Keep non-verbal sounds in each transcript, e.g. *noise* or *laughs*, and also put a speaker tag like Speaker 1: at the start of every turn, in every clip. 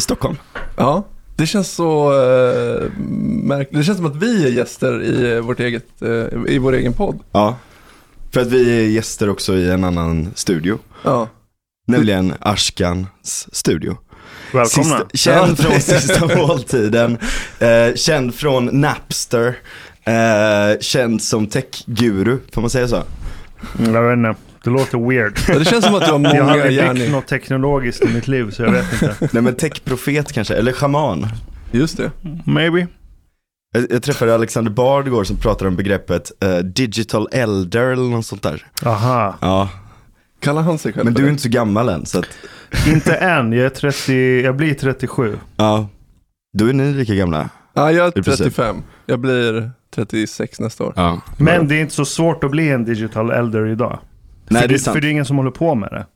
Speaker 1: I Stockholm.
Speaker 2: Ja, det känns så uh, märkligt. Det känns som att vi är gäster i, vårt eget, uh, i vår egen podd.
Speaker 1: Ja. För att vi är gäster också i en annan studio.
Speaker 2: Ja.
Speaker 1: Nämligen Ashkans studio.
Speaker 3: Välkomna.
Speaker 1: Sista, känd från Sista *laughs* måltiden, eh, känd från Napster, eh, känd som techguru, får man säga så?
Speaker 3: Jag vet inte. Det låter weird.
Speaker 2: Ja, Det känns som att du har *laughs*
Speaker 3: Jag
Speaker 2: många
Speaker 3: har aldrig byggt något teknologiskt i mitt liv så jag vet inte. *laughs*
Speaker 1: Nej men techprofet kanske, eller shaman.
Speaker 2: Just det.
Speaker 3: Maybe.
Speaker 1: Jag, jag träffade Alexander Bard igår som pratade om begreppet eh, digital elder eller något sånt där.
Speaker 3: Aha.
Speaker 1: Ja,
Speaker 2: Kallar han sig själv
Speaker 1: men du är inte så gammal än så att,
Speaker 3: Inte än. Jag är 30, jag blir 37.
Speaker 1: ja. Då är ni lika gamla.
Speaker 2: Ja, jag är
Speaker 1: I princip.
Speaker 2: 35. Jag blir 36 nästa år.
Speaker 1: Ja.
Speaker 3: Men det är inte så svårt att bli en digital elder idag.
Speaker 1: Nej
Speaker 3: för
Speaker 1: det är
Speaker 3: det,
Speaker 1: sant.
Speaker 3: för det är ingen som håller på med det.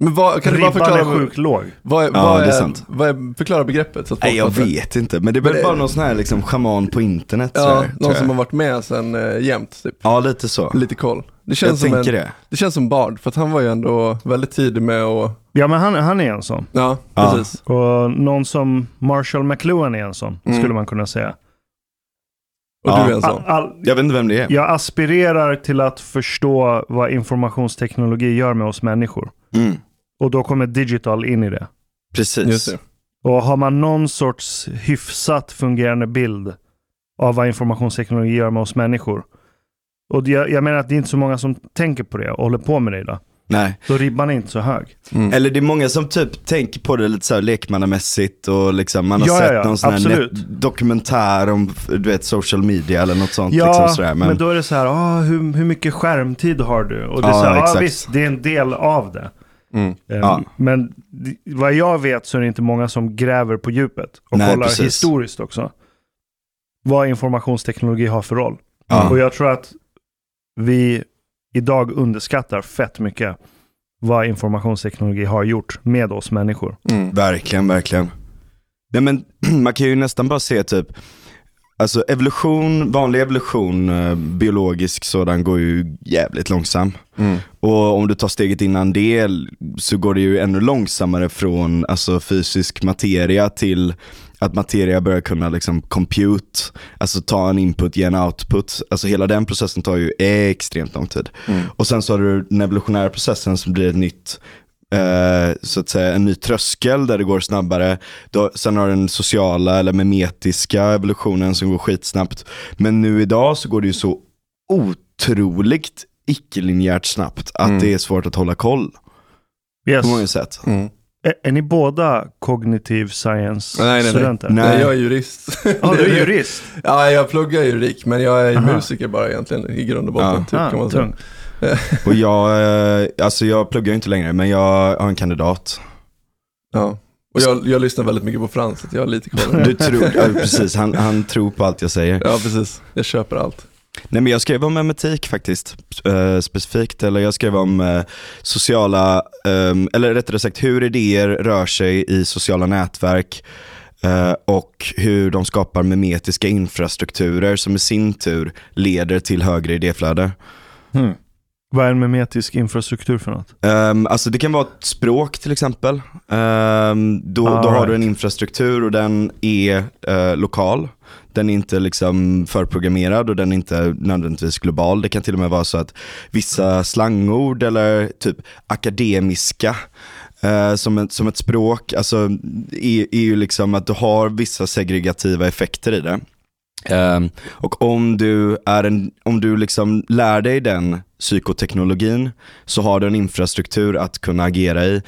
Speaker 2: Men vad, kan du bara
Speaker 3: Ribban är
Speaker 2: förklara,
Speaker 3: sjukt låg.
Speaker 2: vad, är,
Speaker 1: Ja,
Speaker 2: vad,
Speaker 1: är
Speaker 2: är,
Speaker 1: sant.
Speaker 2: vad är, förklara begreppet så att
Speaker 1: Nej jag
Speaker 2: fattar.
Speaker 1: vet inte, men det är väl bara någon sån här liksom shaman på internet. så
Speaker 2: Ja,
Speaker 1: här,
Speaker 2: någon
Speaker 1: jag.
Speaker 2: som har varit med sen äh, jämt typ.
Speaker 1: Ja lite så.
Speaker 2: Lite koll. Det
Speaker 1: Jag
Speaker 2: känns, som
Speaker 1: tänker
Speaker 2: en,
Speaker 1: det.
Speaker 2: det känns som Bard, för att han var ju ändå väldigt tidig med att,
Speaker 3: Ja men han, han är en sån.
Speaker 2: ja,
Speaker 1: Ja.
Speaker 2: precis.
Speaker 3: Och någon som Marshall McLuhan är en sån.
Speaker 2: Mm.
Speaker 3: Skulle man kunna säga.
Speaker 2: Och
Speaker 1: Ja.
Speaker 2: du är en sån.
Speaker 3: All, all,
Speaker 1: Jag vet inte vem det är.
Speaker 3: jag aspirerar till att förstå vad informationsteknologi gör med oss människor.
Speaker 1: Mm.
Speaker 3: Och då kommer digital in i det.
Speaker 1: Precis.
Speaker 2: Just det.
Speaker 3: Och har man någon sorts hyfsat fungerande bild av vad informationsteknologi gör med oss människor. Och jag, jag menar att det är inte så många som tänker på det och håller på med det idag.
Speaker 1: Nej.
Speaker 3: Så ribban är inte så hög.
Speaker 2: Mm.
Speaker 1: Eller det är många som typ tänker på det lite så här lekmannamässigt och liksom man har
Speaker 3: Ja, ja,
Speaker 1: sett
Speaker 3: ja,
Speaker 1: någon sån här dokumentär om du vet social media eller något sånt.
Speaker 3: Ja,
Speaker 1: liksom sådär.
Speaker 3: men...
Speaker 1: Men,
Speaker 3: då är det så här, ah, hur, hur mycket skärmtid har du? Och det är
Speaker 1: Ja,
Speaker 3: så här, ah,
Speaker 1: exakt.
Speaker 3: visst, det är en del av det.
Speaker 2: Mm.
Speaker 1: Ja.
Speaker 3: Men vad jag vet så är det inte många som gräver på djupet och
Speaker 1: Nej,
Speaker 3: kollar
Speaker 1: precis.
Speaker 3: historiskt också. Vad informationsteknologi har för roll.
Speaker 1: ja.
Speaker 3: Och jag tror att vi idag underskattar fett mycket vad informationsteknologi har gjort med oss människor.
Speaker 2: Mm.
Speaker 1: Verkligen, verkligen. Nej men *clears throat* man kan ju nästan bara se typ, alltså evolution, vanlig evolution, eh, biologisk sådan går ju jävligt långsam.
Speaker 2: Mm.
Speaker 1: Och om du tar steget innan det så går det ju ännu långsammare från alltså, fysisk materia till att materia börjar kunna liksom compute, alltså ta en input, ge en output. Alltså hela den processen tar ju extremt lång tid.
Speaker 2: Mm.
Speaker 1: Och sen så har du den evolutionära processen som blir ett nytt, eh, så att säga en ny tröskel där det går snabbare. Då, sen har du den sociala eller memetiska evolutionen som går skitsnabbt. Men nu idag så går det ju så otroligt icke-linjärt snabbt att
Speaker 2: Mm.
Speaker 1: det är svårt att hålla koll
Speaker 3: Yes.
Speaker 1: på många sätt.
Speaker 2: Mm.
Speaker 3: Är, är ni båda kognitiv science
Speaker 2: Nej, nej, nej.
Speaker 1: Nej.
Speaker 2: Jag är jurist.
Speaker 3: Ja, du *laughs* är jurist.
Speaker 2: Ja, jag pluggar juridik, men jag är
Speaker 3: Aha.
Speaker 2: musiker bara egentligen i grund och botten.
Speaker 1: Ja.
Speaker 2: Typ, kan
Speaker 3: Ah,
Speaker 2: man säga.
Speaker 3: tungt. *laughs*
Speaker 1: Och jag, eh, alltså jag pluggar ju inte längre men jag har en kandidat.
Speaker 2: Ja. Och jag, jag lyssnar väldigt mycket på Frans, så jag har lite koll.
Speaker 1: Du tror, ja, precis, han, han tror på allt jag säger.
Speaker 2: Ja, precis. Jag köper allt.
Speaker 1: Nej men jag skrev om matematik faktiskt, eh, specifikt. Eller jag skrev om eh, sociala, ehm, eller rättare sagt hur idéer rör sig i sociala nätverk. eh, och hur de skapar memetiska infrastrukturer som i sin tur leder till högre idéflöde.
Speaker 3: Hmm. Vad är en memetisk infrastruktur för något?
Speaker 1: Um, alltså det kan vara ett språk till exempel. Ehm, då,
Speaker 3: All
Speaker 1: då har
Speaker 3: right.
Speaker 1: du en infrastruktur och den är eh, lokal. Den är inte liksom förprogrammerad och den är inte nödvändigtvis global. Det kan till och med vara så att vissa slangord eller typ akademiska eh, som, ett, som ett språk, alltså är, är ju liksom att du har vissa segregativa effekter i det. Ehm, och om du, är en, om du liksom lär dig den psykoteknologin så har du en infrastruktur att kunna agera i.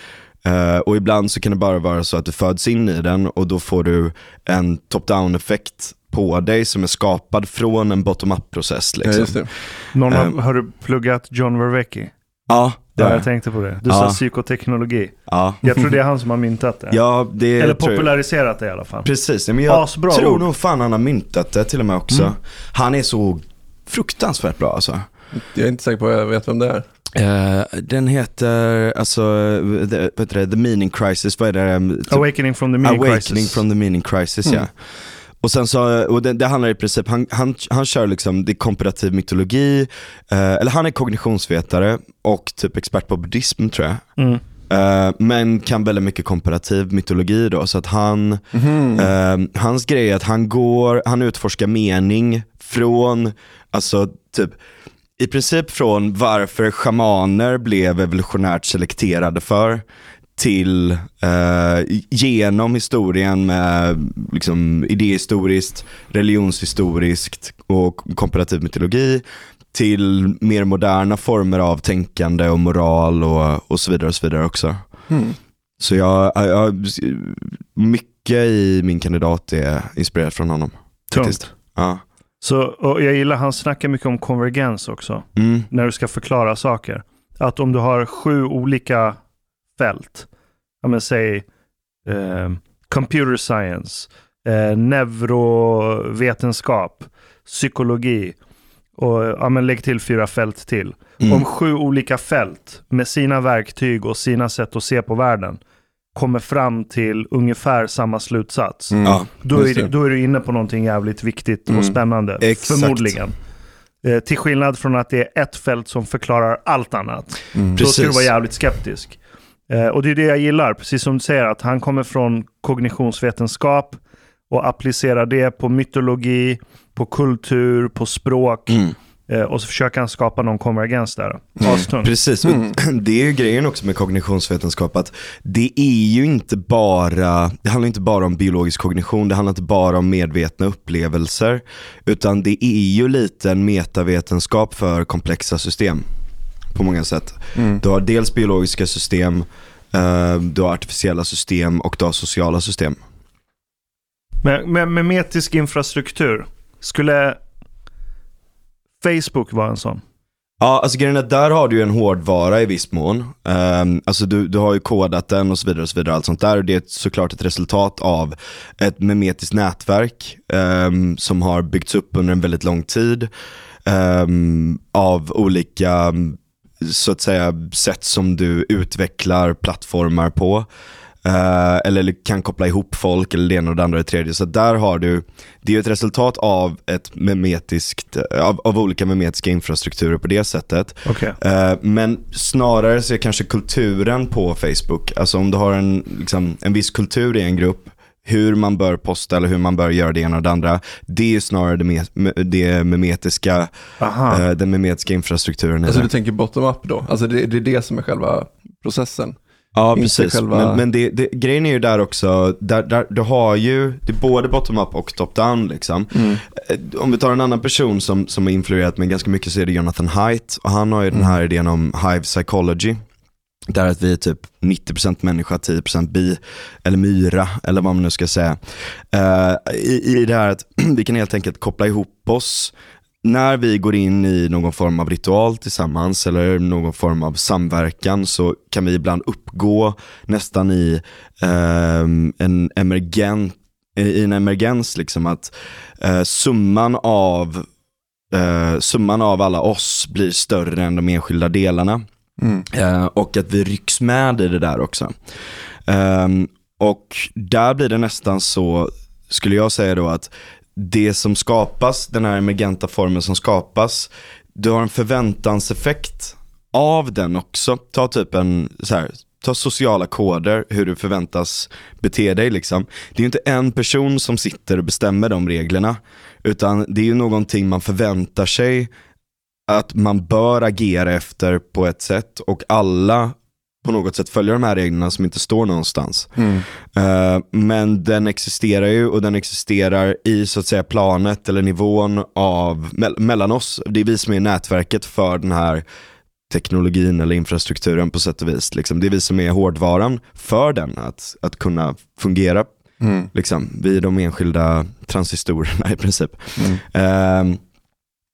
Speaker 1: Uh, och ibland så kan det bara vara så att du föds in i den och då får du en top-down effekt på dig som är skapad från en bottom-up process.
Speaker 2: Ja,
Speaker 1: Liksom.
Speaker 2: just det.
Speaker 3: Någon har,
Speaker 1: Ehm.
Speaker 3: har du pluggat John Vervecki?
Speaker 1: Ja, det
Speaker 3: Ja, jag tänkte på det. Du
Speaker 1: Ja.
Speaker 3: sa psykoteknologi.
Speaker 1: Ja.
Speaker 3: Jag tror det är han som har myntat det.
Speaker 1: ja, det
Speaker 3: Eller populariserat det i alla fall.
Speaker 1: Precis, men jag
Speaker 3: Asbra
Speaker 1: tror
Speaker 3: ord.
Speaker 1: nog fan han har myntat det till och med också.
Speaker 3: Mm.
Speaker 1: Han är så fruktansvärt bra alltså.
Speaker 2: Jag är inte säker på att jag vet vem det är.
Speaker 1: Eh, den heter, alltså, the, vad heter det, the meaning crisis, vad är det? Um,
Speaker 3: Awakening from the meaning
Speaker 1: Awakening
Speaker 3: crisis.
Speaker 1: from the meaning crisis,
Speaker 2: Mm.
Speaker 1: ja. Och sen så, och det, det handlar i princip, han, han, han kör liksom, det är komparativ mytologi, eh, eller han är kognitionsvetare och typ expert på buddhism tror jag.
Speaker 3: Mm.
Speaker 1: Eh, men kan väldigt mycket komparativ mytologi då. Så att han,
Speaker 2: Mhm.
Speaker 1: eh, hans grej är att han går, han utforskar mening från, alltså typ, i princip från varför shamaner blev evolutionärt selekterade för, till eh, genom historien med liksom, idéhistoriskt, religionshistoriskt och komparativ mytologi till mer moderna former av tänkande och moral och, och så vidare och så vidare också.
Speaker 2: Mm.
Speaker 1: Så jag, jag, mycket i min kandidat är inspirerat från honom.
Speaker 3: Tungt.
Speaker 1: Ja.
Speaker 3: Så, och jag gillar, han snackar mycket om konvergens också.
Speaker 1: Mm.
Speaker 3: när du ska förklara saker. Att om du har sju olika fält, ja men säg eh, computer science, eh, neurovetenskap, psykologi och ja, men lägg till fyra fält till.
Speaker 1: Mm.
Speaker 3: Om sju olika fält med sina verktyg och sina sätt att se på världen kommer fram till ungefär samma slutsats.
Speaker 2: Mm.
Speaker 1: Ja.
Speaker 3: Då är, det, då är du inne på någonting jävligt viktigt
Speaker 1: Mm.
Speaker 3: och spännande.
Speaker 1: Exakt.
Speaker 3: Förmodligen. Eh, till skillnad från att det är ett fält som förklarar allt annat.
Speaker 2: Mm.
Speaker 3: Då ska du vara jävligt skeptisk. Eh, och det är det jag gillar, precis som du säger, att han kommer från kognitionsvetenskap och applicerar det på mytologi, på kultur, på språk.
Speaker 1: Mm.
Speaker 3: Eh, och så försöker han skapa någon konvergens där. Astungt.
Speaker 1: Precis, och det är ju grejen också med kognitionsvetenskap att det är ju inte bara, det handlar inte bara om biologisk kognition, det handlar inte bara om medvetna upplevelser, utan det är ju lite en metavetenskap för komplexa system på många sätt.
Speaker 2: Mm.
Speaker 1: Du har dels biologiska system, eh, du har artificiella system och du har sociala system.
Speaker 3: Med, med, metisk infrastruktur, skulle Facebook vara en sån?
Speaker 1: Ja, alltså grejen är där har du ju en hårdvara i viss mån. Um, alltså du, du har ju kodat den och så vidare och så vidare, allt sånt där. Och det är såklart ett resultat av ett memetiskt nätverk ehm, som har byggts upp under en väldigt lång tid. ehm, av olika, så att säga, sätt som du utvecklar plattformar på. Eh, eller kan koppla ihop folk eller det ena och det andra och det tredje. Så där har du, det är ett resultat av, ett memetiskt, av, av olika memetiska infrastrukturer på det sättet.
Speaker 3: Okej.
Speaker 1: Eh, men snarare så är kanske kulturen på Facebook, alltså om du har en, liksom, en viss kultur i en grupp, hur man bör posta eller hur man bör göra det ena och det andra, det är snarare det, me- det memetiska, eh, den memetiska infrastrukturen.
Speaker 2: Alltså du tänker bottom-up då? Alltså det, det är det som är själva processen?
Speaker 1: Ja,
Speaker 2: Inte
Speaker 1: precis.
Speaker 2: själva-
Speaker 1: Men, men det, det, grejen är ju där också, där, där, du har ju, det är både bottom-up och top-down liksom.
Speaker 2: Mm.
Speaker 1: Eh, Om vi tar en annan person som, som har influerat mig ganska mycket så är det Jonathan Haidt. Och han har ju den här idén om hive psychology. Där att vi är typ 90% människa, 10% bi, eller myra, eller vad man nu ska säga. Uh, i, I det här att *clears throat* vi kan helt enkelt koppla ihop oss när vi går in i någon form av ritual tillsammans eller någon form av samverkan så kan vi ibland uppgå nästan i eh, en emergent i en emergens liksom att eh, summan av eh, summan av alla oss blir större än de enskilda delarna.
Speaker 2: Mm.
Speaker 1: Eh, och att vi rycks med i det där också. Ehm, och där blir det nästan så, skulle jag säga då att det som skapas, den här emergenta formen som skapas, du har en förväntanseffekt av den också. Ta typ en, så här, ta sociala koder, hur du förväntas bete dig liksom. Det är inte en person som sitter och bestämmer de reglerna, utan det är ju någonting man förväntar sig att man bör agera efter på ett sätt och alla på något sätt följer de här reglerna som inte står någonstans.
Speaker 2: Mm.
Speaker 1: Eh, men den existerar ju och den existerar i så att säga planet eller nivån av mell- mellan oss. Det är vi som är nätverket för den här teknologin eller infrastrukturen på sätt och vis. Liksom. Det är vi som är hårdvaran för den att, att kunna fungera.
Speaker 2: Mm.
Speaker 1: Liksom. Vi är de enskilda transistorerna *laughs* i princip.
Speaker 2: Mm.
Speaker 1: Ehm,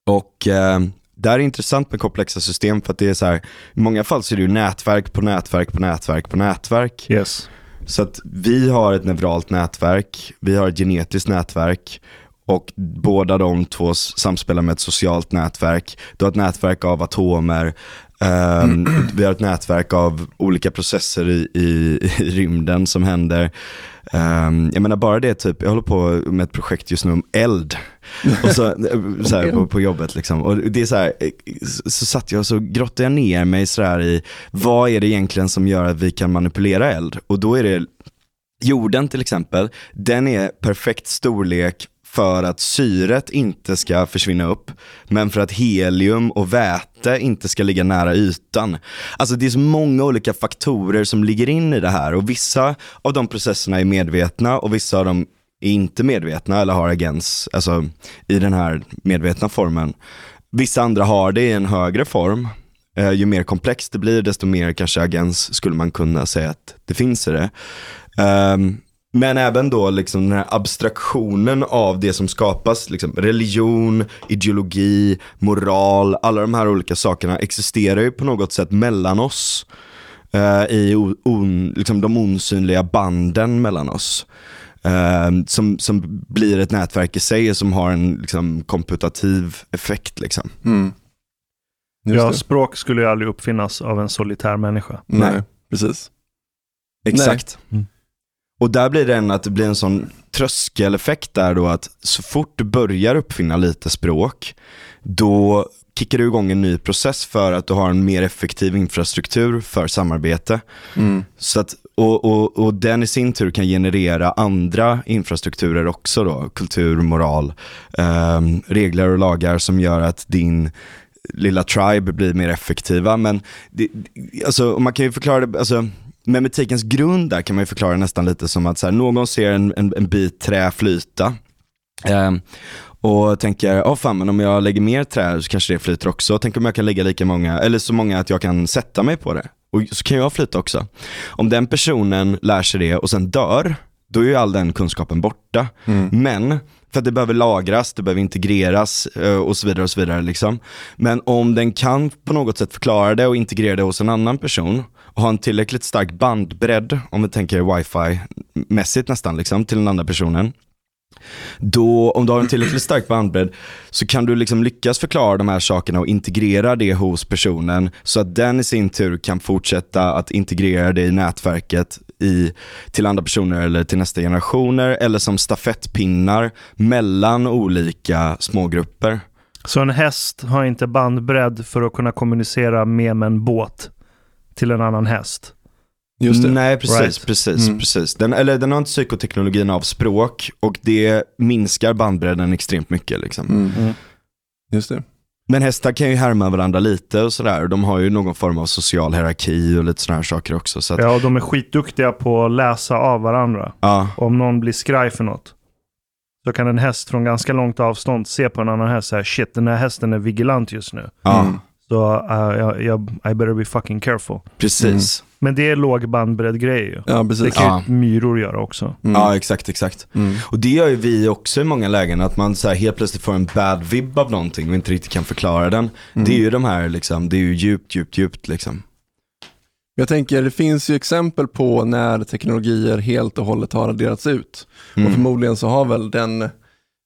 Speaker 1: och ehm, det här är intressant med komplexa system för att det är så här, i många fall så är det ju nätverk på nätverk på nätverk på nätverk.
Speaker 3: Yes.
Speaker 1: Så att vi har ett neuralt nätverk, vi har ett genetiskt nätverk och båda de två samspelar med ett socialt nätverk. Du har ett nätverk av atomer Um, vi har ett nätverk av olika processer i, i, i rymden som händer. Um, jag menar bara det, typ, jag håller på med ett projekt just nu om eld. Och så, eh, så här, på, på jobbet liksom. Och det är så här, så, så satt jag och så grottade jag ner mig så här i, vad är det egentligen som gör att vi kan manipulera eld? Och då är det jorden till exempel, den är perfekt storlek för att syret inte ska försvinna upp, men för att helium och väte inte ska ligga nära ytan. Alltså det är så många olika faktorer som ligger in i det här och vissa av de processerna är medvetna och vissa av dem är inte medvetna eller har agens, alltså i den här medvetna formen. Vissa andra har det i en högre form. Eh, ju mer komplext det blir, desto mer kanske agens skulle man kunna säga att det finns i det. Um, men även då liksom den här abstraktionen av det som skapas, liksom religion, ideologi, moral, alla de här olika sakerna existerar ju på något sätt mellan oss. Uh, I on, liksom de osynliga banden mellan oss. Uh, som, som blir ett nätverk i sig som har en liksom, komputativ effekt. Liksom.
Speaker 2: Mm.
Speaker 3: Ja, språk skulle ju aldrig uppfinnas av en solitär människa.
Speaker 2: Nej,
Speaker 1: Nej.
Speaker 2: precis.
Speaker 1: Exakt.
Speaker 3: Mm.
Speaker 1: Och där blir det en att det blir en sån tröskeleffekt där då att så fort du börjar uppfinna lite språk, då kickar du igång en ny process för att du har en mer effektiv infrastruktur för samarbete.
Speaker 2: Mm.
Speaker 1: Så att, och, och, och den i sin tur kan generera andra infrastrukturer också då, kultur, moral, ehm, regler och lagar som gör att din lilla tribe blir mer effektiva. Men det, alltså, man kan ju förklara det, alltså, memetikens grund där kan man ju förklara nästan lite som att så här, någon ser en, en, en bit trä flyta ehm, och tänker, åh fan men om jag lägger mer trä så kanske det flyter också. Tänk om jag kan lägga lika många, eller så många att jag kan sätta mig på det. Och så kan jag flyta också. Om den personen lär sig det och sen dör, då är ju all den kunskapen borta.
Speaker 2: Mm.
Speaker 1: Men, för att det behöver lagras, det behöver integreras eh, och så vidare och så vidare liksom. Men om den kan på något sätt förklara det och integrera det hos en annan person ha en tillräckligt stark bandbredd, om vi tänker wifi-mässigt nästan liksom, till den andra personen. Då, om du har en tillräckligt stark bandbredd så kan du liksom lyckas förklara de här sakerna och integrera det hos personen så att den i sin tur kan fortsätta att integrera det i nätverket i, till andra personer eller till nästa generationer eller som stafettpinnar mellan olika smågrupper.
Speaker 3: Så en häst har inte bandbredd för att kunna kommunicera med en båt till en annan häst.
Speaker 2: Just det.
Speaker 1: Nej, precis.
Speaker 3: Right.
Speaker 1: precis,
Speaker 2: Mm.
Speaker 1: precis. Den, eller, den har inte psykoteknologin av språk och det minskar bandbredden extremt mycket. Liksom.
Speaker 2: Mm.
Speaker 3: Mm.
Speaker 2: Just det.
Speaker 1: Men hästar kan ju härma varandra lite och sådär. De har ju någon form av social hierarki och lite sådana här saker också. Så att, ja.
Speaker 3: Ja, och de är skitduktiga på att läsa av varandra. Och om någon blir skraj för något så kan en häst från ganska långt avstånd se på en annan häst så här, shit den här hästen är vigilant just nu.
Speaker 1: ja,
Speaker 2: Mm.
Speaker 3: Så uh, jag, jag, I better be fucking careful.
Speaker 1: precis.
Speaker 3: Men det är låg bandbredd grejer ju.
Speaker 2: Ja,
Speaker 3: Det
Speaker 2: precis.
Speaker 3: kan ju
Speaker 1: Ja.
Speaker 3: myror göra också.
Speaker 2: Mm.
Speaker 1: Ja, exakt, exakt.
Speaker 2: Mm.
Speaker 1: Och det gör ju vi också i många lägen, att man så här helt plötsligt får en bad vibb av någonting och inte riktigt kan förklara den.
Speaker 2: Mm.
Speaker 1: Det är ju de här, liksom, det är ju djupt, djupt, djupt liksom.
Speaker 2: Jag tänker, det finns ju exempel på när teknologier helt och hållet har raderats ut. Och
Speaker 1: Mm.
Speaker 2: förmodligen så har väl den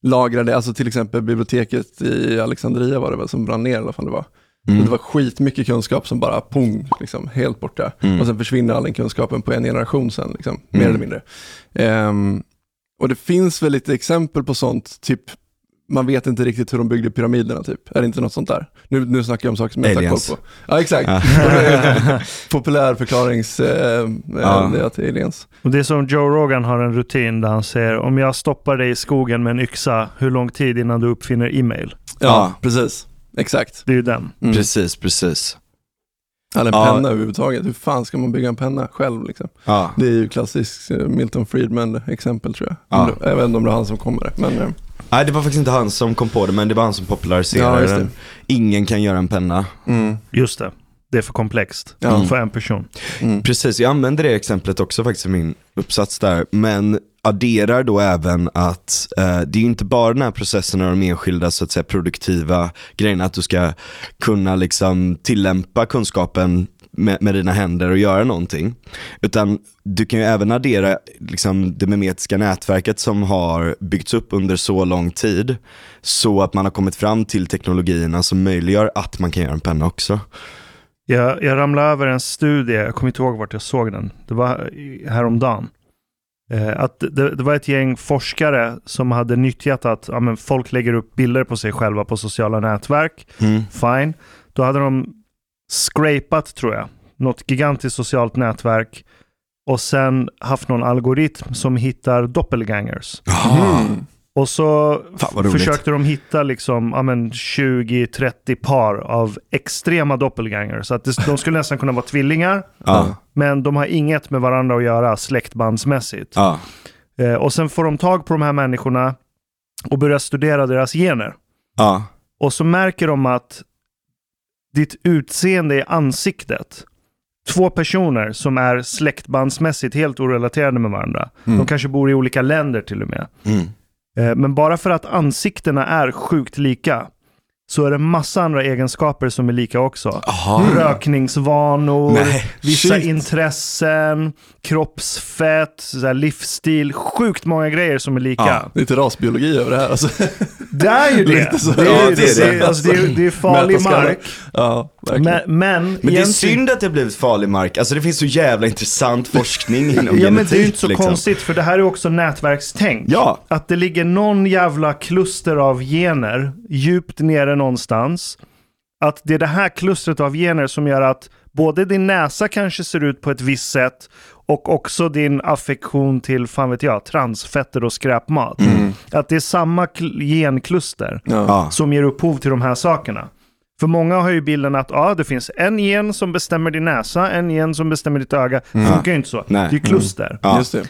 Speaker 2: lagrade, alltså till exempel biblioteket i Alexandria var det väl som brann ner i alla fall det var.
Speaker 1: Mm.
Speaker 2: Det var skitmycket kunskap som bara pong, liksom, helt borta.
Speaker 1: Mm.
Speaker 2: Och sen försvinner all den kunskapen på en generation sen, liksom, mer
Speaker 1: Mm.
Speaker 2: eller mindre. Ehm, och det finns väl lite exempel på sånt, typ man vet inte riktigt hur de byggde pyramiderna typ. Är det inte något sånt där? Nu, nu snackar jag om saker som jag inte har koll på. Ja, exakt.
Speaker 1: Ja. *laughs*
Speaker 2: Populär förklarings... Eh,
Speaker 1: Ja.
Speaker 2: det är aliens.
Speaker 3: Och det är som Joe Rogan har en rutin där han säger om jag stoppar dig i skogen med en yxa, hur lång tid innan du uppfinner e-mail?
Speaker 2: Ja,
Speaker 1: Ja.
Speaker 2: precis. Exakt.
Speaker 3: Det är ju den.
Speaker 2: Mm.
Speaker 1: Precis, precis.
Speaker 2: Eller en
Speaker 1: Ja.
Speaker 2: penna överhuvudtaget. Hur fan ska man bygga en penna själv? Liksom?
Speaker 1: Ja.
Speaker 2: Det är ju klassiskt eh, Milton Friedman-exempel tror jag.
Speaker 1: Ja.
Speaker 2: Om det- Jag vet inte om det är han som kommer det. Men, eh,
Speaker 1: Nej, det var faktiskt inte han som kom på det, men det var han som
Speaker 2: Ja,
Speaker 1: populariserade
Speaker 2: det.
Speaker 1: den. Ingen kan göra en penna.
Speaker 2: mm,
Speaker 3: Just det. Det är för komplext
Speaker 2: Ja.
Speaker 3: för en person.
Speaker 2: mm.
Speaker 1: Precis, jag använder det exemplet också faktiskt i min uppsats där, men adderar då även att eh, det är ju inte bara den här processen av de enskilda så att säga produktiva grejerna, att du ska kunna liksom tillämpa kunskapen med, med dina händer och göra någonting. Utan du kan ju även addera liksom, det memetiska nätverket som har byggts upp under så lång tid, så att man har kommit fram till teknologierna som möjliggör att man kan göra en penna också.
Speaker 3: Jag, jag ramlade över en studie, jag kommer inte ihåg vart jag såg den. Det var i- häromdagen. Eh, att det, det var ett gäng forskare som hade nyttjat att ja, men folk lägger upp bilder på sig själva på sociala nätverk.
Speaker 1: Mm.
Speaker 3: Fine. Då hade de scrapat, tror jag, något gigantiskt socialt nätverk och sen haft någon algoritm som hittar doppelgangers.
Speaker 2: Mm.
Speaker 3: Och så försökte de hitta liksom, ja, men 20-30 par av extrema doppelgangers. Så att det, de skulle nästan kunna vara tvillingar,
Speaker 1: Ja.
Speaker 3: men de har inget med varandra att göra släktbandsmässigt.
Speaker 1: Ja.
Speaker 3: Eh, och sen får de tag på de här människorna och börjar studera deras gener.
Speaker 1: Ja.
Speaker 3: Och så märker de att ditt utseende i ansiktet, två personer som är släktbandsmässigt helt orelaterade med varandra.
Speaker 2: Mm.
Speaker 3: De kanske bor i olika länder till och med.
Speaker 1: Mm.
Speaker 3: Eh, Men bara för att ansiktena är sjukt lika så är det massa andra egenskaper som är lika också.
Speaker 1: Jaha.
Speaker 3: Rökningsvanor,
Speaker 1: Nej,
Speaker 3: vissa
Speaker 2: shit.
Speaker 3: intressen, kroppsfett, livsstil. Sjukt många grejer som är lika.
Speaker 1: Ja.
Speaker 2: Lite rasbiologi över det här alltså.
Speaker 3: Det är ju det. Det är, det,
Speaker 1: är.
Speaker 3: Alltså, det, är, det är farlig mark.
Speaker 2: Ja.
Speaker 3: Men, men,
Speaker 1: Men det är synd att det har blivit farlig mark. Alltså det finns så jävla intressant *laughs* forskning inom
Speaker 3: Ja men
Speaker 1: genetik.
Speaker 3: det är ju inte så
Speaker 1: liksom.
Speaker 3: konstigt för det här är också nätverkstänk.
Speaker 1: Ja.
Speaker 3: Att det ligger någon jävla kluster av gener djupt nere någonstans. Att det är det här klustret av gener som gör att både din näsa kanske ser ut på ett visst sätt och också din affektion till, fan vet jag, transfetter och skräpmat. Att det är samma kl- genkluster.
Speaker 2: Ja.
Speaker 3: som ger upphov till de här sakerna. För många har ju bilden att ja, det finns en gen som bestämmer din näsa, en gen som bestämmer ditt öga. Det funkar ju inte så.
Speaker 1: Nej.
Speaker 3: Det är ju kluster.
Speaker 1: Ja.
Speaker 2: Just det.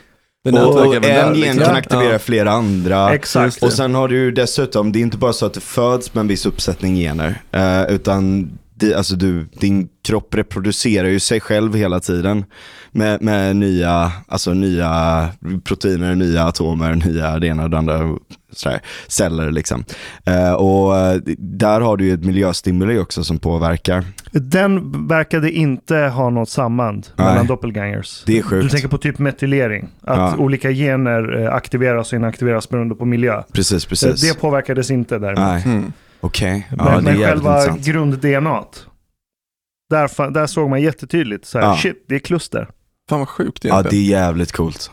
Speaker 2: Det
Speaker 1: Och
Speaker 2: där,
Speaker 1: en gen
Speaker 2: liksom.
Speaker 1: kan aktivera
Speaker 2: Ja.
Speaker 1: flera andra.
Speaker 3: Exakt.
Speaker 1: Och sen har du dessutom, det är inte bara så att du föds med en viss uppsättning gener. Eh, utan det, alltså du, din kropp reproducerar ju sig själv hela tiden. Med, med nya, alltså nya proteiner, nya atomer, nya det ena och det andra. Sådär, celler liksom. Eh, och eh, där har du ju ett miljöstimuli också som påverkar.
Speaker 3: Den verkade inte ha något samband
Speaker 1: Nej.
Speaker 3: mellan doppelgangers.
Speaker 1: Det är sjukt.
Speaker 3: Du tänker på typ metylering. Att
Speaker 1: Ja.
Speaker 3: olika gener eh, aktiveras och inaktiveras beroende på miljö.
Speaker 1: Precis,
Speaker 3: Eh,
Speaker 1: precis.
Speaker 3: Det påverkades inte däremot.
Speaker 1: Nej,
Speaker 2: Mm.
Speaker 1: Okej. Ja,
Speaker 3: men
Speaker 1: det är
Speaker 3: men själva
Speaker 1: intressant.
Speaker 3: grund-DNA. Där, där såg man jättetydligt. Så här,
Speaker 1: Ja.
Speaker 3: Shit, det är kluster.
Speaker 2: Fan vad sjukt
Speaker 1: Ja,
Speaker 2: egentligen.
Speaker 1: det är jävligt coolt.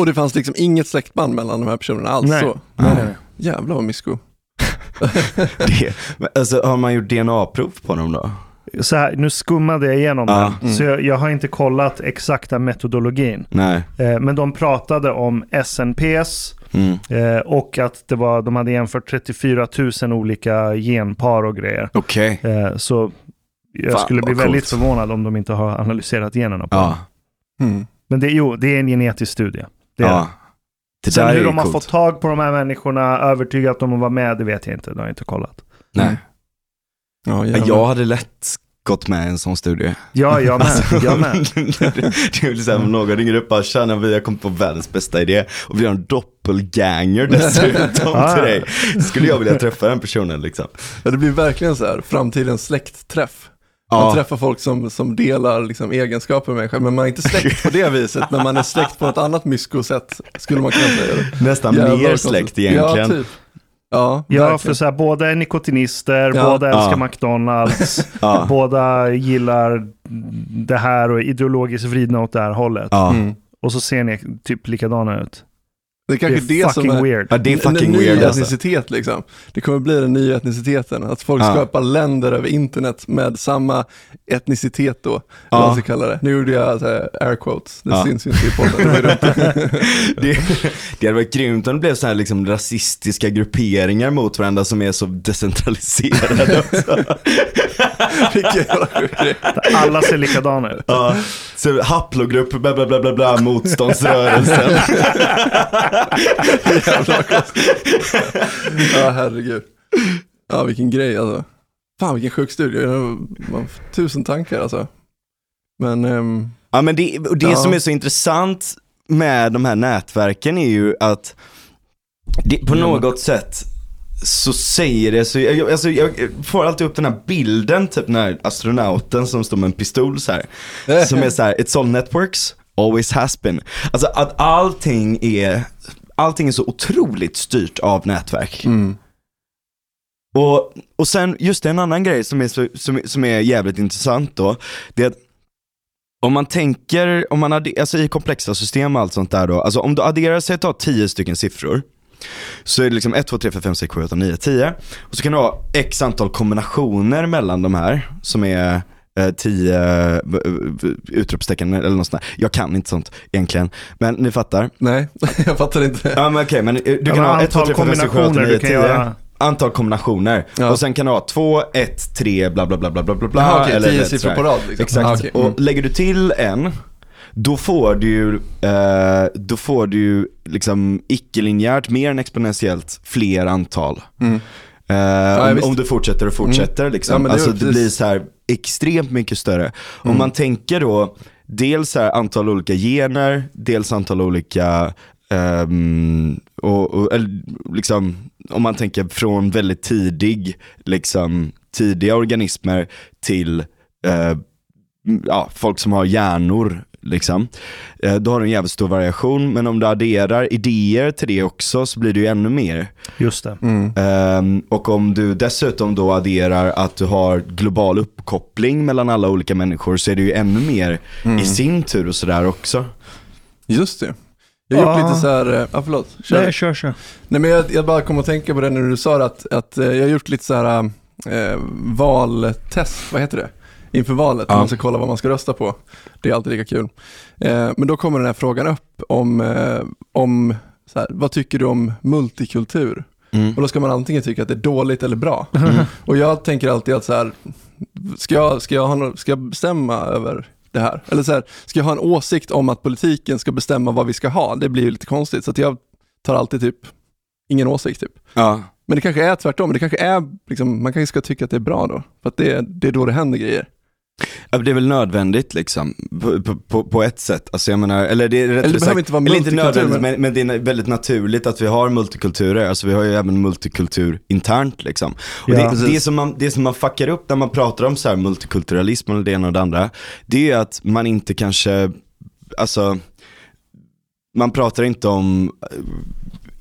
Speaker 2: Och det fanns liksom inget släktband mellan de här personerna alls
Speaker 3: Nej.
Speaker 2: så.
Speaker 1: Ja.
Speaker 3: Nej, nej,
Speaker 2: Jävlar vad mysko. *laughs*
Speaker 1: Det, alltså, har man gjort DNA-prov på dem då?
Speaker 3: Så här, nu skummade jag igenom
Speaker 1: Ja.
Speaker 3: den. Så jag, jag har inte kollat exakta metodologin.
Speaker 1: Nej.
Speaker 3: Eh, men de pratade om SNPs
Speaker 1: Mm.
Speaker 3: eh, och att det var, de hade jämfört 34 000 olika genpar och grejer.
Speaker 1: Okej.
Speaker 3: Eh, så jag
Speaker 1: Fan,
Speaker 3: skulle bli väldigt
Speaker 1: coolt.
Speaker 3: förvånad om de inte har analyserat generna på
Speaker 1: Ja.
Speaker 2: Mm.
Speaker 3: Men det, jo, det är en genetisk studie. Det är
Speaker 1: ja.
Speaker 3: det.
Speaker 1: Det
Speaker 3: Sen hur de har
Speaker 1: coolt.
Speaker 3: fått tag på de här människorna, övertygat dem att vara med, det vet jag inte. Det har jag inte kollat.
Speaker 1: Nej.
Speaker 2: Ja,
Speaker 1: Men
Speaker 2: jävlar.
Speaker 1: jag hade lätt gått med i en sån studie.
Speaker 3: Ja, jag med. jag med. *laughs*
Speaker 1: det är väl såhär, om någon ringer upp och bara, tjena vi har kommit på världens bästa idé och vi har en doppelganger dessutom
Speaker 3: Ah.
Speaker 1: till dig. Skulle jag vilja träffa den personen liksom.
Speaker 2: Ja, det blir verkligen så här, framtidens släktträff. Man
Speaker 1: Ja,
Speaker 2: träffar folk som, som delar liksom egenskaper med en själv, men man är inte släkt på det viset, men man är släkt på ett annat mysko-sätt, skulle man kunna säga.
Speaker 1: nästan
Speaker 2: Jävlar
Speaker 1: mer
Speaker 2: vad
Speaker 1: släkt egentligen.
Speaker 2: Ja, typ. Ja,
Speaker 3: Ja,
Speaker 2: verkligen.
Speaker 3: för så här, båda är nikotinister,
Speaker 2: Ja.
Speaker 3: båda älskar
Speaker 1: Ja.
Speaker 3: McDonalds, *laughs*
Speaker 1: Ja.
Speaker 3: båda gillar det här och är ideologiskt vridna åt det här hållet.
Speaker 1: Ja.
Speaker 2: Mm.
Speaker 3: Och så ser ni typ likadana ut.
Speaker 2: Det är
Speaker 3: Det
Speaker 2: kanske
Speaker 3: är
Speaker 2: det, som är
Speaker 3: weird.
Speaker 1: ja, det är fucking
Speaker 2: en ny
Speaker 1: weird alltså.
Speaker 2: etnicitet liksom. Det kommer bli den nya etniciteten, att folk
Speaker 1: Ja.
Speaker 2: skapar länder över internet med samma etnicitet då,
Speaker 1: Ja.
Speaker 2: vad man ska kalla det. Nu gjorde jag så här, air quotes, det
Speaker 1: Ja.
Speaker 2: syns ju inte i podden. Det *laughs*
Speaker 1: det, det hade varit grymt om det blev så här liksom rasistiska grupperingar mot varandra som är så decentraliserade också. *laughs*
Speaker 3: Alla ser likadana ut.
Speaker 1: Ja, så haplogrupp, bla bla bla bla bla, motståndsrörelsen. *laughs*
Speaker 2: Jävla konstigt. *laughs* Ja, herregud. Ja, vilken grej alltså. Fan vilken sjuk studie. Jag har- Man får tusen tankar alltså. Men, ehm,
Speaker 1: Ja men det, och det
Speaker 2: Ja.
Speaker 1: som är så intressant med de här nätverken är ju att det, på
Speaker 2: Ja.
Speaker 1: något sätt så säger det så, jag, alltså, jag får alltid upp den här bilden, typ den här astronauten som står med en pistol så här. *laughs* Som är så här, it's all networks, always has been. Alltså att allting är, allting är så otroligt styrt av nätverk.
Speaker 2: mm.
Speaker 1: Och, och sen, just en annan grej som är, så, som, som är jävligt intressant då, det är att om man tänker, om man adder, alltså i komplexa system och allt sånt där då, alltså om du adderar, du har 10 stycken siffror, så är det liksom 1, 2, 3, 4, 5, 6, 7, 8, 9, 10. Och så kan du ha x antal kombinationer mellan de här, som är eh, 10 eh, utropstecken eller något sånt där. Jag kan inte sånt egentligen, men ni fattar.
Speaker 2: Nej, *laughs* jag fattar inte.
Speaker 1: Ja men okej, men du
Speaker 3: Ja,
Speaker 1: kan
Speaker 3: men
Speaker 1: ha 1, 2,
Speaker 3: antal
Speaker 1: 3, 4, 5, 6, 7, 8,
Speaker 3: kombinationer
Speaker 1: 9,
Speaker 3: du kan
Speaker 1: 10.
Speaker 3: göra.
Speaker 1: Antal kombinationer.
Speaker 2: Ja.
Speaker 1: Och sen kan du ha 2, 1, 3, bla bla bla bla bla bla.
Speaker 2: Jaha, okej,
Speaker 1: eller
Speaker 2: tio siffror
Speaker 1: sådär.
Speaker 2: på rad liksom.
Speaker 1: Exakt.
Speaker 2: Ah, okej. Mm.
Speaker 1: Och lägger du till en, då får du ju, eh, då får du ju liksom icke-linjärt mer än exponentiellt fler antal.
Speaker 2: Mm.
Speaker 1: Eh,
Speaker 2: ja,
Speaker 1: om, om du fortsätter och fortsätter
Speaker 2: Ja,
Speaker 1: liksom.
Speaker 2: men det
Speaker 1: alltså det
Speaker 2: precis.
Speaker 1: blir så här extremt mycket större. Om
Speaker 2: Mm.
Speaker 1: man tänker då, dels här antal olika gener, dels antal olika, ehm, och, och, eller, liksom, om man tänker från väldigt tidig, liksom tidiga organismer till eh, ja, folk som har hjärnor. Liksom. Eh, Då har du en jävligt stor variation, men om du adderar idéer till det också så blir det ju ännu mer.
Speaker 3: Just det.
Speaker 2: Mm.
Speaker 1: Ehm, och om du dessutom då adderar att du har global uppkoppling mellan alla olika människor så är det ju ännu mer
Speaker 2: Mm.
Speaker 1: i sin tur och sådär också.
Speaker 2: Just det. Jag har gjort lite så här, eh, ja förlåt. Kör.
Speaker 3: Nej, kör, kör.
Speaker 2: Nej men jag, jag bara kom att tänka på det när du sa det, att, att eh, jag har gjort lite så här eh, valtest, vad heter det? Inför valet,
Speaker 1: Ja.
Speaker 2: man ska kolla vad man ska rösta på. Det är alltid lika kul. Eh, men då kommer den här frågan upp om, eh, om så här, vad tycker du om multikultur?
Speaker 1: Mm.
Speaker 2: Och då ska man antingen tycka att det är dåligt eller bra.
Speaker 1: Mm. *laughs*
Speaker 2: Och jag tänker alltid att så här, ska jag, ska jag, ha, ska jag bestämma över det här? Eller så här, ska jag ha en åsikt om att politiken ska bestämma vad vi ska ha? Det blir ju lite konstigt. Så jag tar alltid typ ingen åsikt typ.
Speaker 1: Ja.
Speaker 2: Men det kanske är tvärtom, det kanske är, liksom, man kanske ska tycka att det är bra då. För att det, det är då det händer grejer.
Speaker 1: Det är väl nödvändigt liksom, på, på- på, ett sätt. Alltså jag menar, eller det är rätt
Speaker 2: Eller det behöver inte vara
Speaker 1: eller inte nödvändigt,
Speaker 2: men-
Speaker 1: men, det är väldigt naturligt att vi har multikulturer. Alltså vi har ju även multikultur internt liksom. Och
Speaker 3: Ja,
Speaker 1: det, det, som man, det som man fuckar upp när man pratar om så här multikulturalism eller det ena och det andra, det är att man inte kanske, alltså, man pratar inte om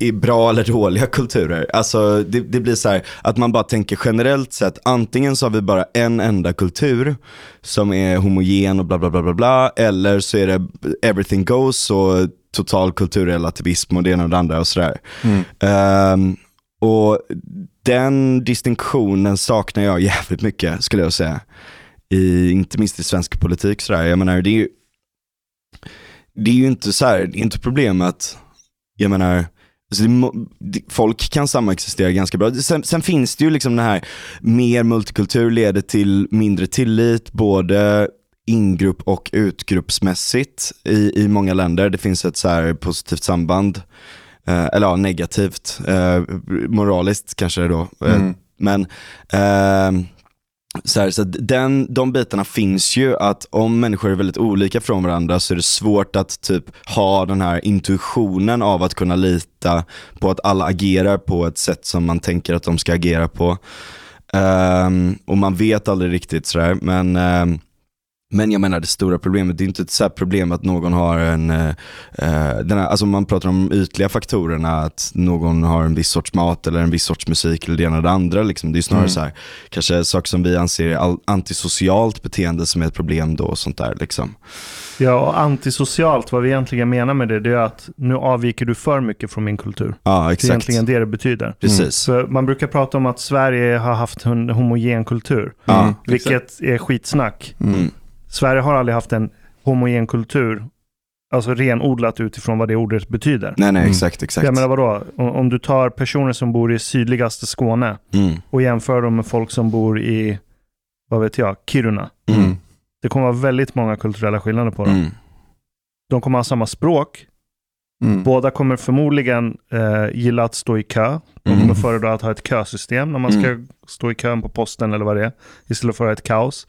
Speaker 1: i bra eller dåliga kulturer. Alltså det, det blir så här att man bara tänker generellt sett, antingen så har vi bara en enda kultur som är homogen och bla bla bla bla bla, eller så är det everything goes och total kulturrelativism och det ena och det andra och sådär. Ehm, och den distinktionen saknar jag jävligt mycket skulle jag säga. I, inte minst i svensk politik sådär. Jag menar det är ju, det är ju inte så här, det är inte problem att, jag menar, alltså det, folk kan samexistera ganska bra. Sen, sen finns det ju liksom det här, mer multikultur leder till mindre tillit, både ingrupp och utgruppsmässigt i, i många länder. Det finns ett så här positivt samband, eh, eller ja, negativt, eh, moraliskt kanske då. Eh,
Speaker 2: Mm.
Speaker 1: Men ehm, så, här, så den, de bitarna finns ju att om människor är väldigt olika från varandra så är det svårt att typ ha den här intuitionen av att kunna lita på att alla agerar på ett sätt som man tänker att de ska agera på. Um, och man vet aldrig riktigt sådär, men um, men jag menar det stora problemet, det är inte ett så problem att någon har en, eh, eh, den här, alltså man pratar om ytliga faktorerna, att någon har en viss sorts mat eller en viss sorts musik eller det ena eller det andra. Liksom. Det är snarare
Speaker 2: Mm.
Speaker 1: så här, kanske saker som vi anser är antisocialt beteende som är ett problem då och sånt där. Liksom.
Speaker 3: Ja, och antisocialt, vad vi egentligen menar med det, det är att nu avviker du för mycket från min kultur.
Speaker 1: Ja,
Speaker 3: Det är
Speaker 1: exakt.
Speaker 3: egentligen det det betyder.
Speaker 1: Precis.
Speaker 3: Så man brukar prata om att Sverige har haft en homogen kultur.
Speaker 2: Mm,
Speaker 3: vilket är skitsnack. Sverige har aldrig haft en homogen kultur, alltså renodlat utifrån vad det ordet betyder.
Speaker 1: Nej, nej,
Speaker 2: Mm.
Speaker 1: exakt, exakt.
Speaker 3: Jag menar vadå, om, om du tar personer som bor i sydligaste Skåne
Speaker 1: Mm.
Speaker 3: och jämför dem med folk som bor i, vad vet jag, Kiruna.
Speaker 1: Mm.
Speaker 3: Det kommer vara väldigt många kulturella skillnader på dem.
Speaker 1: Mm.
Speaker 3: De kommer ha samma språk,
Speaker 2: Mm.
Speaker 3: båda kommer förmodligen eh, gilla att stå i kö. De
Speaker 1: Mm.
Speaker 3: kommer föredra att ha ett kösystem när man ska
Speaker 1: Mm.
Speaker 3: stå i kön på posten eller vad det är, istället för att ha ett kaos.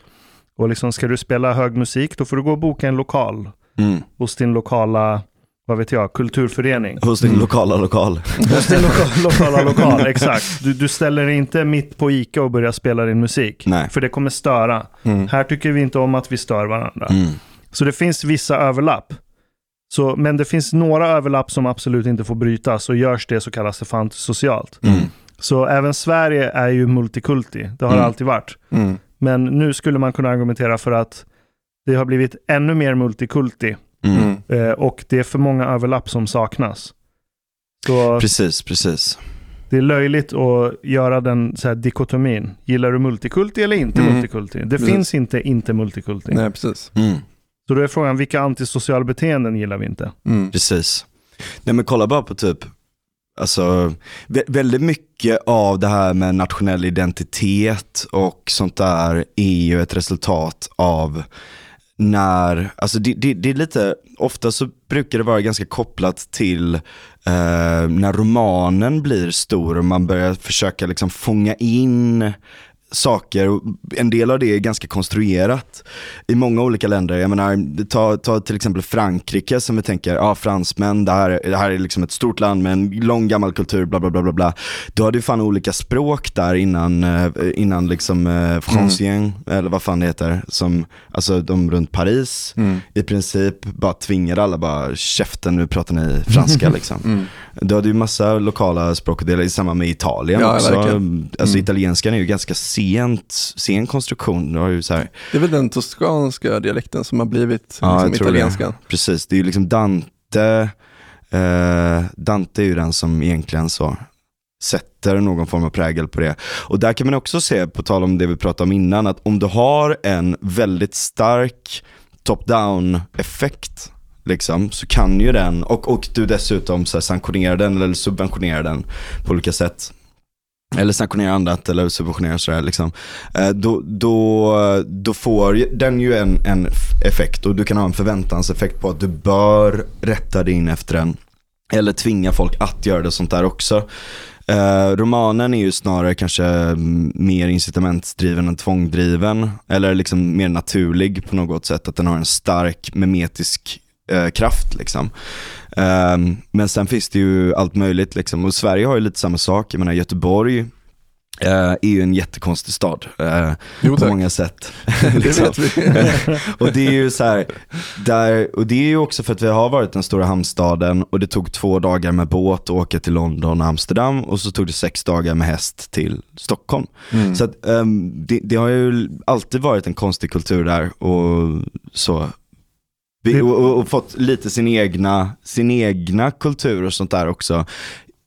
Speaker 3: Och liksom ska du spela hög musik, då får du gå och boka en lokal
Speaker 1: Mm.
Speaker 3: hos din lokala, vad vet jag, kulturförening.
Speaker 1: Hos din
Speaker 2: Mm.
Speaker 1: lokala lokal.
Speaker 3: Hos din loka- *laughs* lokala lokal, exakt. Du, du ställer dig inte mitt på Ica och börjar spela din musik.
Speaker 1: Nej.
Speaker 3: För det kommer störa.
Speaker 2: Mm.
Speaker 3: Här tycker vi inte om att vi stör varandra.
Speaker 1: Mm.
Speaker 3: Så det finns vissa överlapp. Så, men det finns några överlapp som absolut inte får brytas och görs det så kallas det för antisocialt.
Speaker 1: Mm.
Speaker 3: Så även Sverige är ju multikulti. Det har
Speaker 1: Mm.
Speaker 3: det alltid varit. Men nu skulle man kunna argumentera för att det har blivit ännu mer multikulti
Speaker 1: Mm.
Speaker 2: Mm.
Speaker 3: eh, och det är för många överlapp som saknas. Så
Speaker 1: Precis, precis.
Speaker 3: det är löjligt att göra den så här dikotomin. Gillar du multikulti eller inte
Speaker 2: Mm.
Speaker 3: multikulti? Det
Speaker 2: Precis.
Speaker 3: finns inte inte multikulti.
Speaker 2: Nej, precis.
Speaker 1: Mm.
Speaker 3: Så då är frågan, vilka antisociala beteenden gillar vi inte?
Speaker 2: Mm.
Speaker 1: Precis. Nej men kolla bara på typ, alltså vä- väldigt mycket av det här med nationell identitet och sånt där är ju ett resultat av när, alltså det, det, det är lite, ofta så brukar det vara ganska kopplat till eh, när romanen blir stor och man börjar försöka liksom fånga in saker. Och En del av det är ganska konstruerat i många olika länder. Jag menar, ta, ta till exempel Frankrike som vi tänker, ja fransmän, det här, det här är liksom ett stort land med en lång gammal kultur, bla bla bla bla bla. Du hade ju fan olika språk där innan, eh, innan liksom eh, francien, eller vad fan det heter, som, alltså de runt Paris
Speaker 2: Mm.
Speaker 1: i princip bara tvingade alla bara, käften nu pratar ni franska *laughs* liksom.
Speaker 2: Mm.
Speaker 1: Du hade ju massa lokala språk, det är samma med Italien
Speaker 2: Ja,
Speaker 1: också.
Speaker 2: verkligen.
Speaker 1: Alltså
Speaker 2: Mm.
Speaker 1: italienskan är ju ganska sent, sen konstruktion. Har ju så här,
Speaker 2: Det är väl den toskanska dialekten som har blivit
Speaker 1: Ja,
Speaker 2: liksom,
Speaker 1: tror det.
Speaker 2: italienskan.
Speaker 1: precis, det är ju liksom Dante, eh, Dante är ju den som egentligen så sätter någon form av prägel på det. Och där kan man också se, på tal om det vi pratade om innan, att om du har en väldigt stark top-down effekt liksom, så kan ju den, och, och du dessutom så här, sanktionerar den eller subventionerar den på olika sätt. Eller sanktionerar annat eller subventionerar sådär liksom. Eh, då, då, då får den ju en, en effekt och du kan ha en förväntanseffekt på att du bör rätta dig in efter den. Eller tvinga folk att göra det och sånt där också. Eh, romanen är ju snarare kanske mer incitamentsdriven än tvångdriven. Eller liksom mer naturlig på något sätt. Att den har en stark memetisk eh, kraft liksom. Ehm, men sen finns det ju allt möjligt liksom. Och Sverige har ju lite samma sak. Jag menar Göteborg eh, är ju en jättekonstig stad. eh,
Speaker 2: Jo
Speaker 1: på många sätt. *laughs* Liksom. *laughs* och det är ju så här, där, och det är ju också för att vi har varit den stora hamnstaden och det tog två dagar med båt att åka till London och Amsterdam och så tog det sex dagar med häst till Stockholm.
Speaker 2: Mm.
Speaker 1: Så att, ehm, det, det har ju alltid varit en konstig kultur där och så. Vi, och, och, och fått lite sin egna, sin egna kultur och sånt där också.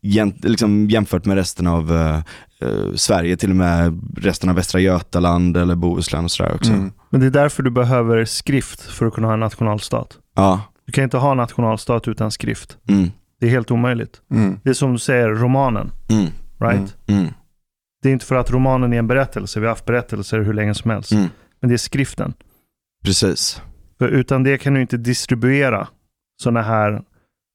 Speaker 1: Jäm, liksom jämfört med resten av eh, eh, Sverige, till och med resten av Västra Götaland eller Bohuslän och sådär också.
Speaker 2: Mm.
Speaker 3: Men det är därför du behöver skrift för att kunna ha en nationalstat.
Speaker 1: Ja.
Speaker 3: Du kan inte ha en nationalstat utan skrift.
Speaker 1: Mm.
Speaker 3: Det är helt omöjligt.
Speaker 2: Mm.
Speaker 3: Det är som du säger, romanen.
Speaker 1: Mm.
Speaker 3: Right?
Speaker 2: Mm.
Speaker 1: Mm.
Speaker 3: Det är inte för att romanen är en berättelse. Vi har haft berättelser hur länge som helst.
Speaker 1: Mm.
Speaker 3: Men det är skriften.
Speaker 1: Precis.
Speaker 3: För utan det kan du inte distribuera sådana här,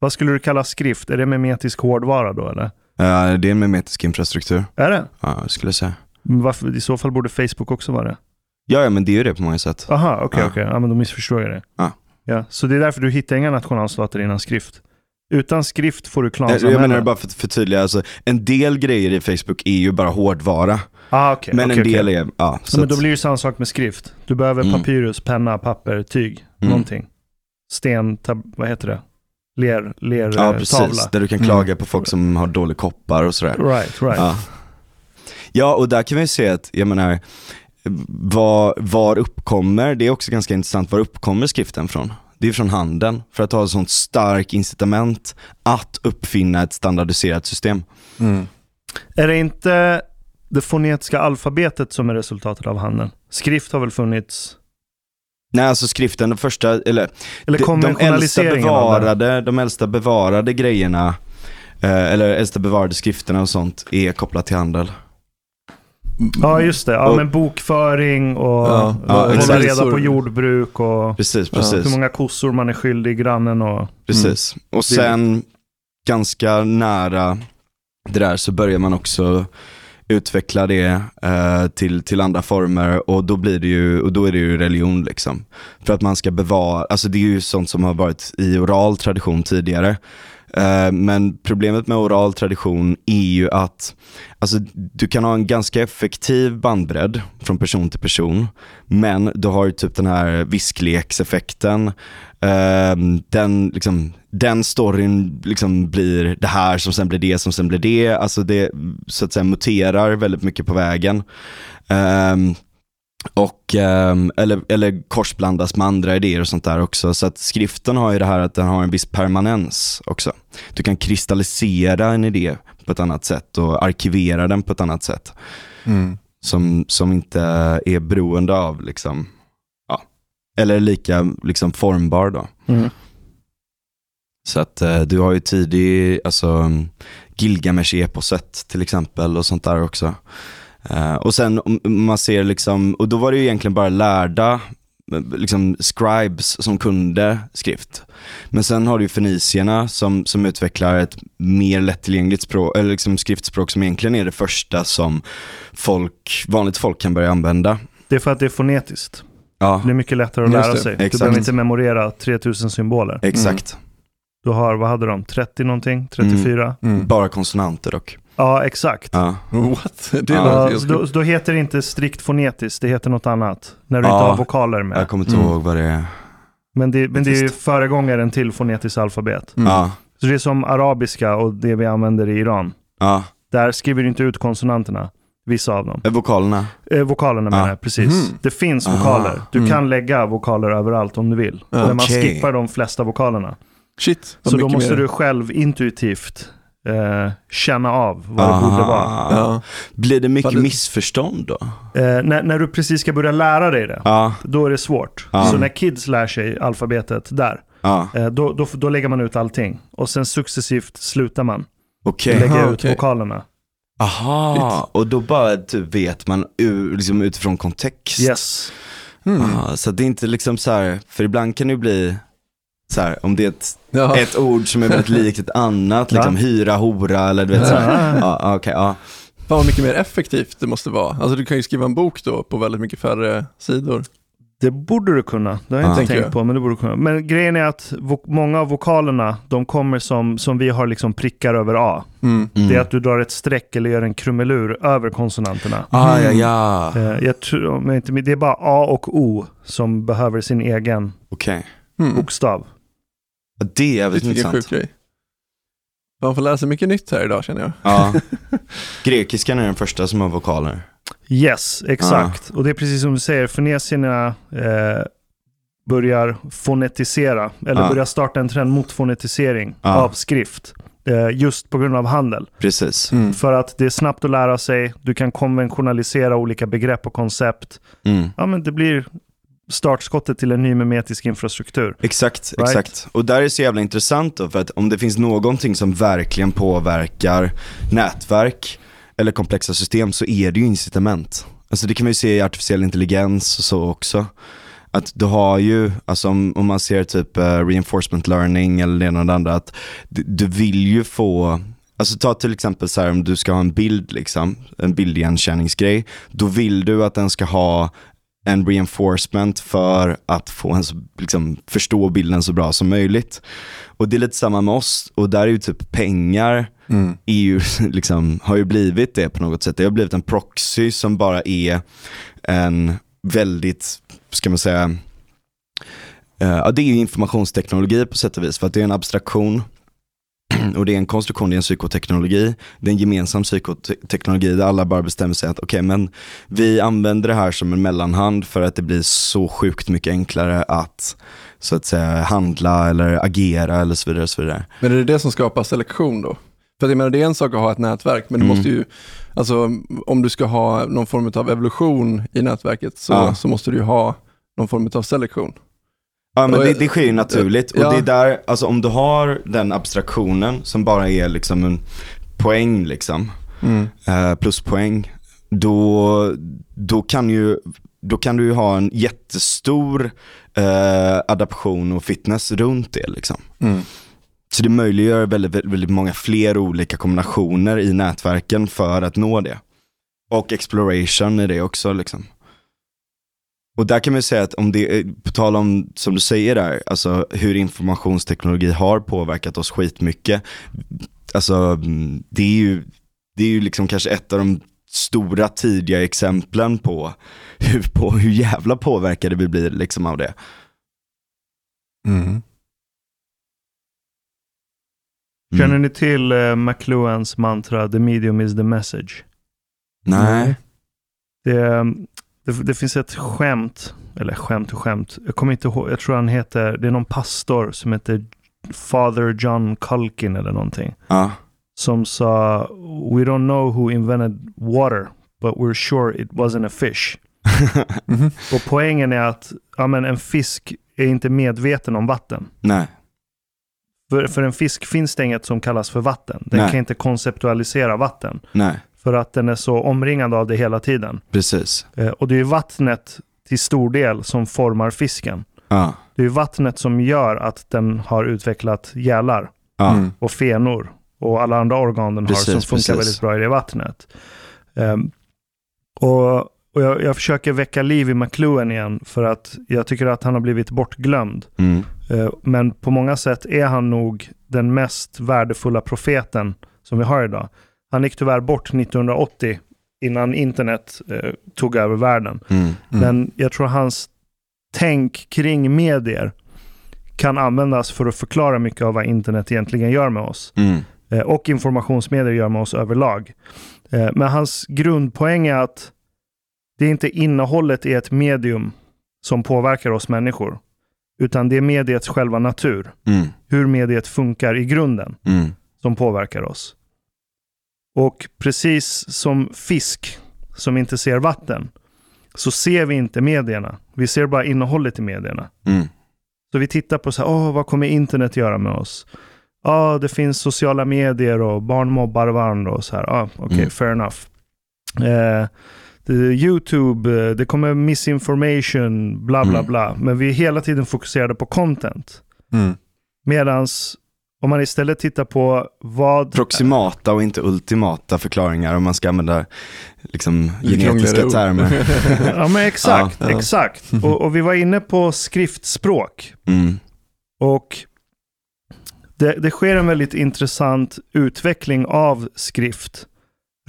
Speaker 3: vad skulle du kalla skrift? Är det memetisk hårdvara då eller?
Speaker 1: Ja, det är en memetisk infrastruktur.
Speaker 3: Är det?
Speaker 1: Ja, jag skulle säga.
Speaker 3: Men Varför, I så fall borde Facebook också vara det.
Speaker 1: Ja, ja, men det är ju det på många sätt.
Speaker 3: Aha, okej,
Speaker 1: Ja.
Speaker 3: okej. Ja, men då missförstår jag det.
Speaker 1: Ja.
Speaker 3: Ja, så det är därför du hittar inga nationalstater innan skrift. Utan skrift får du
Speaker 1: Jag,
Speaker 3: klansamhällen.
Speaker 1: jag menar bara för att förtydliga, alltså, en del grejer i Facebook är ju bara hårdvara.
Speaker 3: Ah, okay,
Speaker 1: men
Speaker 3: okej,
Speaker 1: en del
Speaker 3: okej.
Speaker 1: är, ja. Så
Speaker 3: men då blir det samma sak med skrift. Du behöver
Speaker 1: Mm.
Speaker 3: papyrus, penna, papper, tyg,
Speaker 1: Mm.
Speaker 3: någonting. Sten, tab- vad heter det? Ler, ler
Speaker 1: Ja,
Speaker 3: eh,
Speaker 1: precis.
Speaker 3: tavla.
Speaker 1: Där du kan
Speaker 2: Mm.
Speaker 1: klaga på folk som har dålig koppar och sådär.
Speaker 3: Right, right.
Speaker 1: Ja. ja, och där kan vi se att, jag menar, var, var uppkommer, det är också ganska intressant, var uppkommer skriften från? Det är från handeln, för att ha ett sånt starkt incitament att uppfinna ett standardiserat system.
Speaker 2: Mm.
Speaker 3: Är det inte det fonetiska alfabetet som är resultatet av handeln? Skrift har väl funnits?
Speaker 1: Nej, alltså skriften, den första, eller
Speaker 3: Eller
Speaker 1: de, de, äldsta bevarade, de äldsta bevarade grejerna, eh, eller äldsta bevarade skrifterna och sånt, är kopplat till handel.
Speaker 3: Ja, just det. Ja,
Speaker 1: Och-
Speaker 3: men bokföring och,
Speaker 2: Ja,
Speaker 3: och
Speaker 1: ja,
Speaker 3: hålla
Speaker 1: exakt.
Speaker 3: reda på jordbruk och
Speaker 1: Precis,
Speaker 2: Ja,
Speaker 1: precis.
Speaker 3: hur många kossor man är skyldig grannen och...
Speaker 1: Precis. Och sen ganska nära det där så börjar man också utveckla det eh, till, till andra former och då blir det ju, och då är det ju religion liksom. För att man ska bevara, alltså det är ju sånt som har varit i oral tradition tidigare. Eh, men problemet med oral tradition är ju att alltså, du kan ha en ganska effektiv bandbredd från person till person, men du har ju typ den här visklekseffekten. Ehm, den, liksom, den storyn liksom blir det här som sen blir det som sen blir det. Alltså det så att säga muterar väldigt mycket på vägen. Ehm, och, um, eller, eller korsblandas med andra idéer och sånt där också. Så att skriften har ju det här att den har en viss permanens också. Du kan kristallisera en idé på ett annat sätt och arkivera den på ett annat sätt.
Speaker 2: Mm.
Speaker 1: Som, som inte är beroende av, liksom, ja, eller lika liksom, formbar då.
Speaker 3: Mm.
Speaker 1: Så att uh, du har ju tidig, alltså Gilgamesh-eposet till exempel och sånt där också. Uh, och sen om man ser liksom, och då var det ju egentligen bara lärda liksom scribes som kunde skrift. Men sen har du ju fenicierna som, som utvecklar ett mer lättillgängligt språk, eller liksom skriftspråk som egentligen är det första som folk, vanligt folk kan börja använda.
Speaker 3: Det är för att det är fonetiskt.
Speaker 1: Ja,
Speaker 3: Det är mycket lättare att
Speaker 2: Just
Speaker 3: lära
Speaker 2: det,
Speaker 3: sig. Du
Speaker 1: exakt.
Speaker 3: behöver inte memorera 3000 symboler.
Speaker 1: exakt.
Speaker 3: Du har, vad hade de, 30 någonting? 34?
Speaker 2: Mm.
Speaker 1: Bara konsonanter dock.
Speaker 3: Ja, exakt.
Speaker 1: Ja. *laughs*
Speaker 2: What? Det
Speaker 1: Ja,
Speaker 3: då, då heter det inte strikt fonetiskt, det heter något annat. När du
Speaker 1: Ja,
Speaker 3: inte har vokaler med.
Speaker 1: Jag kommer inte
Speaker 2: Mm.
Speaker 1: ihåg vad det är.
Speaker 3: Men det, men det är ju föregångaren till fonetiskt alfabet.
Speaker 2: Mm.
Speaker 1: Ja,
Speaker 3: Så det är som arabiska och det vi använder i Iran.
Speaker 1: ja.
Speaker 3: Där skriver du inte ut konsonanterna, vissa av dem.
Speaker 1: Eh, Vokalerna.
Speaker 3: Eh, vokalerna menar
Speaker 1: Ja.
Speaker 3: jag, precis.
Speaker 2: Mhm.
Speaker 3: Det finns
Speaker 1: Aha.
Speaker 3: vokaler. Du
Speaker 2: Mm.
Speaker 3: kan lägga vokaler överallt om du vill. Men man skippar de flesta vokalerna.
Speaker 2: Shit,
Speaker 3: Så då måste
Speaker 2: mer.
Speaker 3: du själv intuitivt eh, känna av vad det
Speaker 1: Aha.
Speaker 3: borde vara.
Speaker 2: Ja.
Speaker 1: Blir det mycket
Speaker 2: det-
Speaker 1: missförstånd då?
Speaker 3: Eh, när, när du precis ska börja lära dig det,
Speaker 1: Ja,
Speaker 3: då är det svårt.
Speaker 1: Ja.
Speaker 3: Så när kids lär sig alfabetet där,
Speaker 1: ja,
Speaker 3: eh, då, då, då lägger man ut allting. Och sen successivt slutar man
Speaker 1: okej.
Speaker 3: lägga
Speaker 2: Aha,
Speaker 3: ut
Speaker 2: okej.
Speaker 3: vokalerna.
Speaker 1: Aha, och då bara typ vet man ur, liksom utifrån kontext.
Speaker 3: Yes.
Speaker 2: Mm.
Speaker 1: Ah, så det är inte liksom så här, för ibland kan det ju bli så här, om det är ett,
Speaker 2: Ja.
Speaker 1: ett ord som är väldigt *laughs* likt ett annat, liksom
Speaker 3: Ja.
Speaker 1: hyra, hora eller du vet så här.
Speaker 3: Ja.
Speaker 1: Okej, ja.
Speaker 2: Fan vad mycket mer effektivt det måste vara. Alltså du kan ju skriva en bok då på väldigt mycket färre sidor.
Speaker 3: Det borde du kunna. Det har jag
Speaker 1: Ja.
Speaker 3: inte
Speaker 2: Tänker
Speaker 3: tänkt
Speaker 2: jag.
Speaker 3: på, men det borde du kunna. Men grejen är att många av vokalerna, de kommer som, som vi har liksom prickar över A.
Speaker 2: Mm.
Speaker 1: Mm.
Speaker 3: Det är att du drar ett streck eller gör en krumelur över konsonanterna.
Speaker 1: Ah, ja, ja.
Speaker 3: Eh, jag tror, inte, det är bara A och O som behöver sin egen
Speaker 1: Okej.
Speaker 2: Mm.
Speaker 3: bokstav.
Speaker 1: Ja, Det är jävligt
Speaker 2: Vilken
Speaker 1: intressant.
Speaker 2: sjuk grej. Man får lära sig mycket nytt här idag känner jag.
Speaker 1: Ja. *laughs* Grekiskan är den första som har vokaler.
Speaker 3: Yes, exakt. Och det är precis som du säger, fenicierna eh, börjar fonetisera, eller
Speaker 1: Ja.
Speaker 3: börjar starta en trend mot fonetisering
Speaker 1: Ja.
Speaker 3: av skrift. Eh, just på grund av handel.
Speaker 1: Precis.
Speaker 2: Mm.
Speaker 3: För att det är snabbt att lära sig, du kan konventionalisera olika begrepp och koncept.
Speaker 1: Mm.
Speaker 3: Ja, men det blir startskottet till en ny memetisk infrastruktur.
Speaker 1: Exakt,
Speaker 3: Right.
Speaker 1: exakt. Och där är det så jävla intressant då, för att om det finns någonting som verkligen påverkar nätverk eller komplexa system så är det ju incitament. Alltså det kan man ju se i artificiell intelligens och så också. Att du har ju, alltså om, om man ser typ eh, reinforcement learning eller det ena och det andra, att du, du vill ju få Alltså ta till exempel så här om du ska ha en bild liksom, en bildigenkänningsgrej, då vill du att den ska ha en reinforcement för att få en så, liksom, förstå bilden så bra som möjligt. Och det är lite samma med oss, och där är ju typ pengar,
Speaker 2: Mm.
Speaker 1: är ju, *laughs* liksom, har ju blivit det på något sätt. Det har blivit en proxy som bara är en väldigt, ska man säga, eh, ja det är ju informationsteknologi på sätt och vis, för att det är en abstraktion *clears throat* och det är en konstruktion, det är en psykoteknologi, det är en gemensam psykoteknologi där alla bara bestämmer sig att okej men vi använder det här som en mellanhand för att det blir så sjukt mycket enklare att så att säga handla eller agera eller så vidare. Och så vidare.
Speaker 2: Men är det det som skapar selektion då? För jag menar det är en sak att ha ett nätverk, men du
Speaker 1: Mm.
Speaker 2: måste ju, alltså om du ska ha någon form av evolution i nätverket så,
Speaker 1: Ja.
Speaker 2: så måste du ju ha någon form av selektion.
Speaker 1: Ja men det, det sker ju naturligt
Speaker 2: Ja.
Speaker 1: och det är där, alltså om du har den abstraktionen som bara är liksom en poäng liksom, eh, pluspoäng, då, då, kan ju, då kan du ju ha en jättestor eh, adaption och fitness runt det liksom.
Speaker 2: Mm.
Speaker 1: Så det möjliggör väldigt, väldigt, många fler olika kombinationer i nätverken för att nå det. Och exploration är det också liksom. Och där kan man ju säga att om det, på tal om, som du säger där, alltså hur informationsteknologi har påverkat oss skitmycket. Alltså det är ju, det är ju liksom kanske ett av de stora tidiga exemplen på hur, på hur jävla påverkade vi blir liksom av det.
Speaker 2: Mm.
Speaker 1: Mm.
Speaker 3: Känner ni till uh, McLuhans mantra “The medium is the message”?
Speaker 1: Nej.
Speaker 3: Det, det, det finns ett skämt, eller skämt och skämt. Jag kommer inte ihåg, jag tror han heter, det är någon pastor som heter Father John Culkin eller någonting.
Speaker 1: Ja.
Speaker 3: Som sa “We don't know who invented water, but we're sure it wasn't a fish”. *laughs*
Speaker 2: Mhm.
Speaker 3: Och poängen är att ja, men en fisk är inte medveten om vatten.
Speaker 1: Nej.
Speaker 3: För, för en fisk finns det inget som kallas för vatten. Den
Speaker 1: Nej.
Speaker 3: kan inte konceptualisera vatten.
Speaker 1: Nej.
Speaker 3: För att den är så omringad av det hela tiden.
Speaker 1: Precis.
Speaker 3: Eh, och det är ju vattnet till stor del som formar fisken.
Speaker 1: Ja.
Speaker 3: Det är ju vattnet som gör att den har utvecklat gälar
Speaker 1: Ja.
Speaker 2: Mm.
Speaker 3: och fenor och alla andra organ den har
Speaker 1: Precis,
Speaker 3: som funkar
Speaker 1: precis.
Speaker 3: väldigt bra i det vattnet. Ehm, och och jag, jag försöker väcka liv i McLuhan igen för att jag tycker att han har blivit bortglömd.
Speaker 1: Mm.
Speaker 3: Eh, Men på många sätt är han nog den mest värdefulla profeten som vi har idag. Han gick tyvärr bort 1980 innan internet eh, tog över världen.
Speaker 1: Mm.
Speaker 2: Mm.
Speaker 3: Men jag tror hans tänk kring medier kan användas för att förklara mycket av vad internet egentligen gör med oss.
Speaker 1: Mm.
Speaker 3: Eh, och informationsmedier gör med oss överlag. Eh, men hans grundpoäng är att det är inte innehållet i ett medium som påverkar oss människor. Utan det är mediets själva natur.
Speaker 1: Mm.
Speaker 3: Hur mediet funkar i grunden
Speaker 1: Mm.
Speaker 3: som påverkar oss. Och precis som fisk som inte ser vatten så ser vi inte medierna. Vi ser bara innehållet i medierna.
Speaker 1: Mm.
Speaker 3: Så vi tittar på så här, åh, vad kommer internet göra med oss? Ja, det finns sociala medier och barn mobbar varandra och så här. Ja, okej,
Speaker 1: Mm.
Speaker 3: fair enough. Eh, YouTube, eh, det kommer misinformation, bla bla
Speaker 1: Mm.
Speaker 3: bla. Men vi är hela tiden fokuserade på content.
Speaker 2: Mm.
Speaker 3: Medans om man istället tittar på vad...
Speaker 1: Proximata och inte ultimata förklaringar om man ska använda liksom, genetiska
Speaker 2: ord. *laughs*
Speaker 3: ja,
Speaker 1: termer.
Speaker 3: men exakt,
Speaker 2: Ja, ja.
Speaker 3: exakt. Och, och vi var inne på skriftspråk.
Speaker 1: Mm.
Speaker 3: Och det, det sker en väldigt intressant utveckling av skrift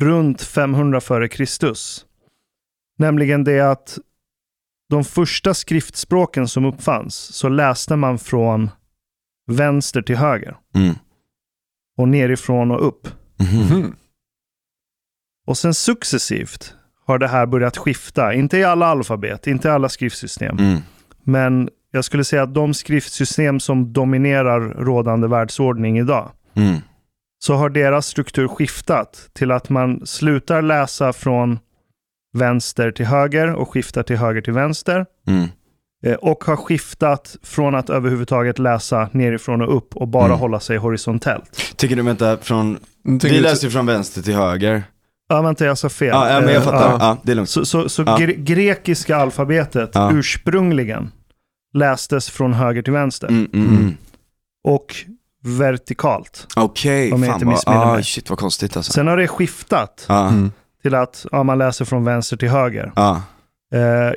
Speaker 3: runt 500 före Kristus. Nämligen det att de första skriftspråken som uppfanns så läste man från vänster till höger
Speaker 1: Mm.
Speaker 3: och nerifrån och upp.
Speaker 1: Mhm.
Speaker 3: Och sen successivt har det här börjat skifta. Inte i alla alfabet, inte i alla skriftsystem.
Speaker 1: Mm.
Speaker 3: Men jag skulle säga att de skriftsystem som dominerar rådande världsordning idag,
Speaker 1: Mm.
Speaker 3: så har deras struktur skiftat till att man slutar läsa från vänster till höger och skiftar till höger till vänster.
Speaker 1: Mm.
Speaker 3: Eh, Och har skiftat från att överhuvudtaget läsa nerifrån och upp och bara
Speaker 1: Mm.
Speaker 3: hålla sig horisontellt.
Speaker 1: Tycker du vänta, från,
Speaker 2: Tänker
Speaker 1: vi
Speaker 2: du-
Speaker 1: läser ju från vänster till höger.
Speaker 3: Ja, vänta, jag sa fel.
Speaker 1: Ja, ja men jag
Speaker 3: Eh,
Speaker 1: fattar.
Speaker 3: ja.
Speaker 1: Ja, det är lugnt.
Speaker 3: Så, så, så
Speaker 1: Ja.
Speaker 3: gre- grekiska alfabetet
Speaker 1: Ja.
Speaker 3: ursprungligen lästes från höger till vänster
Speaker 1: Mm, mm, mm.
Speaker 3: och vertikalt.
Speaker 1: Okej,
Speaker 3: Om jag
Speaker 1: fan
Speaker 3: inte
Speaker 1: vad, ah, shit vad konstigt alltså.
Speaker 3: Sen har det skiftat
Speaker 2: Mm.
Speaker 3: till att ja, man läser från vänster till höger.
Speaker 1: ja,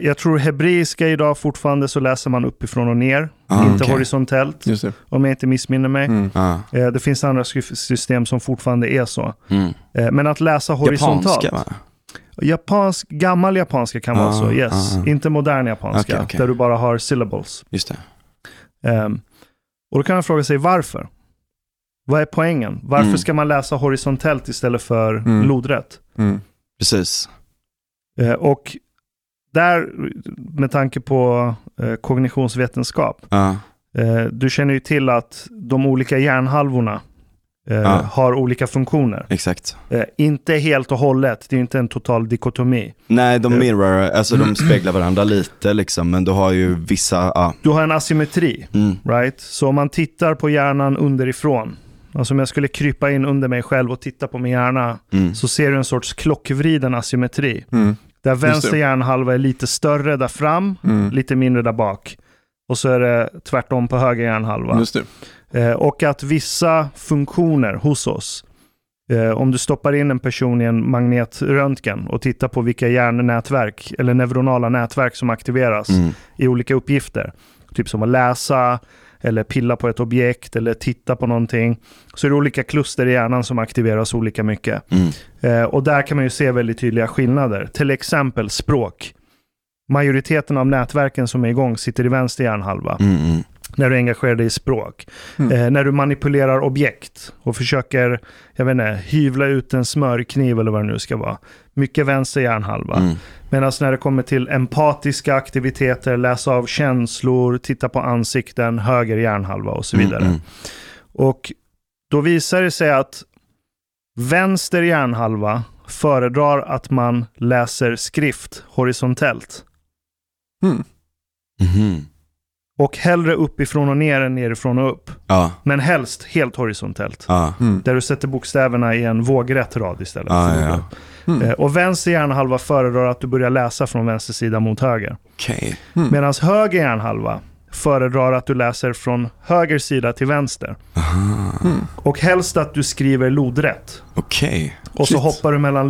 Speaker 3: jag tror hebreiska idag fortfarande så läser man uppifrån och ner,
Speaker 1: Ah,
Speaker 3: inte
Speaker 1: okej.
Speaker 3: horisontellt, om jag inte missminner mig.
Speaker 2: Mm.
Speaker 1: ja.
Speaker 3: Eh, det finns andra skriftsystem som fortfarande är så.
Speaker 1: Mm.
Speaker 3: Eh, men att läsa horisontalt.
Speaker 1: Japanska?
Speaker 3: Japansk, gammal japanska kan vara
Speaker 1: Ah,
Speaker 3: så, yes.
Speaker 1: ah, ah.
Speaker 3: Inte modern japanska,
Speaker 1: Okej, okej.
Speaker 3: där du bara har syllables.
Speaker 1: Just det.
Speaker 3: Ehm, och då kan man fråga sig varför? Vad är poängen? Varför
Speaker 1: Mm.
Speaker 3: ska man läsa horisontellt istället för
Speaker 2: Mm.
Speaker 3: lodrätt?
Speaker 2: Mm.
Speaker 1: Precis.
Speaker 3: Eh, och där, med tanke på eh, kognitionsvetenskap,
Speaker 1: Ja,
Speaker 3: eh, du känner ju till att de olika hjärnhalvorna eh,
Speaker 1: Ja.
Speaker 3: har olika funktioner.
Speaker 1: exakt.
Speaker 3: Eh, inte helt och hållet, det är inte en total dikotomi.
Speaker 1: Nej, de
Speaker 3: Eh.
Speaker 1: mirror, alltså de *clears throat* speglar varandra lite liksom, men du har ju vissa.
Speaker 3: Du har en asymmetri,
Speaker 1: Mm.
Speaker 3: right? Så om man tittar på hjärnan underifrån, alltså om jag skulle krypa in under mig själv och titta på min hjärna,
Speaker 1: Mm.
Speaker 3: så ser du en sorts klockvriden asymmetri.
Speaker 2: Mm.
Speaker 3: Där vänster hjärnhalva är lite större där fram,
Speaker 2: Mm.
Speaker 3: lite mindre där bak. Och så är det tvärtom på höger hjärnhalva. Eh, och att vissa funktioner hos oss Eh, om du stoppar in en person i en magnetröntgen och tittar på vilka hjärnnätverk eller neuronala nätverk som aktiveras
Speaker 1: Mm.
Speaker 3: i olika uppgifter, typ som att läsa, eller pilla på ett objekt eller titta på någonting, så är det olika kluster i hjärnan som aktiveras olika mycket.
Speaker 1: Mm.
Speaker 3: Eh, och där kan man ju se väldigt tydliga skillnader. Till exempel språk. Majoriteten av nätverken som är igång sitter i vänster hjärnhalva
Speaker 1: Mm. Mm.
Speaker 3: när du engagerar dig i språk.
Speaker 2: Mm.
Speaker 3: Eh, när du manipulerar objekt och försöker, jag vet inte, hyvla ut en smörkniv eller vad det nu ska vara. Mycket vänster hjärnhalva.
Speaker 1: Mm.
Speaker 3: Medan när det kommer till empatiska aktiviteter, läsa av känslor, titta på ansikten, höger hjärnhalva och så vidare.
Speaker 1: Mm. Mm.
Speaker 3: Och då visar det sig att vänster hjärnhalva föredrar att man läser skrift horisontellt.
Speaker 2: Mm.
Speaker 1: Mhm.
Speaker 3: Och hellre uppifrån och ner än nerifrån och upp.
Speaker 1: Ja.
Speaker 3: Men helst helt horisontellt.
Speaker 1: Ja.
Speaker 2: Mm.
Speaker 3: Där du sätter bokstäverna i en vågrätt rad istället.
Speaker 1: Ja.
Speaker 2: Mm.
Speaker 3: Eh, Och vänster hjärnhalva föredrar att du börjar läsa från vänster sida mot höger.
Speaker 1: Okej.
Speaker 2: Mm.
Speaker 3: Medan höger hjärnhalva föredrar att du läser från höger sida till vänster.
Speaker 1: Aha.
Speaker 2: Mm.
Speaker 3: Och helst att du skriver lodrätt.
Speaker 1: Okej.
Speaker 3: Och så
Speaker 2: Shit.
Speaker 3: hoppar du mellan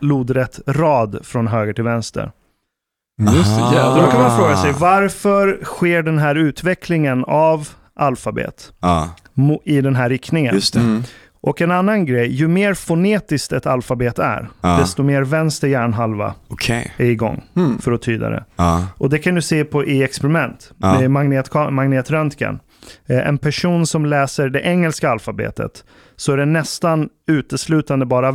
Speaker 3: lodrätt rad från höger till vänster.
Speaker 2: Just det,
Speaker 1: Aha.
Speaker 3: Då kan man
Speaker 1: Ah.
Speaker 3: fråga sig varför sker den här utvecklingen av alfabet mo- i den här riktningen?
Speaker 1: just det.
Speaker 2: Mm.
Speaker 3: Och en annan grej, ju mer fonetiskt ett alfabet är,
Speaker 1: Ja.
Speaker 3: desto mer vänster hjärnhalva
Speaker 1: Okej.
Speaker 3: är igång
Speaker 2: Mm.
Speaker 3: för att tyda det.
Speaker 1: Ja.
Speaker 3: Och det kan du se på i experiment med magnet, magnetröntgen. Eh, En person som läser det engelska alfabetet så är det nästan uteslutande bara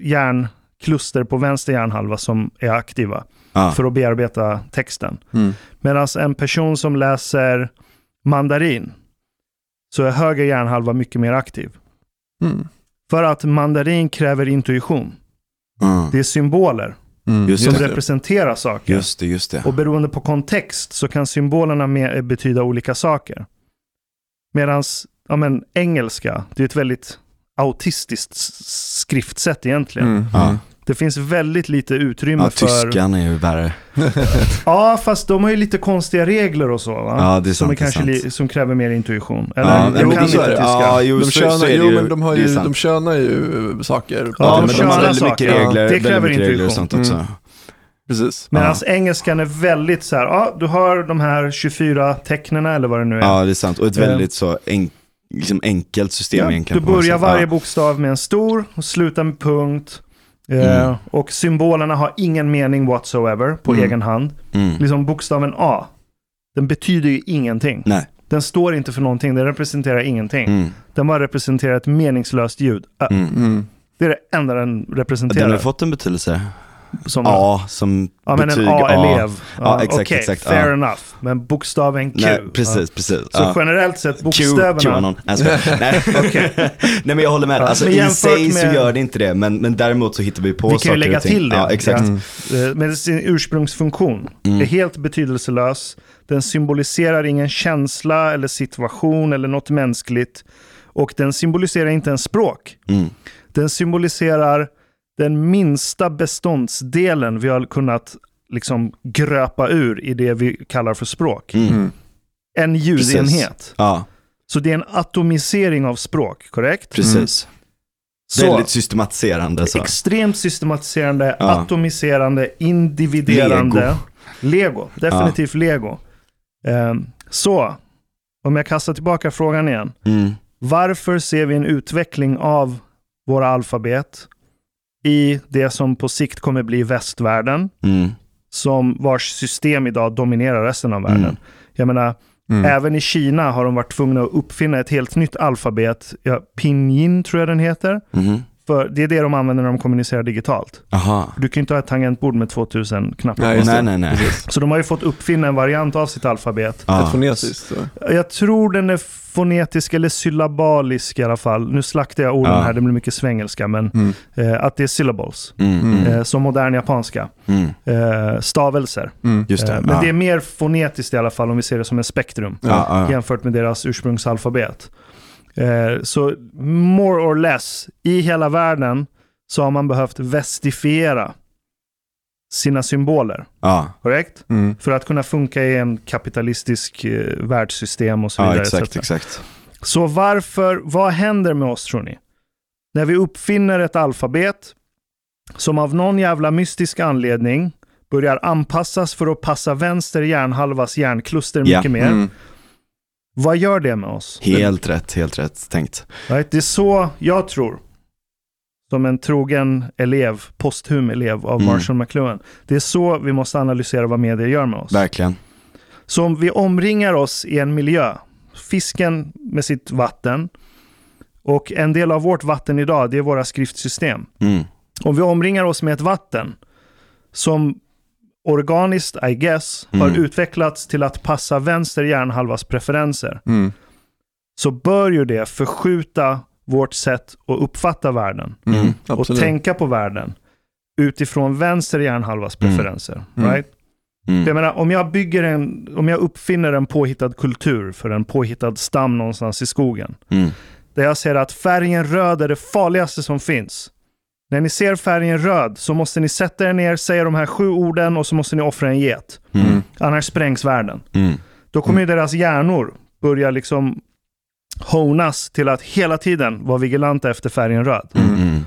Speaker 3: hjärnkluster på vänster hjärnhalva som är aktiva
Speaker 1: Ja.
Speaker 3: för att bearbeta texten.
Speaker 2: Mm.
Speaker 3: Medan en person som läser mandarin så är höger hjärnhalva mycket mer aktiv.
Speaker 2: Mm.
Speaker 3: För att mandarin kräver intuition.
Speaker 1: Mm.
Speaker 3: Det är symboler
Speaker 2: Mm.
Speaker 3: Som
Speaker 1: det.
Speaker 3: representerar saker.
Speaker 1: Just det, just det.
Speaker 3: Och beroende på kontext så kan symbolerna med, betyda olika saker. Medan ja, men, engelska, det är ett väldigt autistiskt skriftsätt egentligen.
Speaker 2: Mm.
Speaker 1: Ja.
Speaker 3: Det finns väldigt lite utrymme
Speaker 1: Ja,
Speaker 3: för...
Speaker 1: tyskan är ju värre. *laughs*
Speaker 3: Ja, fast de har ju lite konstiga regler och så. Va?
Speaker 1: Ja, det är
Speaker 3: som,
Speaker 1: sant,
Speaker 3: är
Speaker 1: det är
Speaker 3: kanske
Speaker 1: sant.
Speaker 3: li, som kräver mer intuition. Eller,
Speaker 1: Ja,
Speaker 3: jag
Speaker 1: men
Speaker 3: kan
Speaker 1: det-
Speaker 3: inte tyska.
Speaker 1: Ja, jo,
Speaker 2: De könar,
Speaker 1: det
Speaker 2: jo,
Speaker 1: ju.
Speaker 2: men de, har ju, könar ju saker.
Speaker 3: Ja,
Speaker 1: Ja,
Speaker 3: de
Speaker 1: men de har väldigt
Speaker 3: saker.
Speaker 1: mycket regler,
Speaker 3: Ja, det kräver
Speaker 1: regler och
Speaker 3: intuition.
Speaker 1: sånt också.
Speaker 2: Mm. Precis.
Speaker 3: Medan
Speaker 1: Ja.
Speaker 3: engelskan är väldigt så här, ja, du har de här 24 tecknen eller vad det nu är.
Speaker 1: Ja, det är sant. Och ett
Speaker 3: Eh.
Speaker 1: väldigt så en, liksom enkelt system
Speaker 3: Ja,
Speaker 1: egentligen.
Speaker 3: du börjar varje bokstav med en stor och slutar med punkt. Eh,
Speaker 1: Mm.
Speaker 3: Och symbolerna har ingen mening whatsoever på
Speaker 2: Mm.
Speaker 3: egen hand.
Speaker 1: Mm.
Speaker 3: Liksom bokstaven A, den betyder ju ingenting.
Speaker 1: Nej.
Speaker 3: Den står inte för någonting, den representerar ingenting.
Speaker 1: Mm.
Speaker 3: Den bara representerar ett meningslöst ljud.
Speaker 1: Mm.
Speaker 2: Mm.
Speaker 3: Det är det enda den representerar.
Speaker 1: Den har fått en betydelse.
Speaker 3: Som
Speaker 1: A som
Speaker 3: ja, men
Speaker 1: betyg
Speaker 3: en A-elev.
Speaker 1: Ja, exakt,
Speaker 3: okej,
Speaker 1: exakt,
Speaker 3: fair
Speaker 1: ja.
Speaker 3: enough. Men bokstaven Q.
Speaker 1: Nej,
Speaker 3: ja.
Speaker 1: precis, precis.
Speaker 3: Så
Speaker 1: ja.
Speaker 3: generellt sett,
Speaker 1: Q,
Speaker 3: bokstäverna...
Speaker 1: QAnon. Nej, skojar. *laughs* *laughs* Nej. Men jag håller med.
Speaker 3: Ja,
Speaker 1: Alltså,
Speaker 3: men
Speaker 1: I sig så
Speaker 3: med-
Speaker 1: gör det inte det, men, men däremot så hittar vi på
Speaker 3: Vi kan
Speaker 1: saker
Speaker 3: ju lägga
Speaker 1: och ting.
Speaker 3: till det.
Speaker 1: Ja, exakt.
Speaker 3: Ja.
Speaker 2: Mm.
Speaker 3: Eh, Men sin ursprungsfunktion
Speaker 1: Mm.
Speaker 3: är helt betydelselös. Den symboliserar ingen känsla eller situation eller något mänskligt. Och den symboliserar inte ens språk.
Speaker 1: Mm.
Speaker 3: Den symboliserar den minsta beståndsdelen vi har kunnat liksom gröpa ur i det vi kallar för språk.
Speaker 1: Mm.
Speaker 2: Mm.
Speaker 3: En ljudenhet.
Speaker 1: Ja,
Speaker 3: Så det är en atomisering av språk, korrekt?
Speaker 1: precis.
Speaker 3: Så,
Speaker 1: Väldigt systematiserande så.
Speaker 3: extremt systematiserande,
Speaker 1: Ja.
Speaker 3: atomiserande, individerande. Lego. definitivt lego. Ehm, så, om jag kastar tillbaka frågan igen.
Speaker 1: Mm.
Speaker 3: Varför ser vi en utveckling av våra alfabet i det som på sikt kommer bli västvärlden,
Speaker 1: Mm.
Speaker 3: som vars system idag dominerar resten av världen?
Speaker 1: Mm.
Speaker 3: Jag menar,
Speaker 2: Mm.
Speaker 3: även i Kina har de varit tvungna att uppfinna ett helt nytt alfabet. Ja, pinyin tror jag den heter. För det är det de använder när de kommunicerar digitalt.
Speaker 1: Aha.
Speaker 3: Du kan ju inte ha ett tangentbord med 2000 knappar.
Speaker 2: Nej,
Speaker 1: Nej, nej, nej.
Speaker 3: Så de har ju fått uppfinna en variant av sitt alfabet.
Speaker 1: Ja.
Speaker 2: Ett fonetiskt. så.
Speaker 3: Jag tror den är fonetisk eller syllabalisk i alla fall. Nu slaktar jag orden
Speaker 1: Ja.
Speaker 3: här, det blir mycket svengelska. Men
Speaker 2: Mm.
Speaker 3: eh, att det är syllables.
Speaker 1: Mm.
Speaker 2: Mm.
Speaker 3: Eh, som modern japanska.
Speaker 1: Mm.
Speaker 3: Eh, stavelser.
Speaker 2: Mm.
Speaker 1: Just det.
Speaker 3: Eh, men
Speaker 1: ja.
Speaker 3: det är mer fonetiskt i alla fall om vi ser det som en spektrum. jämfört med deras ursprungsalfabet. Eh, så more or less, i hela världen så har man behövt vestifiera sina symboler.
Speaker 1: ja.
Speaker 3: Korrekt?
Speaker 2: Mm.
Speaker 3: För att kunna funka i en kapitalistisk eh, världssystem och så vidare.
Speaker 1: exakt,
Speaker 3: etc.
Speaker 1: exakt.
Speaker 3: Så varför, vad händer med oss tror ni? när vi uppfinner ett alfabet som av någon jävla mystisk anledning börjar anpassas för att passa vänster hjärnhalvas hjärnkluster mycket mer.
Speaker 2: Mm.
Speaker 3: Vad gör det med oss?
Speaker 1: Helt rätt, helt rätt tänkt.
Speaker 3: Right? Det är så jag tror, som en trogen elev, posthum elev av
Speaker 1: Mm.
Speaker 3: Marshall McLuhan. Det är så vi måste analysera vad medier gör med oss.
Speaker 1: Verkligen.
Speaker 3: Så om vi omringar oss i en miljö, fisken med sitt vatten, och en del av vårt vatten idag, det är våra skriftsystem.
Speaker 1: Mm.
Speaker 3: Om vi omringar oss med ett vatten som organiskt, I guess, har
Speaker 1: Mm.
Speaker 3: utvecklats till att passa vänster hjärnhalvas preferenser,
Speaker 2: Mm.
Speaker 3: så bör ju det förskjuta vårt sätt att uppfatta världen
Speaker 2: Mm.
Speaker 1: Mm.
Speaker 3: och
Speaker 2: Absolut.
Speaker 3: tänka på världen utifrån vänster hjärnhalvas
Speaker 1: Mm.
Speaker 3: preferenser.
Speaker 2: Mm.
Speaker 3: Right?
Speaker 1: Mm.
Speaker 3: Jag menar, om jag bygger en, om jag uppfinner en påhittad kultur för en påhittad stam någonstans i skogen,
Speaker 1: Mm.
Speaker 3: där jag ser att färgen röd är det farligaste som finns. När ni ser färgen röd så måste ni sätta er ner, säga de här sju orden och så måste ni offra en get.
Speaker 1: Mm.
Speaker 3: Annars sprängs världen.
Speaker 1: Mm.
Speaker 3: Då kommer ju deras hjärnor börja liksom honas till att hela tiden vara vigilanta efter färgen röd.
Speaker 1: Mm. Mm.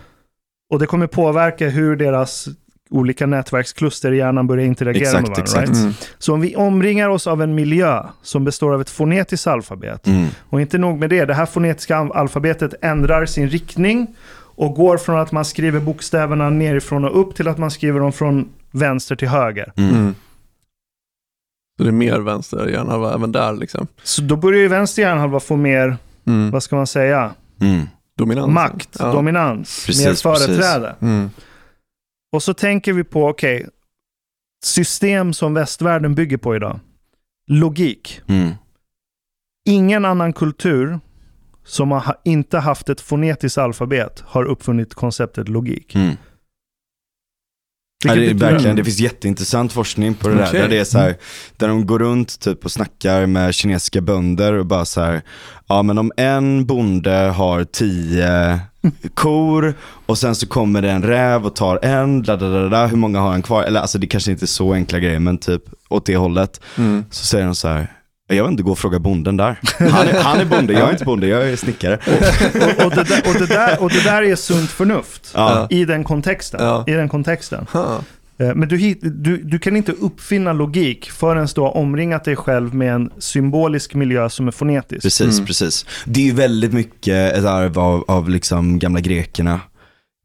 Speaker 3: Och det kommer påverka hur deras olika nätverkskluster i hjärnan börjar interagera
Speaker 1: Exakt,
Speaker 3: med varandra.
Speaker 1: exakt.
Speaker 3: Right?
Speaker 2: Mm.
Speaker 3: Så om vi omringar oss av en miljö som består av ett fonetiskt alfabet,
Speaker 1: Mm.
Speaker 3: och inte nog med det, det här fonetiska al- alfabetet ändrar sin riktning och går från att man skriver bokstäverna nerifrån och upp till att man skriver dem från vänster till höger.
Speaker 1: Mm.
Speaker 2: Mm. Så det är mer vänster hjärnhalva även där liksom.
Speaker 3: Så då börjar ju vänster hjärnhalva få mer,
Speaker 2: Mm.
Speaker 3: vad ska man säga,
Speaker 1: Mm.
Speaker 2: Dominans.
Speaker 3: makt,
Speaker 2: Ja.
Speaker 3: dominans,
Speaker 1: Precis,
Speaker 3: mer företräde.
Speaker 2: Mm.
Speaker 3: Och så tänker vi på, okej, system som västvärlden bygger på idag. Logik.
Speaker 1: Mm.
Speaker 3: Ingen annan kultur som har ha- inte haft ett fonetiskt alfabet har uppfunnit konceptet logik.
Speaker 1: Mm. Ja, det, är verkligen, det finns jätteintressant forskning på det där.
Speaker 2: Okej.
Speaker 1: Där, det är så här, där de går runt typ och snackar med kinesiska bönder och bara så här, ja men om en bonde har tio *laughs* kor och sen så kommer det en räv och tar en, da, da, da, da, hur många har han kvar? Eller alltså det kanske inte är så enkla grejer men typ åt det hållet.
Speaker 2: Mm.
Speaker 1: Så säger de så här, jag vet inte, gå och fråga bonden där. Han är, han är bonde, jag är inte bonde, jag är snickare.
Speaker 3: och, och, det där, och, det där, och det där är sunt förnuft
Speaker 1: Ja.
Speaker 3: i den kontexten.
Speaker 2: Ja.
Speaker 3: I den kontexten.
Speaker 2: Ha.
Speaker 3: Eh, Men du, du, du kan inte uppfinna logik förrän du har omringat dig själv med en symbolisk miljö som är fonetisk.
Speaker 1: Precis,
Speaker 2: Mm.
Speaker 1: precis. Det är ju väldigt mycket ett arv av, av liksom gamla grekerna,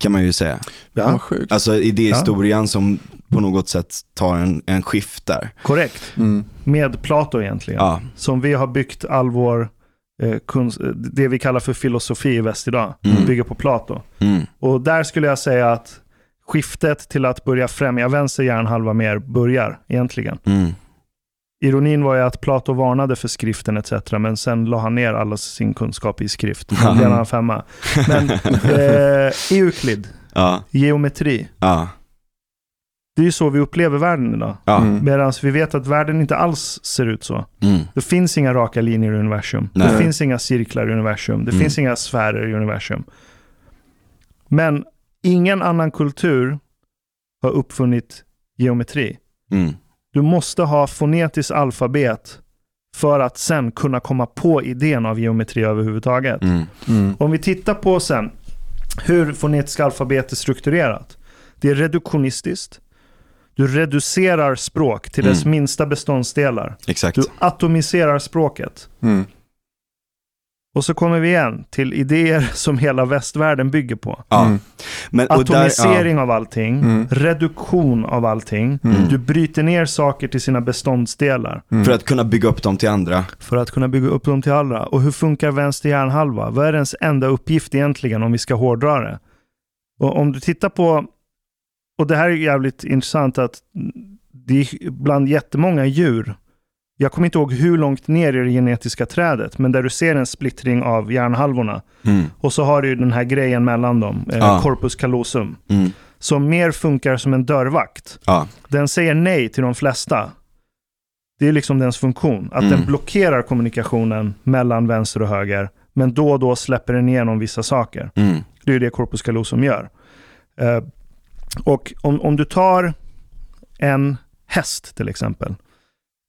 Speaker 1: kan man ju säga.
Speaker 2: Ja.
Speaker 1: Alltså idéhistorien som på något sätt tar en, en skift där.
Speaker 3: Korrekt.
Speaker 2: Mm.
Speaker 3: Med Plato egentligen.
Speaker 1: Ja,
Speaker 3: Som vi har byggt all vår, eh, kunst, det vi kallar för filosofi i väst idag,
Speaker 1: Mm.
Speaker 3: bygger på Plato.
Speaker 1: mm,
Speaker 3: Och där skulle jag säga att skiftet till att börja främja vänster hjärnhalva mer börjar egentligen.
Speaker 1: mm,
Speaker 3: Ironin var ju att Plato varnade för skriften etc. Men sen la han ner all sin kunskap i skrift. Då blev han femma. *laughs* Men eh, Euklid,
Speaker 1: ja,
Speaker 3: geometri.
Speaker 1: ja,
Speaker 3: Det är ju så vi upplever världen idag.
Speaker 1: ja,
Speaker 2: Mm.
Speaker 3: Medan vi vet att världen inte alls ser ut så.
Speaker 1: mm,
Speaker 3: Det finns inga raka linjer i universum.
Speaker 1: Nej.
Speaker 3: Det finns inga cirklar i universum. Det
Speaker 1: Mm.
Speaker 3: finns inga sfärer i universum. Men ingen annan kultur har uppfunnit geometri.
Speaker 1: mm,
Speaker 3: Du måste ha fonetiskt alfabet för att sen kunna komma på idén av geometri överhuvudtaget.
Speaker 1: mm,
Speaker 2: Mm.
Speaker 3: Om vi tittar på sen hur fonetiska alfabet är strukturerat. Det är reduktionistiskt. Du reducerar språk till dess
Speaker 1: Mm.
Speaker 3: minsta beståndsdelar.
Speaker 1: exakt.
Speaker 3: Du atomiserar språket. Och så kommer vi igen till idéer *laughs* som hela västvärlden bygger på.
Speaker 1: Ja.
Speaker 2: Mm.
Speaker 1: Men, och där,
Speaker 3: Atomisering av allting,
Speaker 2: Mm.
Speaker 3: reduktion av allting.
Speaker 2: Mm.
Speaker 3: Du bryter ner saker till sina beståndsdelar
Speaker 2: Mm.
Speaker 1: ja, för att kunna bygga upp dem till andra.
Speaker 3: för att kunna bygga upp dem till alla. Och hur funkar vänster hjärnhalva? Vad är ens enda uppgift egentligen om vi ska hårdra det? Och om du tittar på, och det här är jävligt intressant att det är bland jättemånga djur, jag kommer inte ihåg hur långt ner i det genetiska trädet, men där du ser en splittring av hjärnhalvorna.
Speaker 1: Mm,
Speaker 3: Och så har du den här grejen mellan dem,
Speaker 1: Ja.
Speaker 3: corpus callosum,
Speaker 1: mm,
Speaker 3: som mer funkar som en dörrvakt.
Speaker 1: ja,
Speaker 3: Den säger nej till de flesta. Det är liksom dens funktion. Att
Speaker 1: Mm.
Speaker 3: den blockerar kommunikationen mellan vänster och höger. Men då och då släpper den igenom vissa saker.
Speaker 1: mm,
Speaker 3: Det är det corpus callosum gör. Eh, och om, om du tar en häst till exempel.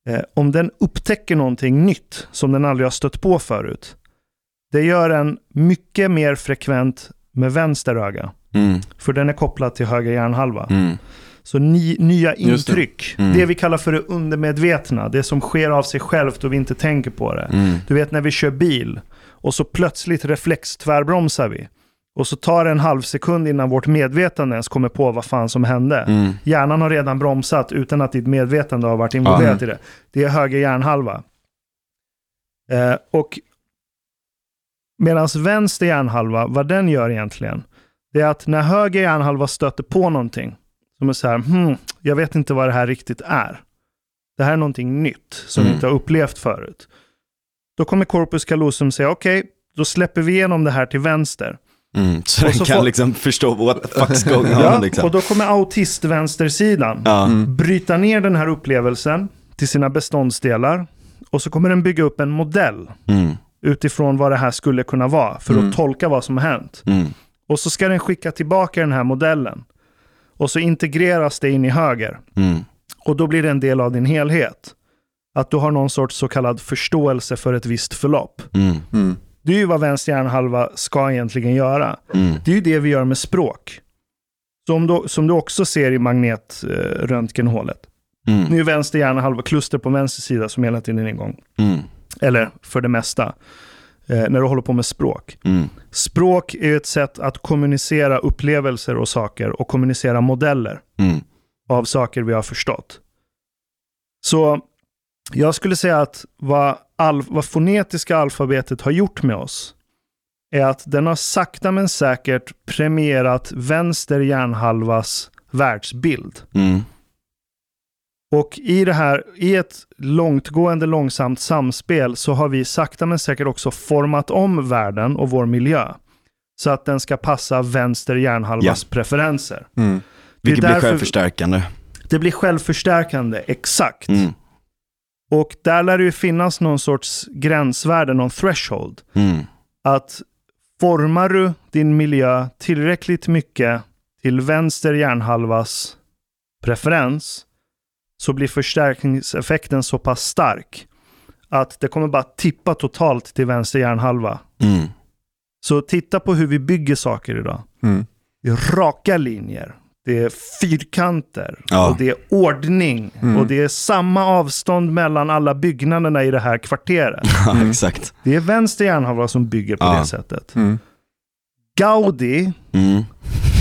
Speaker 3: Eh, om den upptäcker någonting nytt som den aldrig har stött på förut. Det gör en mycket mer frekvent med vänster öga.
Speaker 1: Mm.
Speaker 3: För den är kopplad till höger hjärnhalva.
Speaker 1: Mm.
Speaker 3: Så ni, nya
Speaker 2: det.
Speaker 3: intryck, det.
Speaker 1: Mm.
Speaker 3: vi kallar för det undermedvetna, det som sker av sig självt och vi inte tänker på det.
Speaker 1: Mm.
Speaker 3: Du vet när vi kör bil och så plötsligt reflextvärbromsar vi. Och så tar det en halv sekund innan vårt medvetande ens kommer på vad fan som hände.
Speaker 1: Mm.
Speaker 3: Hjärnan har redan bromsat utan att ditt medvetande har varit involverat i det. Det är höger hjärnhalva. Eh, och medan vänster hjärnhalva, vad den gör egentligen, det är att när höger hjärnhalva stöter på någonting, som är så här, hmm, jag vet inte vad det här riktigt är. Det här är någonting nytt som vi
Speaker 1: Mm.
Speaker 3: inte har upplevt förut. Då kommer corpus callosum säga, okej, då släpper vi igenom det här till vänster.
Speaker 1: Mm. Så
Speaker 3: Och
Speaker 1: den
Speaker 3: så
Speaker 1: kan
Speaker 3: får-
Speaker 1: liksom förstå what the fuck's *laughs* going on.
Speaker 3: Ja,
Speaker 1: liksom.
Speaker 3: och då kommer autistvänstersidan
Speaker 1: ja.
Speaker 2: Mm.
Speaker 3: bryta ner den här upplevelsen till sina beståndsdelar. Och så kommer den bygga upp en modell
Speaker 1: Mm.
Speaker 3: utifrån vad det här skulle kunna vara för
Speaker 1: Mm.
Speaker 3: att tolka vad som har hänt.
Speaker 1: Mm.
Speaker 3: Och så ska den skicka tillbaka den här modellen. Och så integreras det in i höger.
Speaker 1: Mm.
Speaker 3: Och då blir det en del av din helhet. Att du har någon sorts så kallad förståelse för ett visst förlopp. Det är ju vad vänster hjärnhalva ska egentligen göra.
Speaker 1: Mm.
Speaker 3: Det är ju det vi gör med språk. Som du, som du också ser i magnetröntgenhålet.
Speaker 1: Mm.
Speaker 3: Nu är vänster hjärnhalva kluster på vänster sida som hela tiden är igång.
Speaker 1: Mm.
Speaker 3: Eller för det mesta. Eh, när du håller på med språk.
Speaker 1: Mm.
Speaker 3: Språk är ett sätt att kommunicera upplevelser och saker och kommunicera modeller
Speaker 1: Mm.
Speaker 3: av saker vi har förstått. Så jag skulle säga att vad, al- vad fonetiska alfabetet har gjort med oss är att den har sakta men säkert premierat vänster hjärnhalvas världsbild.
Speaker 1: Mm.
Speaker 3: Och i det här, i ett långtgående långsamt samspel så har vi sakta men säkert också format om världen och vår miljö. Så att den ska passa vänster hjärnhalvas preferenser.
Speaker 2: Mm.
Speaker 1: Vilket blir självförstärkande.
Speaker 3: Det blir självförstärkande, exakt.
Speaker 1: Mm.
Speaker 3: Och där lär det ju finnas någon sorts gränsvärde, någon threshold.
Speaker 1: Mm.
Speaker 3: Att formar du din miljö tillräckligt mycket till vänster hjärnhalvas preferens så blir förstärkningseffekten så pass stark att det kommer bara tippa totalt till vänster hjärnhalva.
Speaker 1: Mm.
Speaker 3: Så titta på hur vi bygger saker idag.
Speaker 2: Mm.
Speaker 3: Raka linjer, det är fyrkanter
Speaker 1: Ja.
Speaker 3: och det är ordning
Speaker 2: Mm.
Speaker 3: och det är samma avstånd mellan alla byggnaderna i det här kvarteret. *laughs*
Speaker 1: Ja, exakt.
Speaker 3: Det är vänster hjärnhalva som bygger på
Speaker 1: Ja.
Speaker 3: det sättet.
Speaker 2: Mm.
Speaker 3: Gaudi,
Speaker 1: Mm.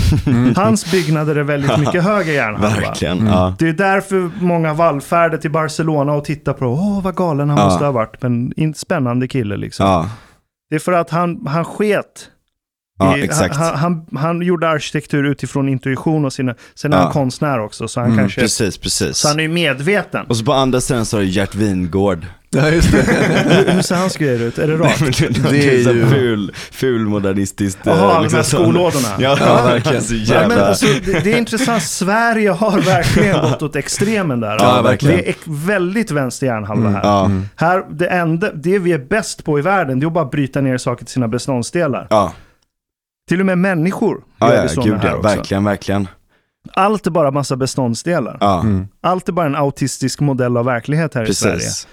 Speaker 1: *laughs*
Speaker 3: hans byggnader är väldigt mycket höger hjärnhalva.
Speaker 2: Mm.
Speaker 3: Det är därför många vallfärder till Barcelona och tittar på, åh vad galen han måste ha varit, men inte spännande kille liksom. Det är för att han, han sket.
Speaker 1: Ja,
Speaker 3: i-
Speaker 1: exakt.
Speaker 3: Han, han, han gjorde arkitektur utifrån intuition och sina, sen är
Speaker 1: Ja.
Speaker 3: han konstnär också, så han
Speaker 2: Mm,
Speaker 3: kanske,
Speaker 1: Precis, precis.
Speaker 3: så han är ju medveten.
Speaker 1: Och så på andra sidan så har du Gert Wingård.
Speaker 2: Ja, just det. *laughs*
Speaker 3: hur, hur ser hans grejer ut? Är det rakt? *laughs*
Speaker 1: det är
Speaker 2: är ju-
Speaker 1: ful, ful modernistiskt.
Speaker 3: Jaha, de
Speaker 1: liksom
Speaker 3: här
Speaker 1: så-
Speaker 3: skolådorna.
Speaker 1: Ja,
Speaker 2: Ja, verkligen.
Speaker 1: Så jävla...
Speaker 3: men alltså, det, det är intressant, Sverige har verkligen *laughs* gått åt extremen där.
Speaker 2: Ja, verkligen.
Speaker 3: Det är väldigt vänster hjärnhalva här.
Speaker 1: ja,
Speaker 2: Mm.
Speaker 3: här det, enda, det vi är bäst på i världen, det är att bara bryta ner saker till sina beståndsdelar.
Speaker 1: ja,
Speaker 3: Till och med människor
Speaker 1: ja,
Speaker 3: gör
Speaker 1: ja
Speaker 3: vi sådana
Speaker 1: gud
Speaker 3: här
Speaker 1: ja,
Speaker 3: också.
Speaker 1: verkligen, verkligen.
Speaker 3: Allt är bara massa beståndsdelar.
Speaker 1: Ja,
Speaker 2: Mm.
Speaker 3: Allt är bara en autistisk modell av verklighet här i Sverige.
Speaker 1: precis.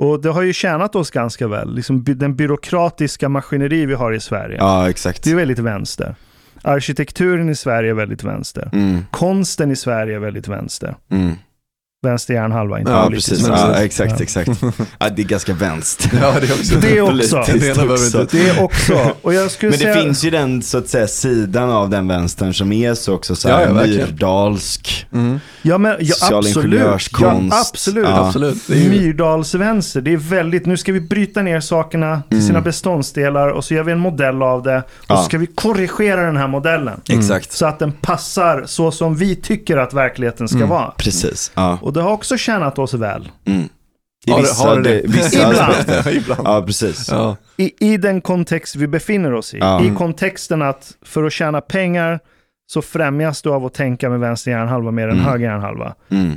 Speaker 3: Och det har ju tjänat oss ganska väl. Liksom den byråkratiska maskineri vi har i Sverige.
Speaker 1: Ja, exakt.
Speaker 3: Det är väldigt vänster. Arkitekturen i Sverige är väldigt vänster.
Speaker 1: Mm,
Speaker 3: Konsten i Sverige är väldigt vänster.
Speaker 1: mm.
Speaker 3: Vänster hjärnhalva, inte
Speaker 2: Ja,
Speaker 3: politiskt
Speaker 1: Precis, ja, exakt, exakt. *laughs* Ja, det är ganska vänster. *laughs*
Speaker 2: Ja, det är också.
Speaker 3: Det
Speaker 2: inte-
Speaker 1: också.
Speaker 3: Det är också, och jag skulle
Speaker 1: Men det
Speaker 3: säga...
Speaker 1: finns ju den så att säga sidan av den vänstern som är så också så här
Speaker 2: Ja, ja,
Speaker 1: myrdalsk.
Speaker 2: Mm.
Speaker 3: Ja, men, ja, absolut. Ja, absolut.
Speaker 1: Ja.
Speaker 2: Absolut. Är ju...
Speaker 3: Myrdalsvänster, det är väldigt, nu ska vi bryta ner sakerna till
Speaker 1: Mm.
Speaker 3: sina beståndsdelar och så gör vi en modell av det. Och
Speaker 1: Ja.
Speaker 3: så ska vi korrigera den här modellen.
Speaker 1: Exakt,
Speaker 3: Så att den passar så som vi tycker att verkligheten ska
Speaker 2: Mm.
Speaker 3: vara.
Speaker 1: precis. Ja.
Speaker 3: Och det har också tjänat oss väl.
Speaker 1: Mm. I
Speaker 2: Har
Speaker 1: vissa,
Speaker 2: har det
Speaker 1: vissa
Speaker 3: Ibland. *laughs*
Speaker 2: Ibland.
Speaker 1: Ja, precis.
Speaker 2: Ja.
Speaker 3: I, I den kontext vi befinner oss i.
Speaker 1: Ja.
Speaker 3: I kontexten att för att tjäna pengar så främjas du av att tänka med vänster hjärnhalva mer än
Speaker 1: Mm.
Speaker 3: höger hjärnhalva.
Speaker 1: Mm.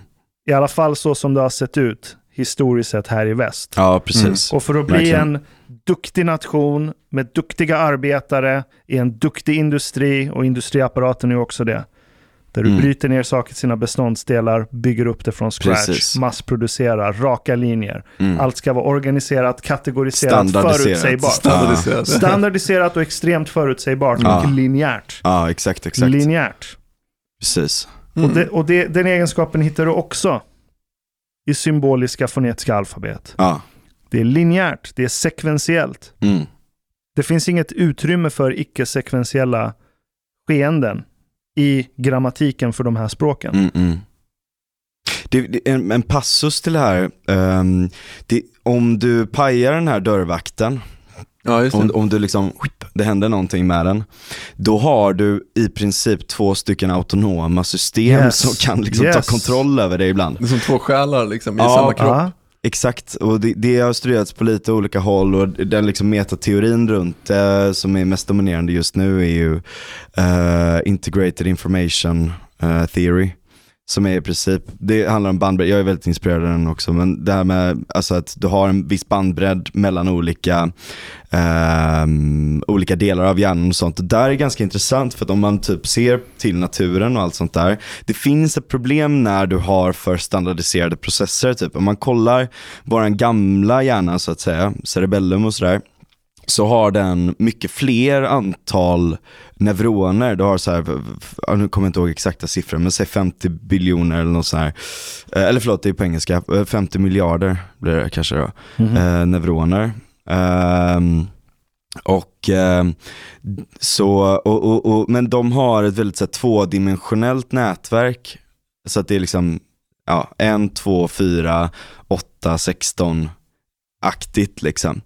Speaker 3: I alla fall så som det har sett ut historiskt sett här i väst.
Speaker 1: Ja, precis.
Speaker 3: Och för att bli
Speaker 1: Verkligen.
Speaker 3: en duktig nation med duktiga arbetare i en duktig industri och industriapparaten är också det. Där du
Speaker 1: Mm.
Speaker 3: bryter ner saker till sina beståndsdelar, bygger upp det från scratch,
Speaker 1: Precis.
Speaker 3: massproducerar, raka linjer.
Speaker 1: Mm.
Speaker 3: Allt ska vara organiserat, kategoriserat,
Speaker 1: Standardiserat.
Speaker 3: förutsägbart.
Speaker 2: Standardiserat.
Speaker 3: Standardiserat och extremt förutsägbart
Speaker 1: Ja.
Speaker 3: och linjärt.
Speaker 1: Ja, exakt, exakt.
Speaker 3: Linjärt.
Speaker 1: Precis.
Speaker 2: Mm.
Speaker 3: Och, det, och det, den egenskapen hittar du också i symboliska fonetiska alfabet. Det är linjärt, det är sekventiellt.
Speaker 1: Mm.
Speaker 3: Det finns inget utrymme för icke-sekventiella skeenden i grammatiken för de här språken.
Speaker 1: Mm, mm. Det, det, en, en passus till det här, ehm, det, om du pajar den här dörrvakten,
Speaker 2: Ja, just det.
Speaker 1: om, om du liksom, det händer någonting med den, då har du i princip två stycken autonoma system
Speaker 3: Yes.
Speaker 1: som kan liksom
Speaker 3: Yes.
Speaker 1: ta kontroll över dig ibland.
Speaker 2: Det är som två själar liksom, i
Speaker 1: Ja,
Speaker 2: samma kropp.
Speaker 1: Exakt, och det, det har studerats på lite olika håll och den liksom metateorin runt det som är mest dominerande just nu är ju eh, Integrated Information eh, Theory. Som är i princip, det handlar om bandbredd, jag är väldigt inspirerad av den också, men det här med alltså att du har en viss bandbredd mellan olika, eh, olika delar av hjärnan och sånt. Och där är ganska intressant för att om man typ ser till naturen och allt sånt där, det finns ett problem när du har för standardiserade processer. Typ. Om man kollar vår gamla hjärna så att säga, cerebellum och sådär, så har den mycket fler antal neuroner. Du har så här, nu kommer jag inte ihåg exakta siffror, men säg 50 biljoner eller något så här. Eh, Eller förlåt, det är på engelska. Eh, 50 miljarder blir det kanske då.
Speaker 3: Mhm.
Speaker 1: Eh, neuroner. Ehm, och ehm, så, och, och, och, men de har ett väldigt så här, tvådimensionellt nätverk. Så att det är liksom, ja, 1, 2, 4, 8, 16 aktigt liksom.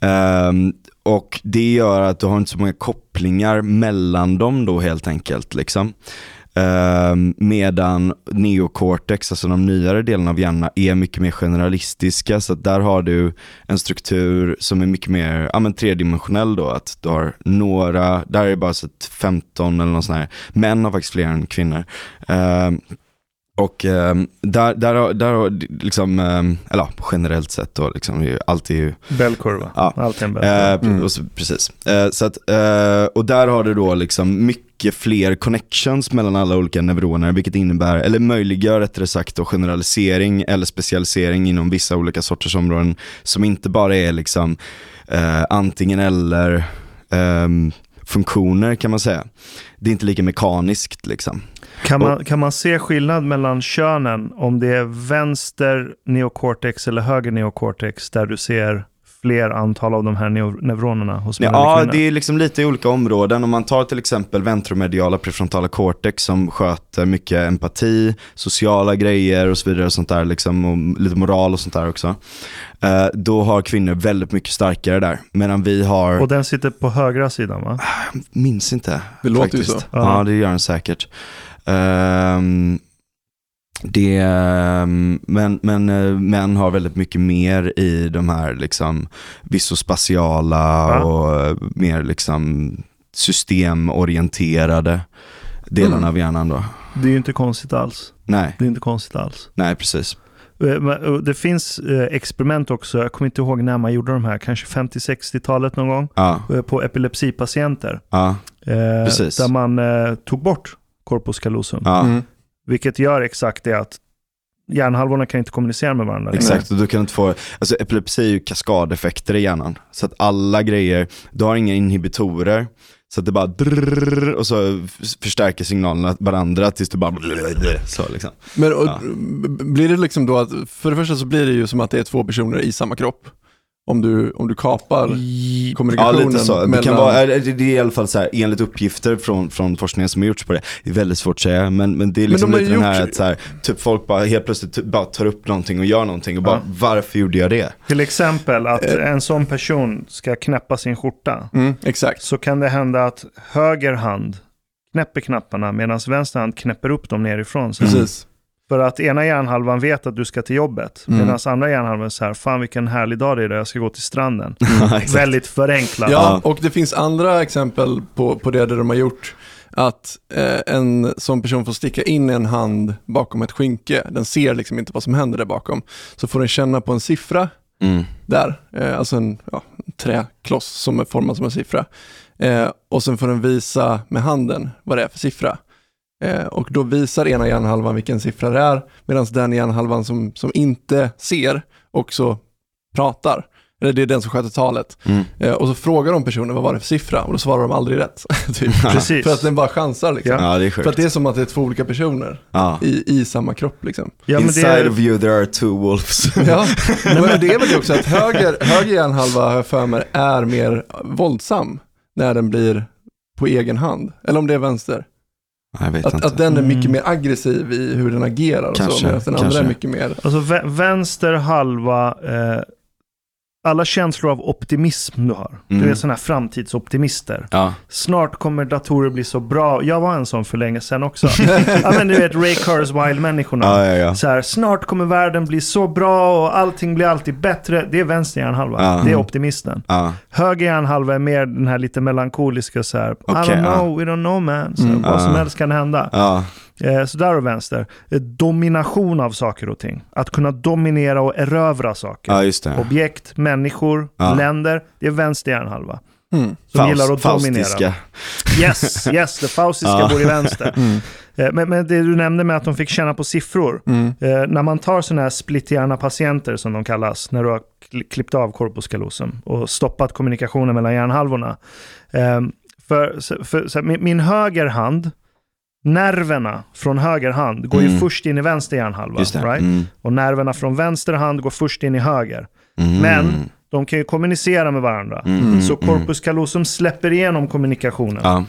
Speaker 1: Um, och det gör att du har inte så många kopplingar mellan dem då helt enkelt. Liksom. Um, medan neocortex, alltså de nyare delarna av hjärnan, är mycket mer generalistiska. Så att där har du en struktur som är mycket mer ja, men tredimensionell då. Att du har några, där är det bara så att 15 eller något sånt här. Män har faktiskt fler än kvinnor. Um, och ehm, där, där, har- där har liksom, ehm, eller generellt sett då, liksom, det är ju
Speaker 3: Bellkurva.
Speaker 1: Ja.
Speaker 3: Allt är en bellkurva.
Speaker 1: Eh,
Speaker 2: Mm.
Speaker 1: precis. Eh, så att, eh, och där har du då liksom mycket fler connections mellan alla olika neuroner, vilket innebär, eller möjliggör rättare sagt då generalisering eller specialisering inom vissa olika sorters områden som inte bara är liksom eh, antingen eller ehm, funktioner kan man säga. Det är inte lika mekaniskt liksom.
Speaker 3: Kan man, kan man se skillnad mellan könen om det är vänster neocortex eller höger neocortex där du ser fler antal av de här neuronerna hos män
Speaker 1: Ja, det är liksom lite i olika områden. Om man tar till exempel ventromediala prefrontala cortex som sköter mycket empati, sociala grejer och så vidare och sånt där liksom, och lite moral och sånt där också. Eh, då har kvinnor väldigt mycket starkare där. Medan vi har,
Speaker 3: Och den sitter på högra sidan va?
Speaker 1: minns inte.
Speaker 2: Det låter ju
Speaker 1: faktiskt.
Speaker 2: så.
Speaker 1: Ja,
Speaker 3: Ja.
Speaker 1: det gör den säkert. Ehm, det, ehm, men, men eh, män har väldigt mycket mer i de här liksom visospatiala
Speaker 3: Ja.
Speaker 1: och eh, mer liksom systemorienterade delarna
Speaker 2: Mm.
Speaker 1: av hjärnan då.
Speaker 3: Det är ju inte konstigt alls.
Speaker 1: Nej,
Speaker 3: Det är inte konstigt alls.
Speaker 1: nej precis.
Speaker 3: Eh, Det finns experiment också, jag kommer inte ihåg när man gjorde de här, kanske 50-60-talet någon gång,
Speaker 1: Ja,
Speaker 3: på epilepsipatienter.
Speaker 1: ja, Precis.
Speaker 3: Där man tog bort corpus callosum.
Speaker 1: ja.
Speaker 2: Mm.
Speaker 3: Vilket gör exakt det att hjärnhalvorna kan inte kommunicera med varandra.
Speaker 1: Exakt, och du kan inte få, alltså epilepsi är ju kaskadeffekter i hjärnan. Så att alla grejer, du har inga inhibitorer. Så att det bara drrrr, och så förstärker signalerna varandra tills du bara så liksom.
Speaker 2: Men och,
Speaker 1: Ja.
Speaker 2: blir det liksom då att, för det första så blir det ju som att det är två personer i samma kropp. Om du, om du kapar
Speaker 1: Ja
Speaker 2: kommunikationen
Speaker 1: lite så, det
Speaker 2: mellan...
Speaker 1: kan vara, det är i alla fall så här, enligt uppgifter från, från forskningen som har gjorts på det, det är väldigt svårt att säga, men, men det är
Speaker 2: Men
Speaker 1: liksom
Speaker 2: de
Speaker 1: lite den
Speaker 2: gjort-
Speaker 1: här att så här, typ folk bara helt plötsligt bara tar upp någonting och gör någonting och bara,
Speaker 3: Ja.
Speaker 1: varför gjorde jag det?
Speaker 3: Till exempel att
Speaker 1: Eh.
Speaker 3: en sån person ska knäppa sin skjorta.
Speaker 2: Mm, exakt.
Speaker 3: Så kan det hända att höger hand knäpper knapparna medan vänster hand knäpper upp dem nerifrån. Så.
Speaker 2: Precis.
Speaker 3: För att ena hjärnhalvan vet att du ska till jobbet.
Speaker 2: Mm.
Speaker 3: Medan andra hjärnhalvan är så här, fan vilken härlig dag det är idag, jag ska gå till stranden. *laughs*
Speaker 1: Exakt.
Speaker 3: Väldigt förenklat.
Speaker 2: Ja, och det finns andra exempel på, på det där de har gjort. Att eh, en sån person får sticka in en hand bakom ett skynke. Den ser liksom inte vad som händer där bakom. Så får den känna på en siffra
Speaker 1: Mm.
Speaker 2: där, eh, alltså en ja, en träkloss som är formad som en siffra. Eh, och sen får den visa med handen vad det är för siffra. Eh, och då visar ena hjärnhalvan vilken siffra det är, medan den hjärnhalvan som, som inte ser också pratar. Eller det är den som sköter talet.
Speaker 1: Mm.
Speaker 2: Eh, och så frågar de personen vad var det för siffra och då svarar de aldrig rätt. *laughs* typ. *laughs*
Speaker 3: Precis.
Speaker 2: För att den bara chansar liksom.
Speaker 3: Ja.
Speaker 1: Det är
Speaker 2: För att det är som att det är två olika personer
Speaker 1: Ja.
Speaker 2: i, i samma kropp liksom.
Speaker 3: Ja,
Speaker 1: Inside
Speaker 3: är,
Speaker 1: of you there are two wolves. *laughs*
Speaker 2: Ja, men det är väl det också att höger, höger hjärnhalva har jag för mig är mer våldsam när den blir på egen hand. Eller om det är vänster.
Speaker 1: Jag vet
Speaker 2: Att,
Speaker 1: inte.
Speaker 2: att den är mycket
Speaker 3: Mm.
Speaker 2: mer aggressiv i hur den agerar och
Speaker 1: Kanske,
Speaker 2: så, medan den andra
Speaker 1: kanske.
Speaker 2: är mycket mer...
Speaker 3: alltså vä- vänster halva, eh, alla känslor av optimism du har.
Speaker 1: Mm.
Speaker 3: Du är sådana här framtidsoptimister.
Speaker 1: Ja.
Speaker 3: Snart kommer datorer bli så bra. Jag var en sån för länge sedan också. *laughs* ja men du vet Ray Kurzweil-människorna.
Speaker 1: Ja, ja.
Speaker 3: Så här, snart kommer världen bli så bra och allting blir alltid bättre. Det är vänster hjärnhalva. Det är optimisten. Höger hjärnhalva är mer den här lite melankoliska så här. I
Speaker 1: Okej,
Speaker 3: don't know, we don't know man. Så,
Speaker 2: Mm.
Speaker 3: vad som helst kan hända. Eh, så där och vänster. Eh, domination av saker och ting. Att kunna dominera och erövra saker.
Speaker 1: ja.
Speaker 3: Objekt, människor,
Speaker 1: Ja.
Speaker 3: länder. Det är vänster hjärnhalva.
Speaker 2: Mm.
Speaker 3: Som
Speaker 1: Faust-
Speaker 3: gillar att dominera.
Speaker 1: Faustiska.
Speaker 3: Yes, yes, det faustiska *laughs*
Speaker 1: Ja.
Speaker 3: bor i vänster.
Speaker 2: Mm.
Speaker 3: Eh, Men, men det du nämnde med att de fick känna på siffror.
Speaker 2: Mm.
Speaker 3: Eh, när man tar sådana här splitthjärna-patienter som de kallas, när du har kli- klippt av corpus callosum och stoppat kommunikationen mellan hjärnhalvorna. Eh, för, för, för, min, min höger hand, nerverna från höger hand går ju
Speaker 1: Mm.
Speaker 3: först in i vänster hjärnhalva. Right?
Speaker 1: Mm.
Speaker 3: Och nerverna från vänster hand går först in i höger.
Speaker 1: Mm.
Speaker 3: Men de kan ju kommunicera med varandra.
Speaker 1: Mm,
Speaker 3: Så
Speaker 1: mm,
Speaker 3: corpus callosum släpper igenom kommunikationen.
Speaker 1: Ja.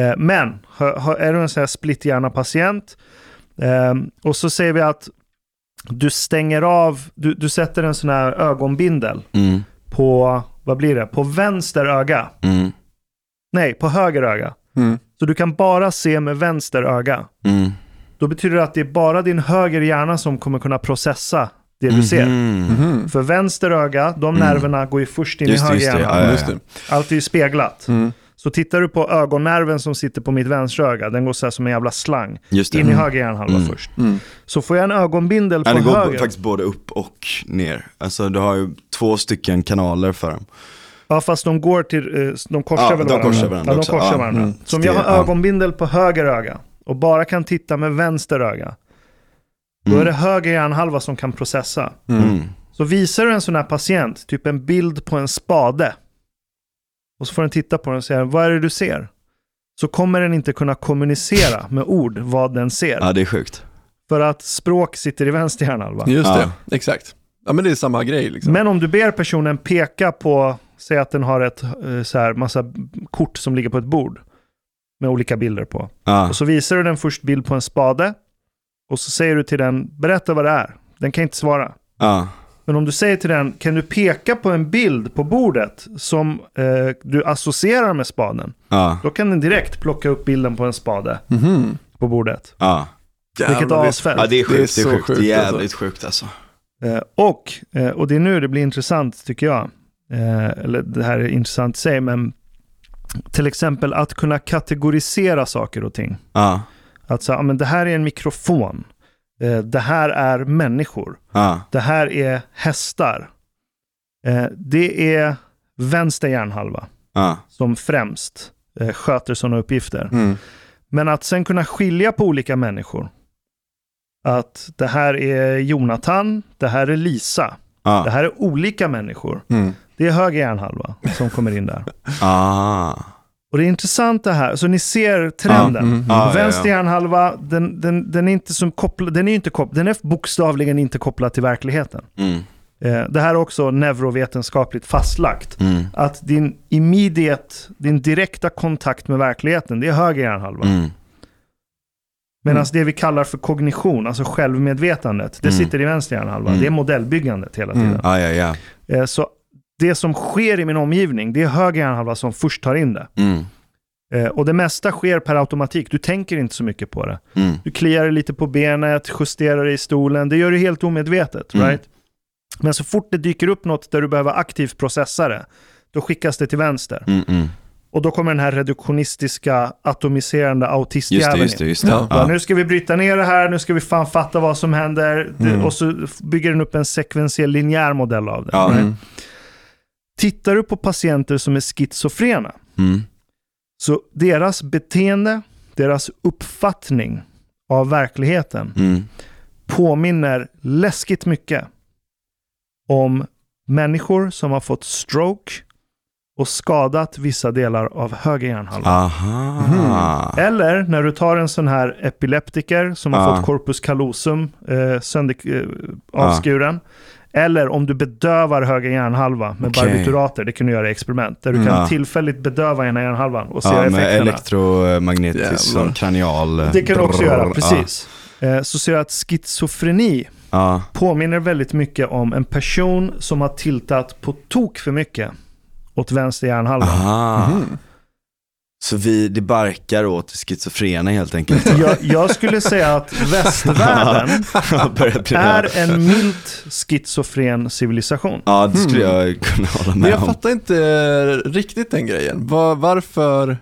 Speaker 3: Eh, Men är du en sån här splitthjärna-patient eh, och så säger vi att du stänger av, du, du sätter en sån här ögonbindel
Speaker 1: Mm.
Speaker 3: på, vad blir det, på vänster öga.
Speaker 1: Mm.
Speaker 3: Nej, på höger öga.
Speaker 2: Mm.
Speaker 3: Så du kan bara se med vänster öga.
Speaker 1: Mm.
Speaker 3: Då betyder det att det är bara din höger hjärna som kommer kunna processa det du ser.
Speaker 1: Mhm.
Speaker 2: Mhm.
Speaker 3: För vänster öga, de
Speaker 1: Mm.
Speaker 3: nerverna går ju först in
Speaker 1: Just
Speaker 3: i höger hjärna.
Speaker 1: Ja.
Speaker 3: Allt är ju speglat.
Speaker 2: Mm.
Speaker 3: Så tittar du på ögonnerven som sitter på mitt vänstra öga, den går så här som en jävla slang. In i höger hjärnhalva
Speaker 1: Mm.
Speaker 3: först.
Speaker 2: Mm.
Speaker 3: Så får jag en ögonbindel på
Speaker 1: Ja, det går
Speaker 3: höger.
Speaker 1: faktiskt både upp och ner. Alltså du har ju två stycken kanaler för dem.
Speaker 3: Ja, fast de går till, eh, de korsar
Speaker 1: Ja,
Speaker 3: väl
Speaker 1: de
Speaker 3: varandra?
Speaker 1: korsar varandra
Speaker 3: ja, de korsar
Speaker 1: Ja,
Speaker 3: varandra.
Speaker 2: mm.
Speaker 3: Så om jag har
Speaker 1: ja.
Speaker 3: ögonbindel på höger öga och bara kan titta med vänster öga, då
Speaker 1: Mm.
Speaker 3: är det höger hjärnhalva som kan processa.
Speaker 2: Mm.
Speaker 1: Mm.
Speaker 3: Så visar du en sån här patient, typ en bild på en spade, och så får den titta på den och säga, vad är det du ser? Så kommer den inte kunna kommunicera med ord vad den ser.
Speaker 1: Ja, det är sjukt.
Speaker 3: För att språk sitter i vänster hjärnhalva.
Speaker 2: Just
Speaker 1: Ja.
Speaker 2: det, exakt. Ja men det är samma grej liksom.
Speaker 3: Men om du ber personen peka på, säg att den har ett eh, så här, massa kort som ligger på ett bord med olika bilder på.
Speaker 1: Ja.
Speaker 3: Och så visar du den först bild på en spade och så säger du till den, berätta vad det är. Den kan inte svara.
Speaker 1: Ja.
Speaker 3: Men om du säger till den, kan du peka på en bild på bordet som eh, du associerar med spaden?
Speaker 1: Ja.
Speaker 3: Då kan den direkt plocka upp bilden på en spade
Speaker 2: Mhm.
Speaker 3: på bordet.
Speaker 1: Ja.
Speaker 3: Vilket
Speaker 2: Jävlar, det-
Speaker 3: asfält.
Speaker 1: ja, det är sjukt. Det är,
Speaker 2: så
Speaker 1: sjukt.
Speaker 2: sjukt,
Speaker 1: Det är
Speaker 2: alltså.
Speaker 1: jävligt sjukt alltså.
Speaker 3: Eh, och, eh, och det är nu det blir intressant tycker jag. Eh, eller det här är intressant i sig, men till exempel att kunna kategorisera saker och ting.
Speaker 1: Ja.
Speaker 3: Att säga, ja, men det här är en mikrofon. Eh, det här är människor.
Speaker 1: Ja.
Speaker 3: Det här är hästar. Eh, det är vänster hjärnhalva
Speaker 1: Ja.
Speaker 3: som främst eh, sköter sådana uppgifter.
Speaker 2: Mm.
Speaker 3: Men att sen kunna skilja på olika människor. Att det här är Jonathan, det här är Lisa. Det
Speaker 1: Ja.
Speaker 3: här är olika människor.
Speaker 2: Mm.
Speaker 3: Det är höger hjärnhalva som kommer in där. *laughs*
Speaker 1: Ah.
Speaker 3: Och det är intressant det här. Så ni ser trenden.
Speaker 2: Mm.
Speaker 1: Ja, ja,
Speaker 3: Vänster hjärnhalva, den, den, den är inte som kopplad, den är inte kopplad, den är bokstavligen inte kopplad till verkligheten.
Speaker 1: Mm.
Speaker 3: Eh, det här är också neurovetenskapligt fastlagt.
Speaker 1: Mm.
Speaker 3: Att din immediate, din direkta kontakt med verkligheten, det är höger hjärnhalva. Medan
Speaker 2: Mm.
Speaker 3: det vi kallar för kognition, alltså självmedvetandet, det
Speaker 1: Mm.
Speaker 3: sitter i vänster hjärnhalva.
Speaker 1: Mm.
Speaker 3: Det är modellbyggandet hela
Speaker 2: Mm.
Speaker 3: tiden.
Speaker 1: Ja, ja, ja.
Speaker 3: Eh, så det som sker i min omgivning, det är höger hjärnhalva som först tar in det.
Speaker 1: Mm.
Speaker 3: Eh, och det mesta sker per automatik. Du tänker inte så mycket på det.
Speaker 1: Mm.
Speaker 3: Du kliar dig lite på benet, justerar dig i stolen. Det gör du helt omedvetet.
Speaker 1: Mm.
Speaker 3: Right? Men så fort det dyker upp något där du behöver aktivt processa det, då skickas det till vänster.
Speaker 1: Mm. Mm.
Speaker 3: Och då kommer den här reduktionistiska, atomiserande
Speaker 1: Just det,
Speaker 3: autistjäveln
Speaker 1: just det, just det.
Speaker 2: Ja.
Speaker 3: Nu ska vi bryta ner det här, nu ska vi fan fatta vad som händer.
Speaker 2: Mm.
Speaker 3: och så bygger den upp en sekventiell linjär modell av det.
Speaker 1: Ja.
Speaker 3: right?
Speaker 2: Mm.
Speaker 3: Tittar du på patienter som är schizofrena,
Speaker 1: Mm.
Speaker 3: så deras beteende, deras uppfattning av verkligheten
Speaker 1: Mm.
Speaker 3: påminner läskigt mycket om människor som har fått stroke och skadat vissa delar av höger hjärnhalva.
Speaker 1: Aha.
Speaker 3: Eller när du tar en sån här epileptiker som har fått corpus callosum eh, sönder, eh, avskuren. Eller om du bedövar höger hjärnhalva med
Speaker 1: Okej.
Speaker 3: barbiturater. Det kan du göra i experiment. Där du
Speaker 2: Mm.
Speaker 3: kan tillfälligt bedöva ena hjärnhalvan och se
Speaker 1: Ja, med
Speaker 3: effekterna.
Speaker 1: elektromagnetisk
Speaker 2: Jävlar.
Speaker 1: som kranial.
Speaker 3: Det kan du också göra, precis. Eh, så ser jag att schizofreni påminner väldigt mycket om en person som har tiltat på tok för mycket åt vänster hjärnhalva.
Speaker 1: Aha. Så vi, det barkar åt schizofrena helt enkelt. *laughs*
Speaker 3: Jag, jag skulle säga att västvärlden *laughs* är en milt schizofren civilisation.
Speaker 1: Ja, det skulle jag kunna hålla
Speaker 2: Men
Speaker 1: med
Speaker 2: jag
Speaker 1: om.
Speaker 2: fattar inte riktigt den grejen. Var, varför,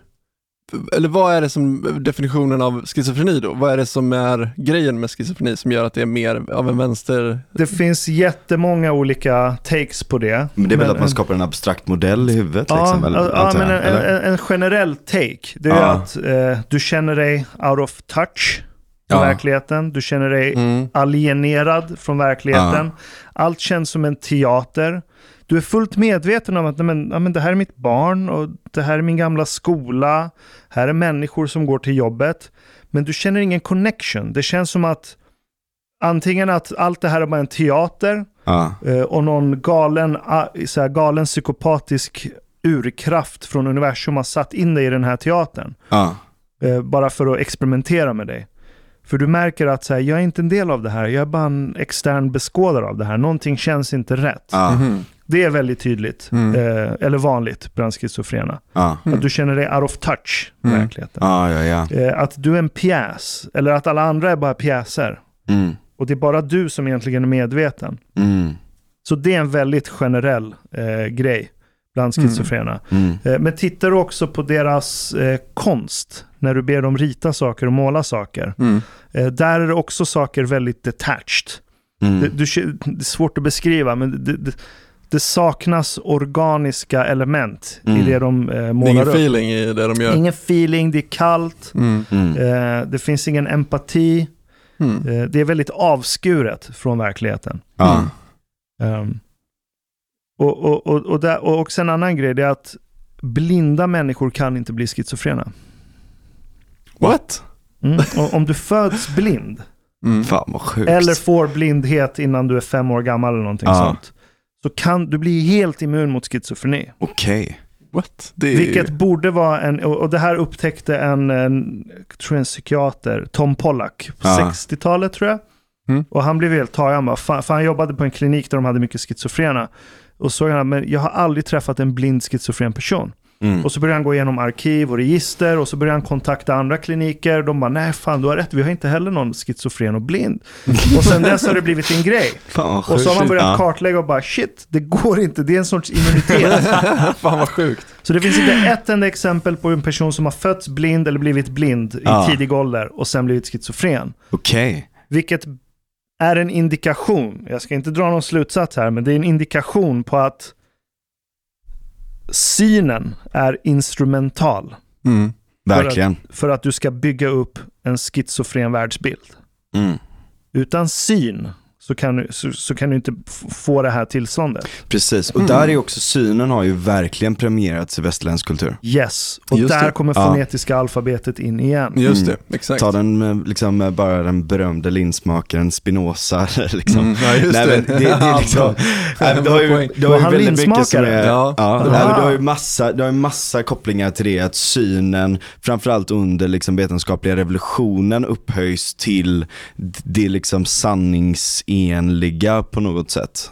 Speaker 2: eller vad är det som definitionen av schizofreni då? Vad är det som är grejen med schizofreni som gör att det är mer av en vänster...
Speaker 3: Det finns jättemånga olika takes på det.
Speaker 1: Men det är väl
Speaker 3: Men-
Speaker 1: att man skapar en abstrakt modell i huvudet
Speaker 3: Ja,
Speaker 1: liksom? Eller,
Speaker 3: ja, men en, en, en generell take. Det är
Speaker 1: Ja.
Speaker 3: att eh, du känner dig out of touch från
Speaker 1: Ja.
Speaker 3: verkligheten. Du känner dig
Speaker 2: Mm.
Speaker 3: alienerad från verkligheten. Allt känns som en teater. Du är fullt medveten om att men, ja, men det här är mitt barn och det här är min gamla skola. Här är människor som går till jobbet. Men du känner ingen connection. Det känns som att antingen att allt det här är bara en teater
Speaker 1: Ja.
Speaker 3: eh, och någon galen, ah, så här, galen psykopatisk urkraft från universum har satt in dig i den här teatern.
Speaker 1: Ja.
Speaker 3: Eh, bara för att experimentera med dig. För du märker att så här, jag är inte en del av det här, jag är bara en extern beskådare av det här. Någonting känns inte rätt.
Speaker 1: Ja.
Speaker 2: Mhm.
Speaker 3: Det är väldigt tydligt,
Speaker 2: Mm.
Speaker 3: eh, eller vanligt bland schizofrena.
Speaker 1: Ja.
Speaker 3: Att du känner dig out of touch med
Speaker 2: Mm.
Speaker 3: verkligheten.
Speaker 1: Ja, ja, ja.
Speaker 3: Eh, att du är en pjäs, eller att alla andra är bara pjäser.
Speaker 1: Mm.
Speaker 3: Och det är bara du som egentligen är medveten.
Speaker 1: Mm.
Speaker 3: Så det är en väldigt generell eh, grej bland schizofrena.
Speaker 1: Mm.
Speaker 3: Eh, men tittar du också på deras eh, konst, när du ber dem rita saker och måla saker.
Speaker 2: Mm.
Speaker 3: Eh, där är det också saker väldigt detached.
Speaker 1: Mm.
Speaker 3: Det, du, det är svårt att beskriva, men det, det, det saknas organiska element
Speaker 1: Mm.
Speaker 3: i det de eh, målar
Speaker 2: ingen
Speaker 3: upp.
Speaker 2: feeling i det de gör.
Speaker 3: Ingen feeling, det är kallt,
Speaker 2: Mm.
Speaker 1: Mm.
Speaker 3: eh, det finns ingen empati.
Speaker 2: Mm.
Speaker 3: Eh, det är väldigt avskuret från verkligheten.
Speaker 1: Ja.
Speaker 3: Ehm, och, och, och, och, där, och också en annan grej, det är att blinda människor kan inte bli schizofrena.
Speaker 2: What?
Speaker 3: Mm. Om du föds blind,
Speaker 2: Mm.
Speaker 1: Fan
Speaker 3: eller får blindhet innan du är fem år gammal eller någonting
Speaker 1: Ja.
Speaker 3: sånt, så kan du bli helt immun mot schizofreni.
Speaker 1: Okej.
Speaker 2: What? Det är...
Speaker 3: Vilket borde vara en, och det här upptäckte en, en, jag tror en psykiater, Tom Pollack, på
Speaker 1: Ja.
Speaker 3: 60-talet tror jag.
Speaker 2: Mm.
Speaker 3: Och han blev helt tagen, han bara, fan, för han jobbade på en klinik där de hade mycket schizofrena. Och så han, men jag har aldrig träffat en blind schizofren person.
Speaker 1: Mm.
Speaker 3: Och så började han gå igenom arkiv och register och så började han kontakta andra kliniker. De bara, nej fan du har rätt, vi har inte heller någon schizofren och blind. *laughs* och sen dess har det blivit en grej.
Speaker 1: Fan.
Speaker 3: Och så har man börjat
Speaker 1: Ja.
Speaker 3: kartlägga och bara, shit, det går inte, det är en sorts immunitet. *laughs*
Speaker 2: Fan vad sjukt.
Speaker 3: Så det finns inte ett enda exempel på en person som har fötts blind eller blivit blind i
Speaker 1: Ja.
Speaker 3: tidig ålder och sen blivit schizofren.
Speaker 1: Okej.
Speaker 3: Vilket är en indikation, jag ska inte dra någon slutsats här, men det är en indikation på att synen är instrumental
Speaker 2: Mm.
Speaker 1: Verkligen.
Speaker 3: för att du ska bygga upp en schizofren världsbild.
Speaker 1: Mm.
Speaker 3: Utan syn så kan du, så, så kan du inte få det här tillståndet.
Speaker 1: Precis, och
Speaker 2: Mm.
Speaker 1: där är också synen har ju verkligen premierats i västerländsk kultur.
Speaker 3: Yes, och
Speaker 2: Just
Speaker 3: där
Speaker 2: det.
Speaker 3: kommer
Speaker 1: Ja.
Speaker 3: fonetiska alfabetet in igen.
Speaker 2: Just
Speaker 1: Mm.
Speaker 2: det, exakt.
Speaker 1: Ta den med, liksom, med bara den berömde linsmakaren Spinoza. *laughs* liksom.
Speaker 2: Mm. Ja, just
Speaker 1: Nej,
Speaker 2: det.
Speaker 1: men det, det är *laughs* liksom,
Speaker 2: Bra. *laughs*
Speaker 1: nej, men det har ju, det har väldigt mycket som
Speaker 3: linsmakare?
Speaker 1: är,
Speaker 2: Ja.
Speaker 1: ja, nej, men det har ju massa, det har ju massa kopplingar till det, att synen, framförallt under liksom vetenskapliga revolutionen upphöjs till det liksom sanningsenliga på något sätt.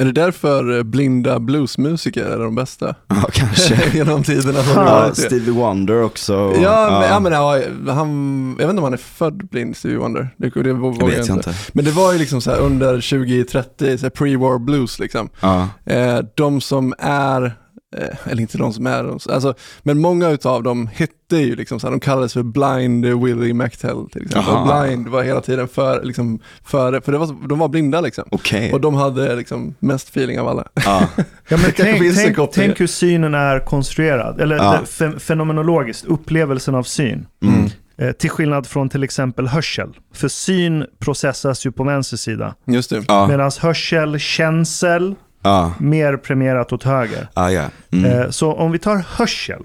Speaker 2: Är det därför eh, blinda bluesmusiker är de bästa?
Speaker 1: Ja, *laughs* kanske.
Speaker 2: Genom tiderna
Speaker 3: Ja,
Speaker 1: Ja. Stevie Wonder också.
Speaker 2: Ja, men, ja, men ja, han, jag vet inte om han är född blind, Stevie Wonder. Det, det
Speaker 1: det vet jag inte.
Speaker 2: Men det var ju liksom så under 2030, så här pre-war blues liksom.
Speaker 1: Ja.
Speaker 2: Eh, de som är eller inte de som är de, alltså, men många utav dem hette ju liksom så här, de kallades för Blind Willie McTell till exempel.
Speaker 1: Jaha.
Speaker 2: Blind var hela tiden för, liksom, före, för det var, de var blinda liksom.
Speaker 1: Okej.
Speaker 2: Och de hade liksom mest feeling av alla.
Speaker 1: Ja. *laughs*
Speaker 3: Ja, men tänk, tänk, tänk hur synen är konstruerad, eller
Speaker 1: Ja.
Speaker 3: det, fe, fenomenologiskt, upplevelsen av syn.
Speaker 1: Mm.
Speaker 3: Eh, till skillnad från till exempel hörsel. För syn processas ju på vänster sida.
Speaker 2: Just det.
Speaker 3: Medan hörsel, känsel,
Speaker 1: Ja.
Speaker 3: mer premierat åt höger.
Speaker 1: Ah, ja. Mm.
Speaker 3: Eh, så om vi tar hörsel.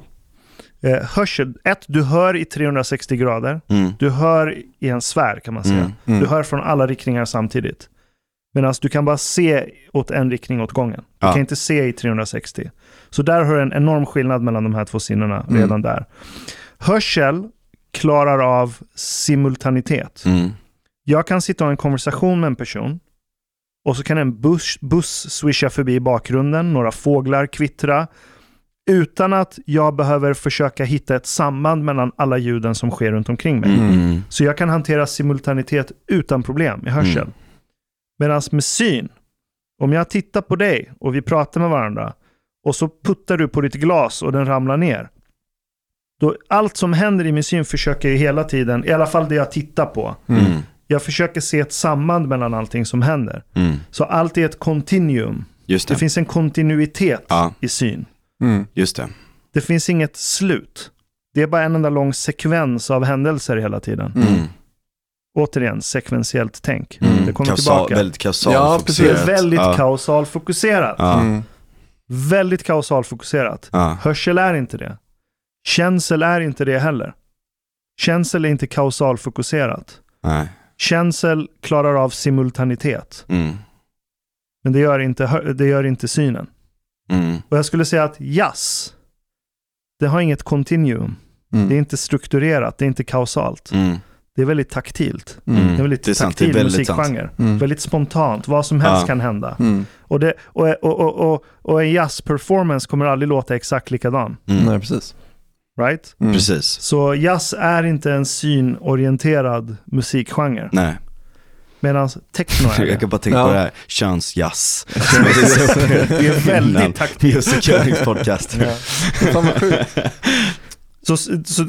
Speaker 3: Eh, hörsel, ett, du hör i 360 grader.
Speaker 1: Mm.
Speaker 3: Du hör i en sfär kan man säga.
Speaker 1: Mm.
Speaker 2: Mm.
Speaker 3: Du hör från alla riktningar samtidigt. Medan du kan bara se åt en riktning åt gången. Du
Speaker 1: Ja.
Speaker 3: kan inte se i 360. Så där har du en enorm skillnad mellan de här två sinnena
Speaker 2: Mm.
Speaker 3: redan där. Hörsel klarar av simultanitet.
Speaker 1: Mm.
Speaker 3: Jag kan sitta och ha en konversation med en person och så kan en buss, buss swisha förbi i bakgrunden, några fåglar kvittra utan att jag behöver försöka hitta ett samband mellan alla ljuden som sker runt omkring mig.
Speaker 1: Mm.
Speaker 3: Så jag kan hantera simultanitet utan problem i hörsel.
Speaker 1: Mm.
Speaker 3: Medan med syn, om jag tittar på dig och vi pratar med varandra och så puttar du på ditt glas och den ramlar ner. Då allt som händer i min syn försöker jag hela tiden, i alla fall det jag tittar på,
Speaker 1: Mm.
Speaker 3: Jag försöker se ett samband mellan allting som händer.
Speaker 1: Mm.
Speaker 3: Så allt är ett continuum.
Speaker 1: Just
Speaker 3: Det
Speaker 1: det.
Speaker 3: finns en kontinuitet
Speaker 1: Ja.
Speaker 3: i syn.
Speaker 2: Mm.
Speaker 1: Just det.
Speaker 3: Det finns inget slut. Det är bara en enda lång sekvens av händelser hela tiden.
Speaker 1: Mm.
Speaker 3: Återigen, sekventiellt tänk.
Speaker 1: Mm.
Speaker 3: Det kommer
Speaker 1: Kausal-
Speaker 3: tillbaka.
Speaker 1: Väldigt kausalt
Speaker 2: Ja, precis.
Speaker 3: Det är
Speaker 1: fokuserat.
Speaker 3: väldigt
Speaker 1: ja.
Speaker 3: kausalfokuserat.
Speaker 1: Ja.
Speaker 2: Mm.
Speaker 3: Väldigt kausalfokuserat.
Speaker 1: Ja.
Speaker 3: Hörsel är inte det. Känsel är inte det heller. Känsel är inte kausalfokuserat.
Speaker 1: Nej.
Speaker 3: Känsel klarar av simultanitet.
Speaker 1: Mm.
Speaker 3: Men det gör inte, det gör inte synen.
Speaker 1: Mm.
Speaker 3: Och jag skulle säga att jazz, det har inget continuum.
Speaker 2: Mm.
Speaker 3: Det är inte strukturerat, det är inte kausalt.
Speaker 1: Mm.
Speaker 3: Det är väldigt taktilt.
Speaker 2: Mm.
Speaker 3: Det är väldigt
Speaker 1: Det är
Speaker 3: taktil
Speaker 1: väldigt sant.
Speaker 3: musikgenre.
Speaker 2: Mm.
Speaker 3: Väldigt spontant, vad som helst
Speaker 1: Ja.
Speaker 3: kan hända.
Speaker 2: Mm.
Speaker 3: Och, det, och, och, och, och, och en jazzperformance kommer aldrig låta exakt likadan.
Speaker 1: Mm.
Speaker 2: Nej, precis.
Speaker 3: Right?
Speaker 2: Mm.
Speaker 1: Precis.
Speaker 3: Så jazz är inte en synorienterad musikgenre.
Speaker 1: Nej.
Speaker 3: Medan techno är *laughs*
Speaker 1: Jag
Speaker 3: det.
Speaker 1: kan bara tänka
Speaker 2: Ja.
Speaker 1: på det här, könsjazz. *laughs*
Speaker 3: Det är väldigt
Speaker 1: Innan
Speaker 3: taktilt.
Speaker 1: Musikövningspodcast.
Speaker 3: Ja.
Speaker 2: Fan vad sjukt.
Speaker 3: Så, så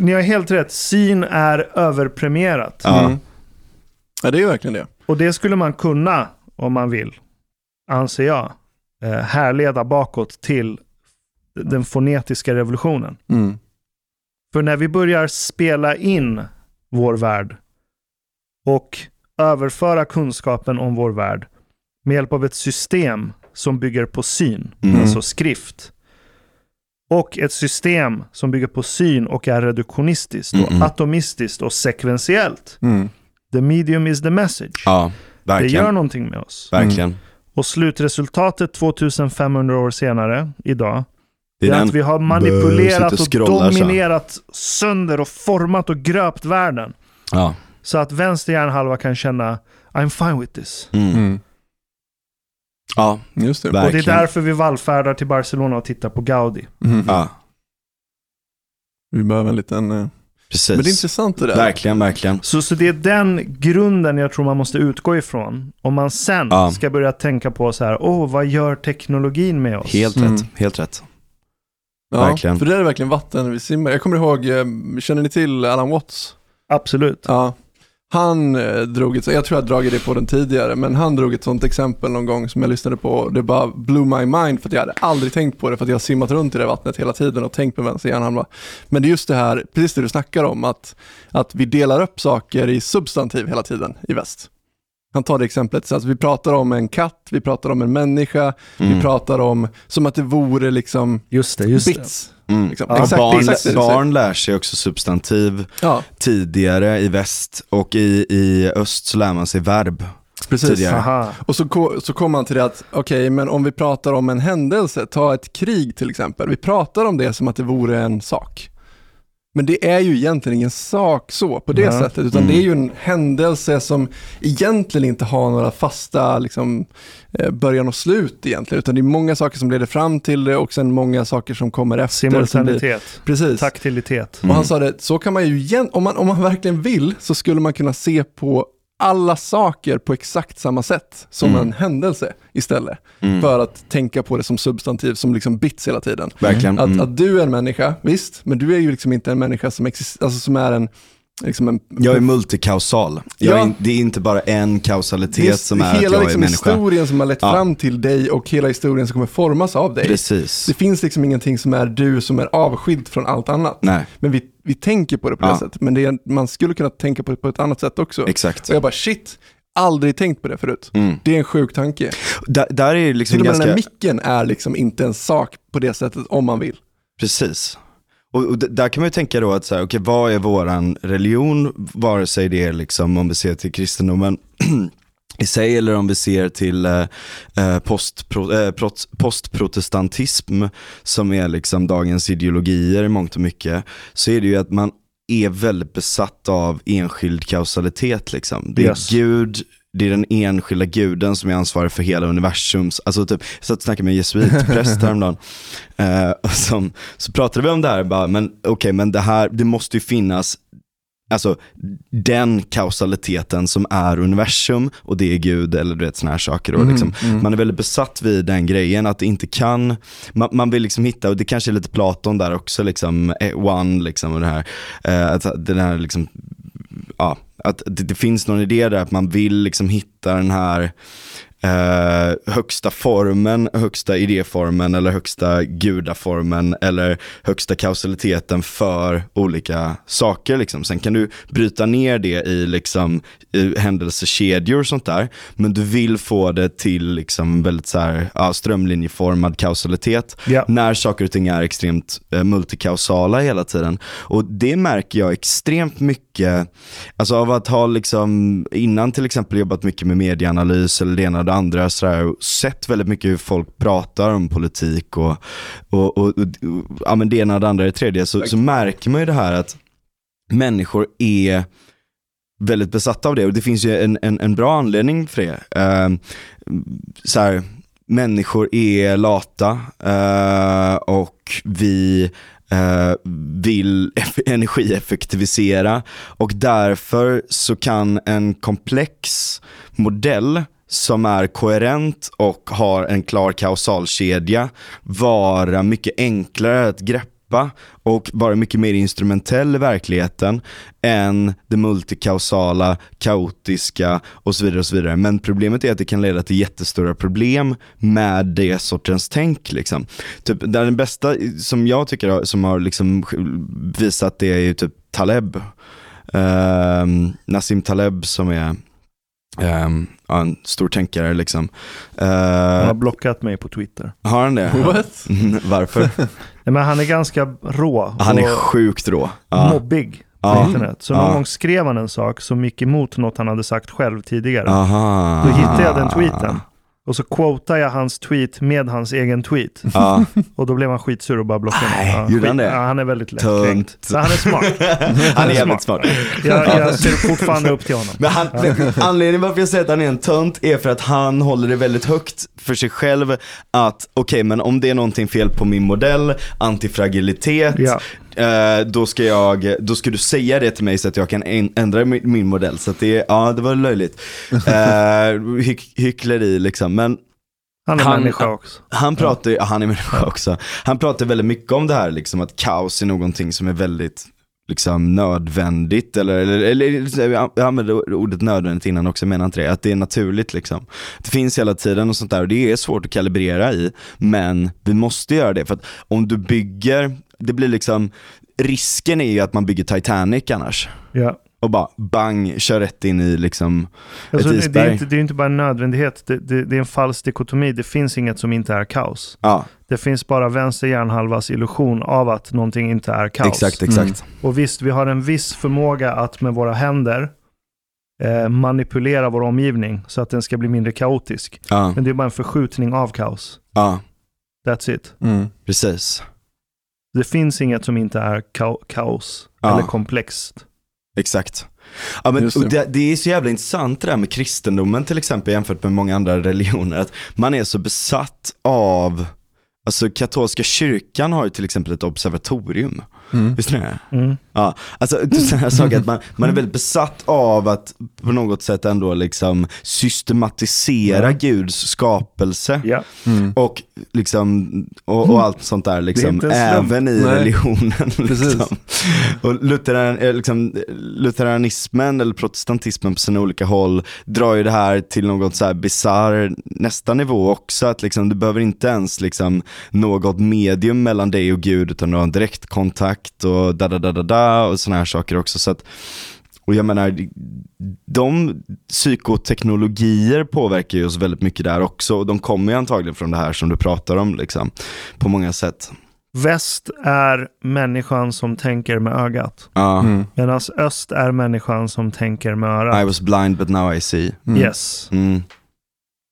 Speaker 3: ni har helt rätt, syn är överpremierat.
Speaker 1: Ja.
Speaker 2: Mm. Ja, det är ju verkligen det.
Speaker 3: Och det skulle man kunna, om man vill, anser jag, eh, härleda bakåt till den fonetiska revolutionen.
Speaker 2: Mm.
Speaker 3: För när vi börjar spela in vår värld och överföra kunskapen om vår värld med hjälp av ett system som bygger på syn,
Speaker 1: Mm.
Speaker 3: alltså skrift, och ett system som bygger på syn och är reduktionistiskt och atomistiskt och sekventiellt.
Speaker 2: Mm.
Speaker 3: The medium is the message.
Speaker 1: Ja,
Speaker 3: det gör någonting med oss.
Speaker 1: Verkligen.
Speaker 3: Och slutresultatet 2500 år senare, idag,
Speaker 1: Det
Speaker 3: är
Speaker 1: är den,
Speaker 3: att vi har manipulerat
Speaker 1: och
Speaker 3: och
Speaker 1: scrollar så.
Speaker 3: dominerat sönder och format och gröpt världen.
Speaker 1: ja.
Speaker 3: Så att vänster hjärnhalva kan känna I'm fine with this.
Speaker 1: Mm.
Speaker 2: Mm.
Speaker 1: ja,
Speaker 2: Just det.
Speaker 3: Och det är
Speaker 1: Verkligen.
Speaker 3: därför vi vallfärdar till Barcelona och tittar på Gaudi.
Speaker 2: Mm.
Speaker 1: ja,
Speaker 2: Vi behöver en liten... eh,
Speaker 1: precis.
Speaker 2: Men det är intressant det där.
Speaker 1: Verkligen, verkligen.
Speaker 3: Så, så det är den grunden jag tror man måste utgå ifrån. Om man sen
Speaker 1: Ja.
Speaker 3: ska börja tänka på så här, åh, vad gör teknologin med oss?
Speaker 1: Helt
Speaker 2: Mm.
Speaker 1: rätt, helt rätt.
Speaker 2: Ja,
Speaker 1: Verkligen.
Speaker 2: För det är verkligen vatten vi simmar. Jag kommer ihåg, eh, känner ni till Alan Watts?
Speaker 3: Absolut.
Speaker 2: Ja. Han eh, drog ett, jag tror jag dragit det på den tidigare, men han drog ett sånt exempel någon gång som jag lyssnade på. och Det bara blew my mind för att jag hade aldrig tänkt på det för att jag har simmat runt i det vattnet hela tiden och tänkt på vänster hjärnhalva. Men det är just det här, precis det du snackar om, att, att vi delar upp saker i substantiv hela tiden i väst. Han tar det exemplet, så att vi pratar om en katt, vi pratar om en människa,
Speaker 1: Mm.
Speaker 2: vi pratar om som att det vore liksom
Speaker 3: Just det, just
Speaker 2: bits.
Speaker 1: Mm.
Speaker 2: Liksom.
Speaker 3: Ja,
Speaker 2: Exakt,
Speaker 1: barn,
Speaker 2: exakt det
Speaker 1: barn lär sig också substantiv
Speaker 2: Ja,
Speaker 1: tidigare i väst och i, i öst så lär man sig verb.
Speaker 2: precis.
Speaker 1: Tidigare.
Speaker 3: Aha.
Speaker 2: Och så, så kommer man till det att, okej, men om vi pratar om en händelse, ta ett krig till exempel. Vi pratar om det som att det vore en sak. Men det är ju egentligen ingen sak så, på det
Speaker 3: Ja.
Speaker 2: sättet, utan
Speaker 1: Mm.
Speaker 2: det är ju en händelse som egentligen inte har några fasta liksom, eh, början och slut egentligen, utan det är många saker som leder fram till det och sen många saker som kommer efter.
Speaker 3: Simultanitet,
Speaker 2: Precis.
Speaker 3: taktilitet.
Speaker 2: Och han
Speaker 1: Mm.
Speaker 2: sa det, så kan man ju, om man, om man verkligen vill, så skulle man kunna se på alla saker på exakt samma sätt som
Speaker 1: Mm.
Speaker 2: en händelse istället.
Speaker 1: Mm.
Speaker 2: För att tänka på det som substantiv, som liksom bits hela tiden.
Speaker 1: Verkligen.
Speaker 2: Att,
Speaker 1: Mm.
Speaker 2: att du är en människa, visst, men du är ju liksom inte en människa som, exist- alltså som är en, liksom en
Speaker 1: Jag är multikausal. Jag är,
Speaker 2: Ja.
Speaker 1: in- det är inte bara en kausalitet
Speaker 2: är
Speaker 1: som är att
Speaker 2: hela
Speaker 1: jag är
Speaker 2: liksom
Speaker 1: människa.
Speaker 2: historien som har lett
Speaker 1: Ja.
Speaker 2: fram till dig och hela historien som kommer formas av dig.
Speaker 1: Precis.
Speaker 2: Det finns liksom ingenting som är du som är avskild från allt annat.
Speaker 1: Nej,
Speaker 2: Men vi, vi tänker på det på det
Speaker 1: Ja.
Speaker 2: sättet. Men det är, man skulle kunna tänka på det på ett annat sätt också.
Speaker 1: exakt.
Speaker 2: Och jag bara shit, aldrig tänkt på det förut.
Speaker 1: Mm.
Speaker 2: Det är en sjuk tanke.
Speaker 1: Där, där är liksom
Speaker 2: Till och med
Speaker 1: ganska...
Speaker 2: den här micken är liksom inte en sak på det sättet om man vill.
Speaker 1: Precis. Och, och d- där kan man ju tänka då att så här, okej, vad är våran religion, vare sig det är liksom om vi ser till kristendomen *clears throat* i sig eller om vi ser till eh, eh, postpro, eh, prots- postprotestantism som är liksom dagens ideologier i mångt och mycket, så är det ju att man är väldigt besatt av enskild kausalitet liksom. Det är
Speaker 3: Yes.
Speaker 1: Gud, det är den enskilda guden som är ansvarig för hela universums, alltså typ, jag satt och snackade med en jesuitpräst *laughs* häromdagen, eh, som, så pratade vi om det här, bara, men okej men det här, det måste ju finnas Alltså den kausaliteten som är universum och det är Gud eller du vet sådana här saker. Och liksom,
Speaker 2: mm.
Speaker 1: Man är väldigt besatt vid den grejen att det inte kan, man, man vill liksom hitta, och det kanske är lite Platon där också, liksom, eh, one liksom och det här, eh, att den här liksom, ja, att det, det finns någon idé där att man vill liksom hitta den här eh, högsta formen, högsta idéformen eller högsta gudaformen eller högsta kausaliteten för olika saker. Liksom. Sen kan du bryta ner det i liksom, i händelsekedjor och sånt där, men du vill få det till liksom väldigt så här, ja, strömlinjeformad kausalitet
Speaker 3: Ja.
Speaker 1: när saker och ting är extremt eh, multikausala hela tiden. Och det märker jag extremt mycket, alltså av att ha liksom innan till exempel jobbat mycket med medieanalys eller det ena det andra, så där, och sett väldigt mycket hur folk pratar om politik och, och, och, och, ja, men det ena det andra och det tredje, så, så märker man ju det här att människor är väldigt besatta av det och det finns ju en, en, en bra anledning för det. Uh, så här, människor är lata uh, och vi uh, vill eff- *laughs* energieffektivisera och därför så kan en komplex modell som är koherent och har en klar kausalkedja vara mycket enklare att greppa och vara mycket mer instrumentell i verkligheten än det multikausala, kaotiska och så vidare. och så vidare. Men problemet är att det kan leda till jättestora problem med det sortens tänk. Liksom. Typ, den bästa som jag tycker har- som har liksom visat det är ju typ Taleb. Uh, Nassim Taleb som är ja, en stor tänkare liksom.
Speaker 3: Han har
Speaker 1: Uh,
Speaker 3: blockat mig på Twitter.
Speaker 1: har han det?
Speaker 2: What? *laughs*
Speaker 1: Varför? *laughs*
Speaker 3: Nej, men han är ganska rå
Speaker 1: Han är sjukt rå.
Speaker 3: Mobbig på
Speaker 1: Ja.
Speaker 3: internet. Så någon gång skrev han en sak som gick emot något han hade sagt själv tidigare.
Speaker 1: Aha.
Speaker 3: Då hittade jag den tweeten. Och så quotade jag hans tweet med hans egen tweet. *laughs*
Speaker 1: Ja.
Speaker 3: Och då blev han skitsur och bara blockade mig. Ja,
Speaker 1: gjorde han det?
Speaker 3: Ja, han är väldigt lättkränkt. Så han är smart. *laughs*
Speaker 1: Han är jävligt smart.
Speaker 3: Jag, jag ser fortfarande upp till honom.
Speaker 1: Men han, anledningen varför jag säger att han är en tönt är för att han håller det väldigt högt för sig själv att okej men om det är någonting fel på min modell, antifragilitet,
Speaker 3: Ja.
Speaker 1: Eh, då, ska jag, då ska du säga det till mig så att jag kan ändra min, min modell. Så att det, ja det var löjligt. Eh, hyck, hyckleri liksom. Men
Speaker 3: Han är
Speaker 1: Han-
Speaker 3: människa också.
Speaker 1: han pratar, ja. han är människa också. Han pratar väldigt mycket om det här, liksom, att kaos är någonting som är väldigt liksom, nödvändigt. Eller, eller, eller jag använde ordet nödvändigt innan också, jag menar inte det. Att det är naturligt liksom. Det finns hela tiden och sånt där och det är svårt att kalibrera i. Men vi måste göra det för att om du bygger, det blir liksom, risken är ju att man bygger Titanic annars.
Speaker 3: Ja.
Speaker 1: Och bara bang, kör rätt in i liksom
Speaker 3: Alltså,
Speaker 1: ett
Speaker 3: det, det, är
Speaker 1: isberg.
Speaker 3: inte, det är inte bara en nödvändighet. Det, det, det är en falsk dikotomi. Det finns inget som inte är kaos.
Speaker 1: Ja,
Speaker 3: Det finns bara vänster hjärnhalvas illusion av att någonting inte är kaos.
Speaker 1: exakt, exakt.
Speaker 3: Och visst, vi har en viss förmåga att med våra händer eh, manipulera vår omgivning så att den ska bli mindre kaotisk.
Speaker 1: Ja,
Speaker 3: Men det är bara en förskjutning av kaos.
Speaker 1: ja,
Speaker 3: That's it.
Speaker 2: Mm.
Speaker 1: precis.
Speaker 3: Det finns inget som inte är ka- kaos
Speaker 1: Ja.
Speaker 3: eller komplext.
Speaker 1: Exakt. Ja, men,
Speaker 2: det.
Speaker 1: det, det är så jävla intressant det där med kristendomen till exempel jämfört med många andra religioner. Att man är så besatt av, alltså katolska kyrkan har ju till exempel ett observatorium.
Speaker 2: Mm.
Speaker 1: Visst är det?
Speaker 3: Mm.
Speaker 1: Ja, alltså sån här sak att man, man är väldigt besatt av att på något sätt ändå liksom systematisera
Speaker 3: Ja.
Speaker 1: Guds skapelse.
Speaker 3: Ja.
Speaker 2: Mm.
Speaker 1: Och, liksom, och, och allt sånt där, liksom, även i
Speaker 2: Nej.
Speaker 1: religionen. *laughs* Liksom. Och lutheran, eh, liksom, lutheranismen eller protestantismen på sina olika håll drar ju det här till något så här bizarr nästa nivå också. Att liksom, du behöver inte ens liksom, något medium mellan dig och Gud utan du har en direktkontakt och da da da da da och sådana här saker också. Så att, och jag menar, de psykoteknologier påverkar ju oss väldigt mycket där också och de kommer ju antagligen från det här som du pratar om liksom, på många sätt.
Speaker 3: Väst är människan som tänker med ögat.
Speaker 1: Ja.
Speaker 2: Mm.
Speaker 3: Medan öst är människan som tänker med
Speaker 1: I
Speaker 3: örat.
Speaker 1: was blind but now I see.
Speaker 2: Mm.
Speaker 3: Yes.
Speaker 1: Mm.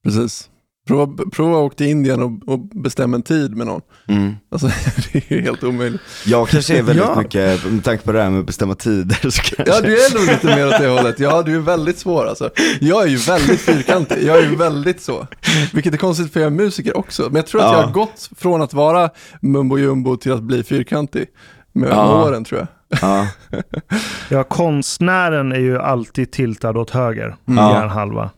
Speaker 2: Precis. Prova, prova att åka till Indien och, och bestämma en tid med någon.
Speaker 1: Mm.
Speaker 2: Alltså, *laughs* det är ju helt omöjligt.
Speaker 1: Jag kanske är väldigt
Speaker 3: Ja.
Speaker 1: mycket, med tanke på det här med att bestämma tider, så kanske...
Speaker 2: Ja, du är nog lite mer åt det hållet. Ja, du är väldigt svår alltså. Jag är ju väldigt fyrkantig. Jag är ju väldigt så. Vilket är konstigt för jag är musiker också. Men jag tror att
Speaker 1: Ja.
Speaker 2: jag har gått från att vara mumbo jumbo till att bli fyrkantig med
Speaker 1: Ja.
Speaker 2: åren tror jag.
Speaker 1: Ja.
Speaker 3: Ja, konstnären är ju alltid tiltad åt höger.
Speaker 2: Mm.
Speaker 1: Ja.
Speaker 3: Hjärnhalva.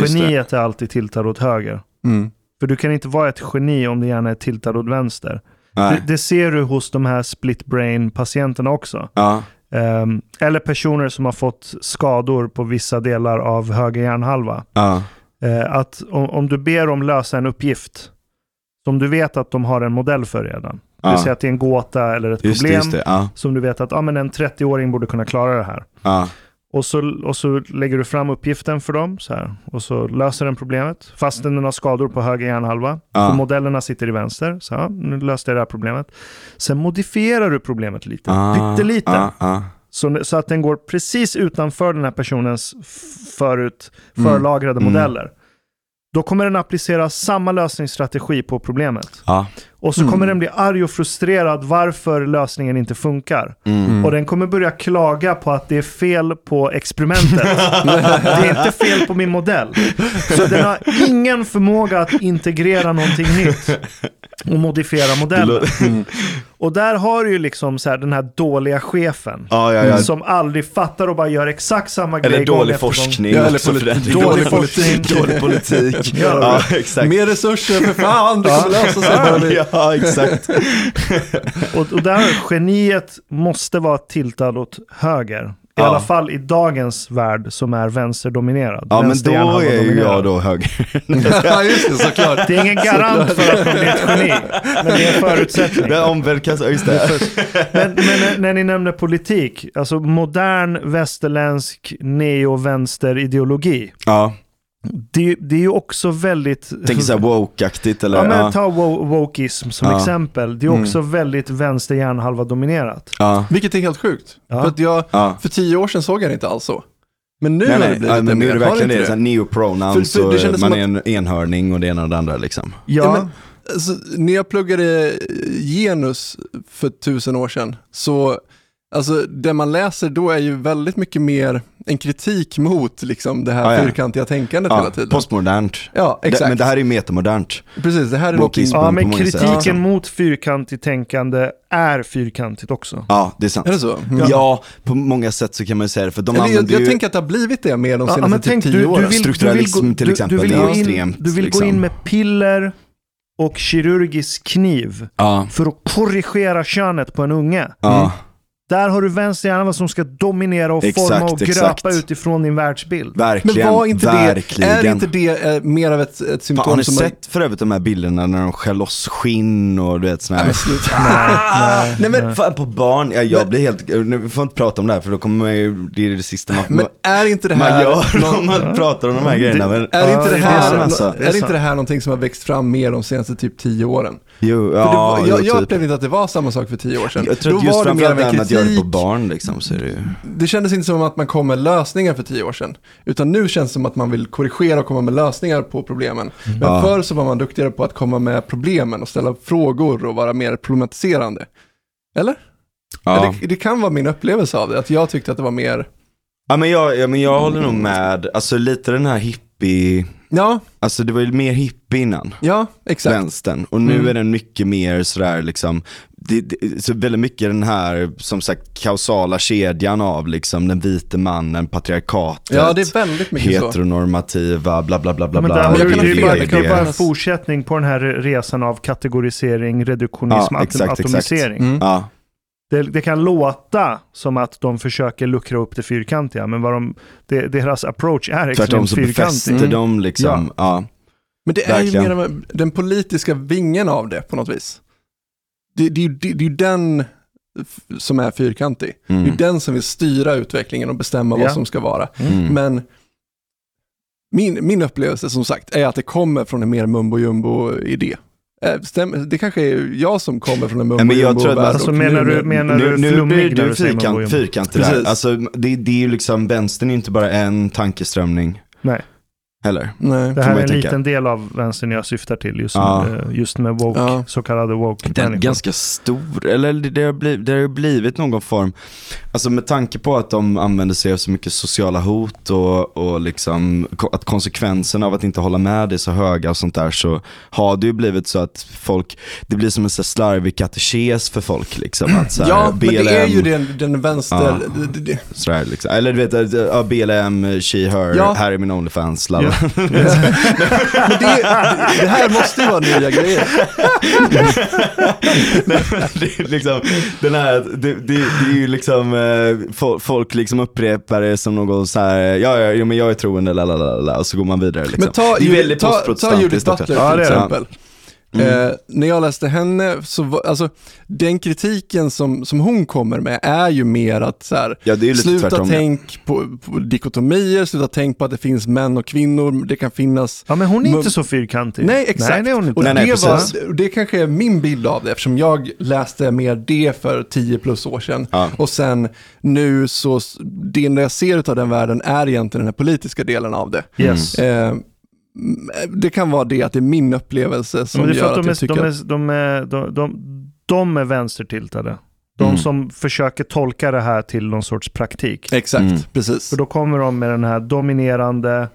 Speaker 2: Det.
Speaker 3: Geniet är alltid tiltad åt höger.
Speaker 2: Mm.
Speaker 3: För du kan inte vara ett geni om det gärna är tiltad åt vänster. Det, det ser du hos de här split brain-patienterna också.
Speaker 1: Ja.
Speaker 3: Ehm, eller personer som har fått skador på vissa delar av höger hjärnhalva.
Speaker 1: Ja.
Speaker 3: Eh, att om, om du ber dem lösa en uppgift som du vet att de har en modell för redan. Det vill
Speaker 1: Ja.
Speaker 3: säga att det är en gåta eller ett
Speaker 1: Just det,
Speaker 3: problem
Speaker 1: det. Ja.
Speaker 3: som du vet att ah, men en 30-åring borde kunna klara det här. Och så, och så lägger du fram uppgiften för dem så här, och så löser den problemet fastän den har skador på höger hjärnhalva. Och modellerna sitter i vänster. Så ja, nu löste jag det här problemet. Sen modifierar du problemet lite,
Speaker 1: Ah,
Speaker 3: pyttelite.
Speaker 1: Ja. Ja.
Speaker 3: Så, så att den går precis utanför den här personens förut
Speaker 2: Mm.
Speaker 3: förlagrade
Speaker 1: Mm.
Speaker 3: modeller. Då kommer den applicera samma lösningsstrategi på problemet. Och så
Speaker 2: Mm.
Speaker 3: kommer den bli arg och frustrerad varför lösningen inte funkar.
Speaker 1: Mm.
Speaker 3: Och den kommer börja klaga på att det är fel på experimentet. det är inte fel på min modell. Så den har ingen förmåga att integrera någonting nytt och modifiera modellen.
Speaker 1: lå-
Speaker 3: Och där har du ju liksom så här den här dåliga chefen.
Speaker 1: Ja, ja, ja.
Speaker 3: Som aldrig fattar och bara gör exakt samma grej
Speaker 1: Eller dålig forskning
Speaker 2: Ja, eller *laughs*
Speaker 3: dålig forskning.
Speaker 1: Dålig politik.
Speaker 3: Ja.
Speaker 1: ja, exakt.
Speaker 2: Mer resurser för fan, det kommer lösa sig.
Speaker 1: Ja, exakt. *laughs*
Speaker 3: Och, och där geniet måste vara tiltad åt höger. I
Speaker 1: Ja.
Speaker 3: alla fall i dagens värld som är vänsterdominerad.
Speaker 1: Ja, men då är ju jag då höger. *laughs*
Speaker 2: Ja, just det, såklart. *laughs*
Speaker 3: Det är ingen garant för att man blir ett geni, men det är en förutsättning.
Speaker 1: Det är omvänd kassa, just det.
Speaker 3: Men, men när, ni nämner politik, alltså modern västerländsk neo-vänster-ideologi,
Speaker 1: Ja,
Speaker 3: det, det är ju också väldigt...
Speaker 1: tänker såhär woke-aktigt eller?
Speaker 3: Ja, men ta wo- wokeism som
Speaker 1: Ja.
Speaker 3: exempel. Det är
Speaker 2: Mm.
Speaker 3: också väldigt vänster hjärnhalva dominerat.
Speaker 1: Ja.
Speaker 2: Vilket är helt sjukt.
Speaker 3: Ja.
Speaker 2: För att jag,
Speaker 1: Ja.
Speaker 2: för tio år sedan såg jag det inte alls så. Men nu
Speaker 1: Nej,
Speaker 2: har det
Speaker 1: nej,
Speaker 2: blivit
Speaker 1: ja, men nu är det verkligen det. det? Neopronouns
Speaker 2: För- för det
Speaker 1: man
Speaker 2: som
Speaker 1: är en enhörning och det ena och det andra liksom.
Speaker 3: Ja,
Speaker 2: Ja, men- Alltså, när jag pluggade genus för tusen år sedan, så alltså, det man läser då är ju väldigt mycket mer en kritik mot liksom, det här
Speaker 1: Ja, ja.
Speaker 2: fyrkantiga tänkandet hela
Speaker 1: Ja,
Speaker 2: tiden.
Speaker 1: postmodernt.
Speaker 2: ja,
Speaker 1: Det,
Speaker 2: exakt.
Speaker 1: men det här är ju metamodernt.
Speaker 2: Precis, det här är någonting...
Speaker 3: ja, men
Speaker 1: sätt,
Speaker 3: kritiken
Speaker 1: liksom.
Speaker 3: mot fyrkantigt tänkande är fyrkantigt också.
Speaker 1: Ja, det är sant.
Speaker 2: Är det så?
Speaker 1: Ja. på många sätt så kan man ju säga det. För de
Speaker 2: Eller jag, jag
Speaker 1: ju...
Speaker 2: tänker att det har blivit det mer de
Speaker 3: Ja,
Speaker 2: senaste
Speaker 3: men
Speaker 2: typ
Speaker 3: tänk,
Speaker 2: tio
Speaker 3: du, du
Speaker 2: åren.
Speaker 3: vill,
Speaker 1: Strukturalism
Speaker 3: du vill, gå-
Speaker 1: till exempel,
Speaker 3: Du vill,
Speaker 1: det är
Speaker 3: gå in,
Speaker 1: extremt,
Speaker 3: du vill gå
Speaker 1: liksom.
Speaker 3: in med piller och kirurgisk kniv
Speaker 1: Ja,
Speaker 3: för att korrigera könet på en unge.
Speaker 1: ja.
Speaker 3: Där har du vänsterhjärnan som ska dominera och
Speaker 1: Exakt,
Speaker 3: forma och
Speaker 1: exakt.
Speaker 3: gröpa utifrån din världsbild.
Speaker 1: verkligen.
Speaker 2: Men var inte det,
Speaker 1: verkligen.
Speaker 2: är inte det eh, mer av ett, ett
Speaker 1: Fan,
Speaker 2: symptom
Speaker 1: har ni
Speaker 2: som...
Speaker 1: sett för övrigt de här bilderna när de skär loss skinn och du vet såna här...
Speaker 3: Nej, *laughs*
Speaker 1: Nej men fan på barn, ja, jag blir helt, nu, vi får inte prata om det här för då kommer man ju, det är det sista man,
Speaker 2: Men är inte det
Speaker 1: man
Speaker 2: här...
Speaker 1: gör
Speaker 2: någon-
Speaker 1: om man *laughs* pratar om de här grejerna. Men,
Speaker 2: Är inte det
Speaker 3: det är
Speaker 2: här.
Speaker 3: Det är
Speaker 2: är det här någonting som har växt fram mer de senaste typ tio åren?
Speaker 1: Jo, ja,
Speaker 2: var, jag, jag
Speaker 1: typ.
Speaker 2: upplevde inte att det var samma sak för tio år sedan.
Speaker 1: Jag tror
Speaker 2: Då
Speaker 1: just
Speaker 2: var det mer av
Speaker 1: det
Speaker 2: en
Speaker 1: med att göra det på
Speaker 2: kritik.
Speaker 1: barn liksom, så är det ju.
Speaker 2: Det kändes inte som att man kom med lösningar för tio år sedan. Utan nu känns det som att man vill korrigera och komma med lösningar på problemen. Men
Speaker 1: Ja.
Speaker 2: förr så var man duktigare på att komma med problemen och ställa frågor och vara mer problematiserande. Eller?
Speaker 1: Ja.
Speaker 2: Det, det kan vara min upplevelse av det, att jag tyckte att det var mer...
Speaker 1: Ja men jag, ja, men jag håller nog med, alltså lite den här hippie
Speaker 2: Ja,
Speaker 1: Alltså det var ju mer hippie innan.
Speaker 2: ja, exakt.
Speaker 1: vänstern. Och nu
Speaker 2: Mm.
Speaker 1: är den mycket mer sådär liksom, det, det, så väldigt mycket den här, som sagt, kausala kedjan av liksom den vite mannen, patriarkatet,
Speaker 2: Ja, det är väldigt mycket så.
Speaker 1: heteronormativa, bla bla bla bla
Speaker 3: där,
Speaker 2: Men
Speaker 3: det,
Speaker 2: kan
Speaker 3: är bara, vara en fortsättning på den här resan av kategorisering, reduktionism,
Speaker 1: Ja, exakt, exakt.
Speaker 3: atomisering.
Speaker 2: Mm.
Speaker 1: Ja,
Speaker 3: Det, det kan låta som att de försöker luckra upp det fyrkantiga, men vad de, det, deras approach är
Speaker 1: tvärtom
Speaker 3: extremt
Speaker 1: så
Speaker 3: fyrkantig.
Speaker 1: befäster
Speaker 2: Mm.
Speaker 1: de liksom, ja.
Speaker 2: Men det är ju
Speaker 1: Verkligen.
Speaker 2: mer den politiska vingen av det på något vis. Det, det, är ju- det, det är ju den som är fyrkantig. Det är
Speaker 1: Mm.
Speaker 2: ju den som vill styra utvecklingen och bestämma
Speaker 3: Ja.
Speaker 2: vad som ska vara.
Speaker 1: Mm.
Speaker 2: Men min, min upplevelse som sagt är att det kommer från en mer mumbo jumbo-idé. Eh, stämmer- Det kanske är jag som kommer från en mumbo
Speaker 1: men jag tror att-
Speaker 2: värld
Speaker 3: Alltså menar
Speaker 2: nu-
Speaker 3: du, menar
Speaker 1: Nu,
Speaker 3: du
Speaker 1: nu
Speaker 3: flummig
Speaker 1: blir
Speaker 3: när
Speaker 1: du fyrkant, fyrkantig där. Alltså det, det är ju liksom, vänstern är inte bara en tankeströmning.
Speaker 3: Nej,
Speaker 1: heller.
Speaker 2: Nej.
Speaker 3: det här är en
Speaker 1: tänka.
Speaker 3: liten del av vänstern jag syftar till just,
Speaker 1: Ja.
Speaker 3: med, eh, just med woke,
Speaker 2: Ja.
Speaker 3: så kallade woke
Speaker 1: Den är
Speaker 3: människor.
Speaker 1: ganska stor, eller det, det, har blivit, det har ju blivit någon form, alltså med tanke på att de använder sig av så mycket sociala hot och, och liksom att konsekvenserna av att inte hålla med är så höga och sånt där så har det ju blivit så att folk, det blir som en så slarvig katekes för folk liksom. Att så här,
Speaker 2: Ja, men det är
Speaker 1: BLM,
Speaker 2: ju den, den vänster...
Speaker 1: Ja.
Speaker 2: Det, det, det.
Speaker 1: Sådär, liksom. Eller du vet, ja, BLM, she, her,
Speaker 2: Ja.
Speaker 1: här är min Onlyfans, lalala.
Speaker 2: Men det, det här måste ju vara nya grejer.
Speaker 1: Nej, det är liksom, den här, det, det, det är ju liksom, eh, fo- folk liksom upprepar det som någon så här, ja, ja, ja men jag är troende, lalalala, och så går man vidare liksom.
Speaker 2: Men ta,
Speaker 1: det är väldigt
Speaker 2: ta, ta Judith. Butler
Speaker 3: Ja,
Speaker 2: till exempel.
Speaker 1: Mm.
Speaker 2: Eh, när jag läste henne, så var, alltså, den kritiken som, som hon kommer med är ju mer att så här,
Speaker 1: Ja,
Speaker 2: sluta
Speaker 1: tvärtom. ja.
Speaker 2: tänk på, på dikotomier, sluta tänk på att det finns män och kvinnor, det kan finnas
Speaker 3: Ja, men hon är inte så fyrkantig.
Speaker 2: Nej, exakt.
Speaker 3: Nej, det är hon inte.
Speaker 2: Och
Speaker 1: Nej, nej,
Speaker 2: det, var, det kanske är min bild av det, eftersom jag läste mer det för 10 plus år sedan.
Speaker 1: Ja.
Speaker 2: Och sen nu så, det enda jag ser av den världen är egentligen den här politiska delen av det.
Speaker 3: Yes.
Speaker 2: Eh, det kan vara det att det är min upplevelse som
Speaker 3: är
Speaker 2: gör
Speaker 3: att
Speaker 2: att,
Speaker 3: de
Speaker 2: jag tycker
Speaker 3: är, de, är, de, är, de, de, de är vänstertiltade. De
Speaker 1: Mm.
Speaker 3: som försöker tolka det här till någon sorts praktik.
Speaker 2: Exakt,
Speaker 1: Mm.
Speaker 2: precis.
Speaker 3: För då kommer de med den här dominerande,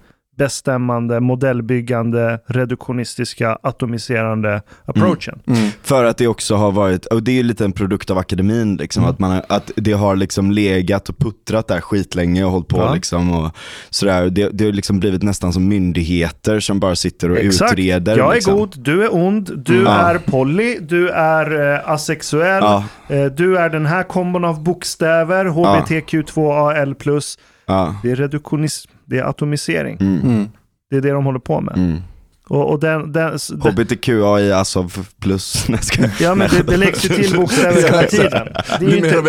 Speaker 3: bestämmande, modellbyggande, reduktionistiska, atomiserande approachen.
Speaker 2: Mm.
Speaker 1: För att det också har varit, och det är ju lite en produkt av akademin liksom,
Speaker 3: Mm.
Speaker 1: att, man, att det har liksom legat och puttrat där skitlänge och hållit på
Speaker 3: Ja.
Speaker 1: liksom och sådär. Det, det har liksom blivit nästan som myndigheter som bara sitter och
Speaker 3: Exakt.
Speaker 1: utreder.
Speaker 3: Jag är
Speaker 1: liksom.
Speaker 3: god, du är ond, du
Speaker 1: Mm.
Speaker 3: Är poly, du är eh, asexuell,
Speaker 1: Ja,
Speaker 3: eh, du är den här kombon av bokstäver, HBTQ2AL+.
Speaker 1: ja.
Speaker 3: Det är reduktionism, det är atomisering.
Speaker 1: Mm.
Speaker 2: Mm.
Speaker 3: Det är det de håller på med.
Speaker 1: Mm.
Speaker 3: Och, och den, den, den,
Speaker 1: HBTQAI alltså plus, *laughs*
Speaker 3: ja men det, det läggs ju till *laughs* bokstäver hela tiden. Det är ju inte,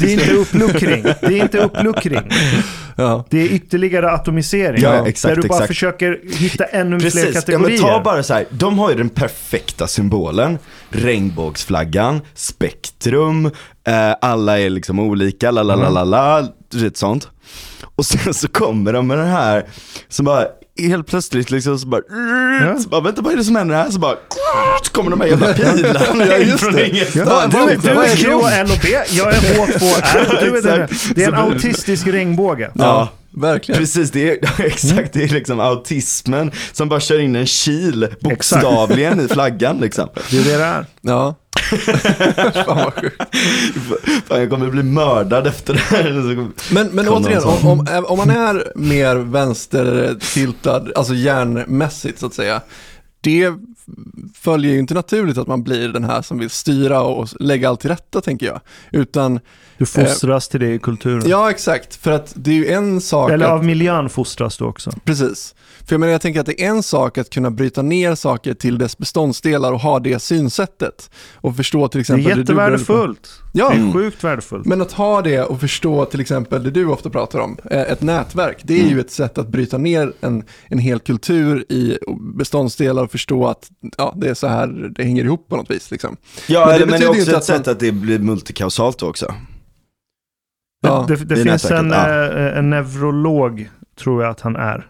Speaker 3: det är inte uppluckring. Det är inte uppluckring. *laughs*
Speaker 2: ja.
Speaker 3: Det är ytterligare atomisering.
Speaker 1: Ja, exakt,
Speaker 3: där du bara
Speaker 1: exakt.
Speaker 3: försöker hitta ännu fler
Speaker 1: Precis, ja,
Speaker 3: kategorier.
Speaker 1: men ta bara så här. de har ju den perfekta symbolen, regnbågsflaggan, spektrum, eh, alla är liksom olika, la la la la la, du vet sånt. Och sen så kommer de med den här, som bara helt plötsligt liksom så bara,
Speaker 3: Ja.
Speaker 1: så bara vänta vad är det som händer här? Så bara, så kommer de här jävla pilarna
Speaker 2: Ja,
Speaker 1: in
Speaker 2: just
Speaker 1: från
Speaker 2: det.
Speaker 1: ingenstans.
Speaker 3: Ja, du, är- du är Q? L och B, jag är H2R och *laughs* du är.
Speaker 1: Exakt.
Speaker 3: Det är en autistisk regnbåge.
Speaker 1: Ja.
Speaker 2: Verkligen.
Speaker 1: Precis, det är, *laughs* exakt, det är liksom autismen som bara kör in en kil bokstavligen i flaggan liksom.
Speaker 3: Det är det det är.
Speaker 2: Ja. *laughs* Fan vad sjukt.
Speaker 1: Fan, jag kommer bli mördad efter det här.
Speaker 2: Men, men återigen, om, om, om man är mer vänstertiltad, alltså hjärnmässigt så att säga, det följer ju inte naturligt att man blir den här som vill styra och lägga allt till rätta, tänker jag. Utan,
Speaker 3: Du fostras till det i kulturen.
Speaker 2: ja exakt, för att det är ju en sak
Speaker 3: Eller
Speaker 2: att,
Speaker 3: av miljön fostras du också.
Speaker 2: Precis. För jag menar, jag tänker att det är en sak att kunna bryta ner saker till dess beståndsdelar och ha det synsättet. Och förstå till
Speaker 3: Det är
Speaker 2: exempel... inne på.
Speaker 3: jättevärdefullt.
Speaker 2: Ja,
Speaker 3: Det är sjukt värdefullt.
Speaker 2: Men att ha det och förstå till exempel det du ofta pratar om, eh, ett nätverk, det är
Speaker 1: Mm.
Speaker 2: ju ett sätt att bryta ner en, en hel kultur i beståndsdelar och förstå att ja, det är så här det hänger ihop på något vis. Liksom.
Speaker 1: Ja,
Speaker 2: Men det
Speaker 1: men det
Speaker 2: betyder
Speaker 1: är
Speaker 2: ju
Speaker 1: också
Speaker 2: inte
Speaker 1: ett
Speaker 2: att man-
Speaker 1: sätt att det blir multikausalt också.
Speaker 2: Ja,
Speaker 3: det det, finns en,
Speaker 1: nätverket,
Speaker 3: eh, en neurolog, tror jag att han är.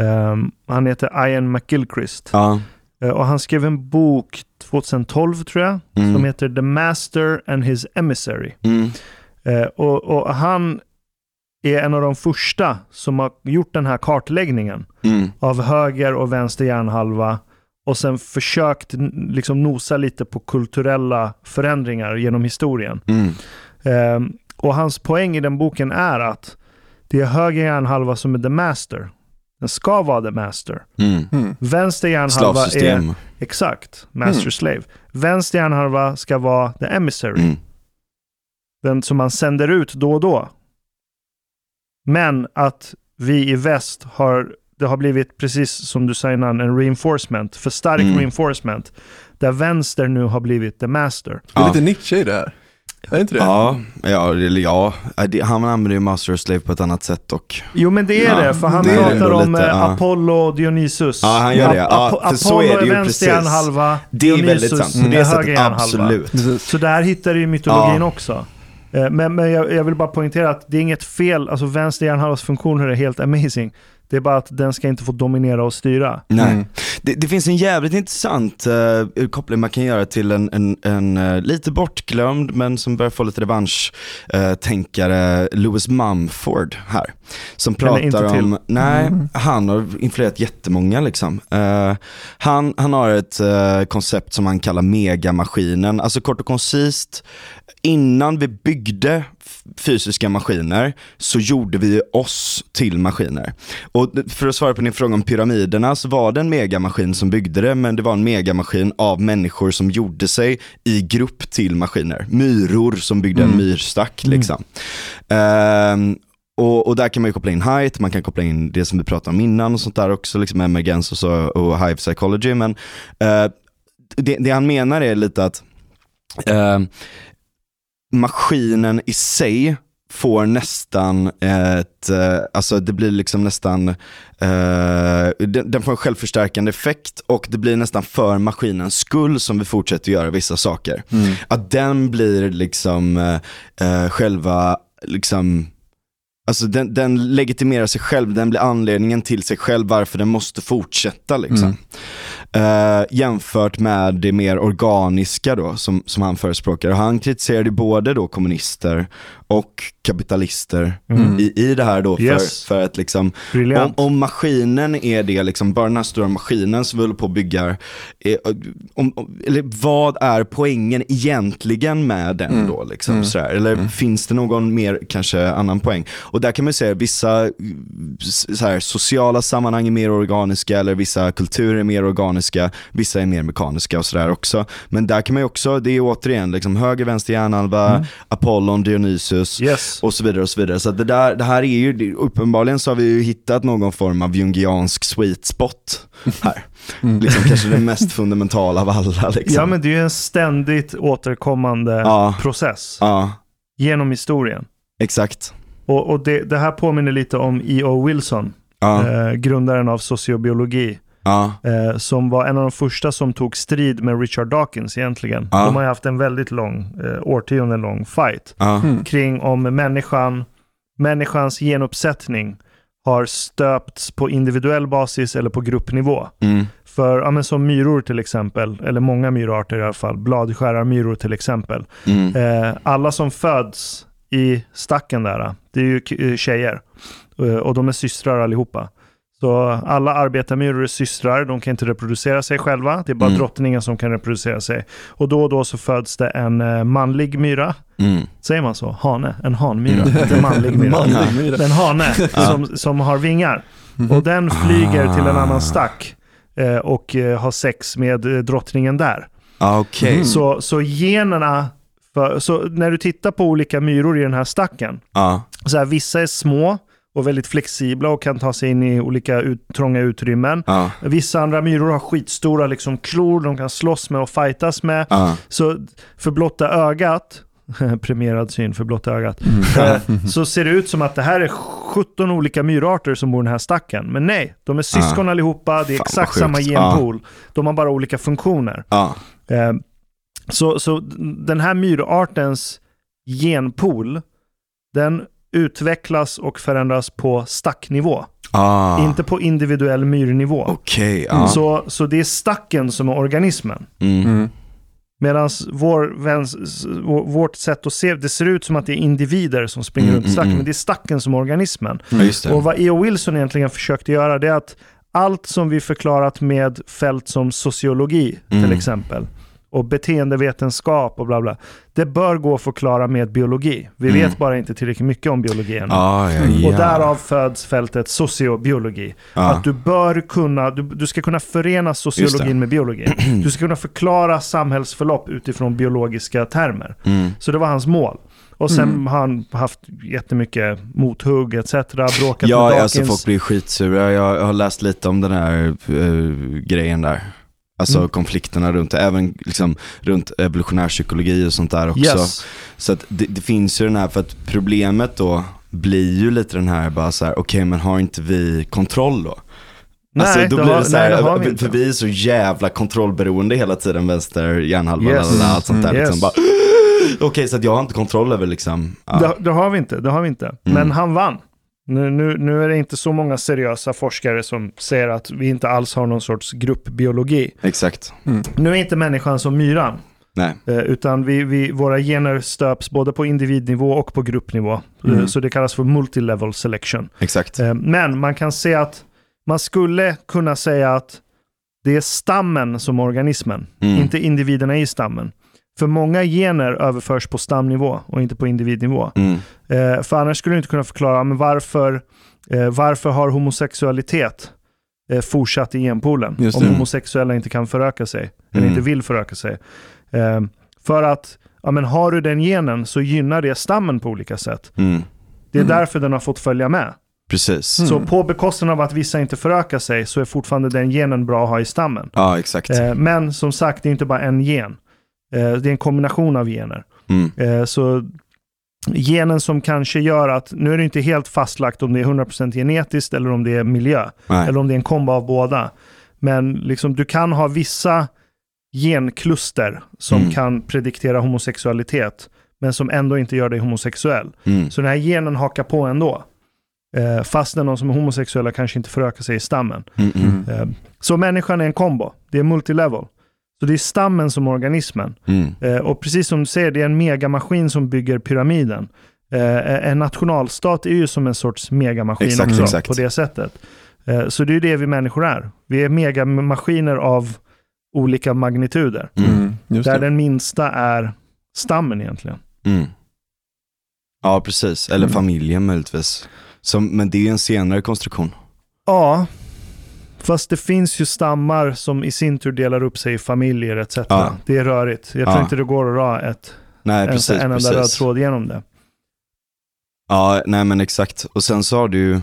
Speaker 3: Ehm, han heter Ian McGilchrist.
Speaker 1: Ja.
Speaker 3: Eh, och han skrev en bok 2012, tror jag,
Speaker 1: Mm.
Speaker 3: som heter The Master and His Emissary.
Speaker 1: Mm.
Speaker 3: Eh, och, och han är en av de första som har gjort den här kartläggningen
Speaker 1: Mm.
Speaker 3: av höger och vänster hjärnhalva och sen försökt liksom nosa lite på kulturella förändringar genom historien.
Speaker 1: Mm.
Speaker 3: Och hans poäng i den boken är att det är höger hjärnhalva som är the master. Den ska vara the master.
Speaker 1: Mm.
Speaker 2: Mm.
Speaker 3: Vänster hjärnhalva är
Speaker 1: Slavsystem.
Speaker 3: exakt master
Speaker 2: Mm.
Speaker 3: slave. Vänster hjärnhalva ska vara the emissary.
Speaker 1: Mm.
Speaker 3: Den som man sänder ut då och då. Men att vi i väst har, det har blivit precis som du sa innan, en reinforcement, för stark
Speaker 1: Mm.
Speaker 3: reinforcement. Där vänster nu har blivit the master.
Speaker 2: Det är
Speaker 1: Ja.
Speaker 2: lite Nietzsche i det här. Är det inte det?
Speaker 1: Ja, ja, ja. Äh, det- han använder ju Master och Slave på ett annat sätt och
Speaker 3: Jo men det är
Speaker 1: Ja,
Speaker 3: det, för han
Speaker 2: det är
Speaker 3: pratar om
Speaker 1: lite,
Speaker 3: eh,
Speaker 1: ja.
Speaker 3: Apollo och Dionysus.
Speaker 1: Ja, han gör det. Ja, för så
Speaker 3: Apollo
Speaker 1: är det ju
Speaker 3: vänster
Speaker 1: precis.
Speaker 3: hjärnhalva,
Speaker 1: det är väldigt
Speaker 3: Dionysus.
Speaker 1: På
Speaker 3: är
Speaker 1: det
Speaker 3: höger
Speaker 1: sättet,
Speaker 3: hjärnhalva.
Speaker 1: absolut.
Speaker 3: Så där hittar du ju mytologin
Speaker 1: Ja.
Speaker 3: också. Eh, Men, men jag, jag vill bara poängtera att det är inget fel, alltså vänster hjärnhalvas funktioner är helt amazing. Det är bara att den ska inte få dominera och styra.
Speaker 1: Nej.
Speaker 2: Mm.
Speaker 1: Det, det finns en jävligt intressant uh, koppling man kan göra till en, en, en eh, lite bortglömd men som börjar få lite revansch-tänkare, Louis Mumford här. Som pratar
Speaker 3: till.
Speaker 1: om, nej, han har influerat jättemånga liksom. Eh, han, han har ett eh, koncept som han kallar megamaskinen, alltså kort och koncist, innan vi byggde fysiska maskiner så gjorde vi oss till maskiner. Och för att svara på din fråga om pyramiderna så var det en megamaskin som byggde det men det var en megamaskin av människor som gjorde sig i grupp till maskiner. Myror som byggde en
Speaker 2: Mm.
Speaker 1: myrstack liksom. Ehm, och, och där kan man ju koppla in height, man kan koppla in det som vi pratade om innan och sånt där också, liksom emergens och, så, och hive psychology. Men eh, det, det han menar är lite att eh, maskinen i sig får nästan ett, eh, alltså det blir liksom nästan, eh, den, den får en självförstärkande effekt och det blir nästan för maskinens skull som vi fortsätter göra vissa saker.
Speaker 2: Mm.
Speaker 1: Att den blir liksom eh, eh, själva, liksom, alltså den, den legitimerar sig själv, den blir anledningen till sig själv varför den måste fortsätta liksom.
Speaker 2: Mm.
Speaker 1: Eh, jämfört med det mer organiska då som, som han förespråkar. Och han kritiserade både då kommunister och kapitalister
Speaker 2: Mm.
Speaker 1: i, i det här då för,
Speaker 3: Yes.
Speaker 1: för att liksom om, om maskinen är det, liksom, bara den här stora maskinen som vi håller på och bygger, är, om, om, eller vad är poängen egentligen med den
Speaker 2: Mm.
Speaker 1: då? Liksom,
Speaker 2: Mm.
Speaker 1: sådär? Eller finns det någon mer, kanske annan poäng? Och där kan man säga vissa s- så här, sociala sammanhang är mer organiska, eller vissa kulturer är mer organiska, vissa är mer mekaniska och sådär också. Men där kan man ju också, det är återigen liksom höger, vänster hjärnhalva,
Speaker 3: Mm.
Speaker 1: Apollon, Dionysus,
Speaker 3: Yes.
Speaker 1: och så vidare och så vidare. Så att det, där, det här är ju, uppenbarligen så har vi ju hittat någon form av jungiansk sweet spot här. *laughs*
Speaker 2: Mm.
Speaker 1: Liksom kanske det mest fundamentala av alla liksom.
Speaker 3: Ja men det är ju en ständigt återkommande
Speaker 1: Ja.
Speaker 3: process
Speaker 1: Ja,
Speaker 3: genom historien.
Speaker 1: exakt.
Speaker 3: Och, och det, det här påminner lite om E.O. Wilson,
Speaker 1: Ja,
Speaker 3: eh, grundaren av sociobiologi.
Speaker 1: ja,
Speaker 3: eh, som var en av de första som tog strid med Richard Dawkins egentligen.
Speaker 1: Ja.
Speaker 3: De har haft en väldigt lång, eh, årtionden lång fight
Speaker 1: ja,
Speaker 2: Mm.
Speaker 3: kring om människan, människans genuppsättning har stöpts på individuell basis eller på gruppnivå.
Speaker 1: mm,
Speaker 3: För ja, men som myror till exempel, eller många myrarter i alla fall, bladskärarmyror till exempel.
Speaker 1: mm,
Speaker 3: Eh, alla som föds i stacken där, det är ju eh, tjejer. Eh, och de är systrar allihopa. Så alla arbetarmyror är systrar, de kan inte reproducera sig själva. Det är bara
Speaker 1: Mm.
Speaker 3: drottningen som kan reproducera sig. Och då och då så föds det en eh, manlig myra.
Speaker 1: mm.
Speaker 3: Säger man så? Hane? En hanmyra? inte en manlig myra. *laughs*
Speaker 2: Manlig myra.
Speaker 3: En hane *laughs* som, som har vingar.
Speaker 2: Mhm.
Speaker 3: Och den flyger till en
Speaker 1: Ah.
Speaker 3: annan stack eh, och har sex med drottningen där.
Speaker 1: Okej.
Speaker 2: Mm.
Speaker 3: Så, så generna, för, så när du tittar på olika myror i den här stacken,
Speaker 1: Ja,
Speaker 3: så här, vissa är små och väldigt flexibla och kan ta sig in i olika ut, trånga utrymmen.
Speaker 1: ja,
Speaker 3: Vissa andra myror har skitstora liksom, klor de kan slåss med och fightas med.
Speaker 1: ja.
Speaker 3: Så för blotta ögat, *laughs* premierad syn för blotta ögat,
Speaker 2: Mm. *laughs*
Speaker 3: eh, så ser det ut som att det här är 17 olika myrarter som bor i den här stacken. Men nej, de är syskon allihopa, det är
Speaker 1: Fan,
Speaker 3: exakt samma genpool. De har bara olika funktioner.
Speaker 1: ja.
Speaker 3: Eh, så, så den här myrartens genpool, den utvecklas och förändras på stacknivå.
Speaker 1: Ah,
Speaker 3: Inte på individuell myrnivå.
Speaker 1: Okej, ja.
Speaker 3: Så, så det är stacken som är organismen.
Speaker 1: Mm.
Speaker 2: Mm.
Speaker 3: Medan vår, vårt sätt att se, det ser ut som att det är individer som springer
Speaker 1: Mm,
Speaker 3: runt i stacken,
Speaker 1: mm,
Speaker 3: men det är stacken som organismen.
Speaker 1: Ja.
Speaker 3: Och vad E.O. Wilson egentligen försökte göra det är att allt som vi förklarat med fält som sociologi till
Speaker 1: Mm.
Speaker 3: exempel och beteendevetenskap och bla bla. Det bör gå att förklara med biologi. Vi
Speaker 1: Mm.
Speaker 3: vet bara inte tillräckligt mycket om biologi ännu.
Speaker 1: Ah, ja, ja.
Speaker 3: Och därav föds fältet sociobiologi.
Speaker 1: Ja.
Speaker 3: Att du bör kunna, du, du ska kunna förena sociologin med biologin. *clears throat* Du ska kunna förklara samhällsförlopp utifrån biologiska termer.
Speaker 1: Mm.
Speaker 3: Så det var hans mål. Och sen
Speaker 2: Mm.
Speaker 3: har han haft jättemycket mothugg etc. Bråkat
Speaker 1: Ja,
Speaker 3: med
Speaker 1: alltså
Speaker 3: Dawkins.
Speaker 1: folk blir skitsura. Jag, jag har läst lite om den här eh, grejen där. Alltså
Speaker 3: Mm.
Speaker 1: konflikterna runt det, även liksom runt evolutionär psykologi och sånt där också.
Speaker 3: Yes.
Speaker 1: Så det, det finns ju den här, för att problemet då blir ju lite den här bara så här, okej men har inte vi kontroll då?
Speaker 3: Nej,
Speaker 1: alltså då
Speaker 3: det
Speaker 1: blir
Speaker 3: har-
Speaker 1: det så här,
Speaker 3: nej, det har vi
Speaker 1: för
Speaker 3: inte.
Speaker 1: vi är så jävla kontrollberoende hela tiden, vänster hjärnhalva,
Speaker 3: Yes.
Speaker 1: lalala, allt sånt där
Speaker 3: Mm.
Speaker 1: liksom.
Speaker 3: Yes.
Speaker 1: Bara, *gasps* Okej, så att jag har inte kontroll över liksom, ja.
Speaker 3: Det, det har vi inte, det har vi inte. Men
Speaker 1: Mm.
Speaker 3: han vann. Nu, nu, nu är det inte så många seriösa forskare som säger att vi inte alls har någon sorts gruppbiologi.
Speaker 1: exakt.
Speaker 3: Nu är inte människan som myran.
Speaker 1: Nej.
Speaker 3: Eh, utan vi, vi, våra gener stöps både på individnivå och på gruppnivå.
Speaker 2: Mm.
Speaker 3: Eh, Så det kallas för multilevel selection.
Speaker 1: Exakt.
Speaker 3: Eh, Men man kan se att man skulle kunna säga att det är stammen som organismen,
Speaker 1: Mm.
Speaker 3: inte individerna i stammen. För många gener överförs på stamnivå och inte på individnivå.
Speaker 1: Mm.
Speaker 3: Eh, för annars skulle du inte kunna förklara men varför, eh, varför har homosexualitet eh, fortsatt i genpoolen om homosexuella inte kan föröka sig eller
Speaker 1: Mm.
Speaker 3: inte vill föröka sig. Eh, för att ja, men har du den genen så gynnar det stammen på olika sätt.
Speaker 1: Mm.
Speaker 3: Det är
Speaker 2: Mm.
Speaker 3: därför den har fått följa med.
Speaker 1: Precis.
Speaker 3: Så på bekostnad av att vissa inte förökar sig så är fortfarande den genen bra att ha i stammen.
Speaker 1: Ja, exakt.
Speaker 3: Eh, men som sagt, det är inte bara en gen. Eh, det är en kombination av gener.
Speaker 1: Mm.
Speaker 3: Eh, så genen som kanske gör att, nu är det inte helt fastlagt om det är 100% genetiskt eller om det är miljö.
Speaker 1: Nej.
Speaker 3: Eller om det är en kombo av båda. Men liksom, du kan ha vissa genkluster som
Speaker 1: Mm.
Speaker 3: kan prediktera homosexualitet. Men som ändå inte gör dig homosexuell.
Speaker 1: Mm.
Speaker 3: Så den här genen hakar på ändå. Eh, fastän de som är homosexuella kanske inte förökar sig i stammen.
Speaker 1: Mm. Mm.
Speaker 3: Eh, så människan är en kombo. Det är multilevel. Så det är stammen som organismen.
Speaker 1: Mm.
Speaker 3: Eh, och precis som du säger, det är en megamaskin som bygger pyramiden. Eh, en nationalstat är ju som en sorts megamaskin
Speaker 1: Exakt,
Speaker 3: också
Speaker 1: exakt.
Speaker 3: på det sättet. Eh, så det är ju det vi människor är. Vi är megamaskiner av olika magnituder.
Speaker 1: Mm.
Speaker 2: Mm. Just
Speaker 3: Där
Speaker 2: det.
Speaker 3: den minsta är stammen egentligen.
Speaker 1: Mm. Ja, precis. Eller
Speaker 2: Mm.
Speaker 1: familjen möjligtvis. Som, men det är ju en senare konstruktion.
Speaker 3: Ja, fast det finns ju stammar som i sin tur delar upp sig i familjer etc.
Speaker 1: Ja.
Speaker 3: Det är rörigt. Jag tror
Speaker 1: Ja.
Speaker 3: inte det går att dra ett,
Speaker 1: Nej, precis.
Speaker 3: en enda röd tråd genom det.
Speaker 1: Ja, nej men exakt. Och sen så har du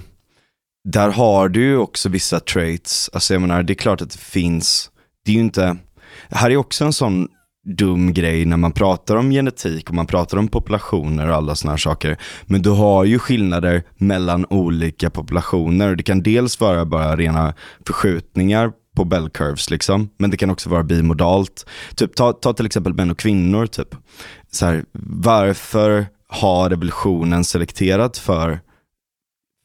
Speaker 1: där har du ju också vissa traits. Alltså jag menar, det är klart att det finns, det är ju inte, här är också en sån dum grej när man pratar om genetik och man pratar om populationer och alla sådana här saker. Men du har ju skillnader mellan olika populationer och det kan dels vara bara rena förskjutningar på bell curves liksom, men det kan också vara bimodalt. Typ, ta, ta till exempel män och kvinnor, typ. Så här, varför har evolutionen selekterat för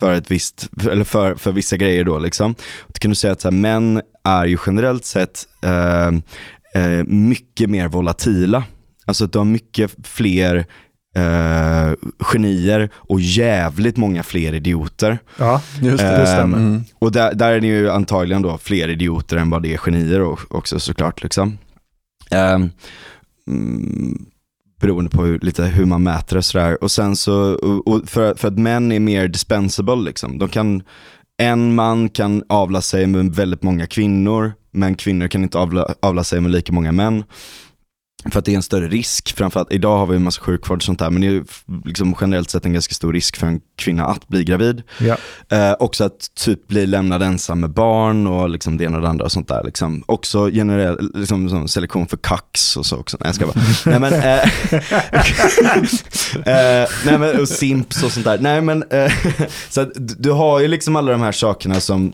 Speaker 1: för ett visst, eller för, för vissa grejer då liksom. Då kan du säga att så här, män är ju generellt sett eh, eh, mycket mer volatila. Alltså att du har mycket fler eh, genier och jävligt många fler idioter.
Speaker 3: Ja,
Speaker 2: Just det.
Speaker 3: det
Speaker 1: Ehm,
Speaker 3: stämmer.
Speaker 2: Mm.
Speaker 1: Och där, där är det ju antagligen då fler idioter än vad det är genier och, också såklart. Liksom. Ehm, mm, beroende på hur, lite hur man mäter det sådär. Och sen så, och, och för, för att män är mer dispensable liksom. De kan, en man kan avla sig med väldigt många kvinnor, men kvinnor kan inte avla, avla sig med lika många män. För att det är en större risk, framförallt idag har vi en massa sjukvård och sånt där, men det är liksom generellt sett en ganska stor risk för en kvinna att bli gravid.
Speaker 3: Ja.
Speaker 1: Eh, också att typ bli lämnad ensam med barn och liksom det ena och det andra och sånt där. Liksom. Också generell liksom, selektion för kax och så också. Nej jag ska bara. nej men, eh, *laughs* eh, nej men och simps och sånt där. Nej men, eh, *laughs* så att du du har ju liksom alla de här sakerna som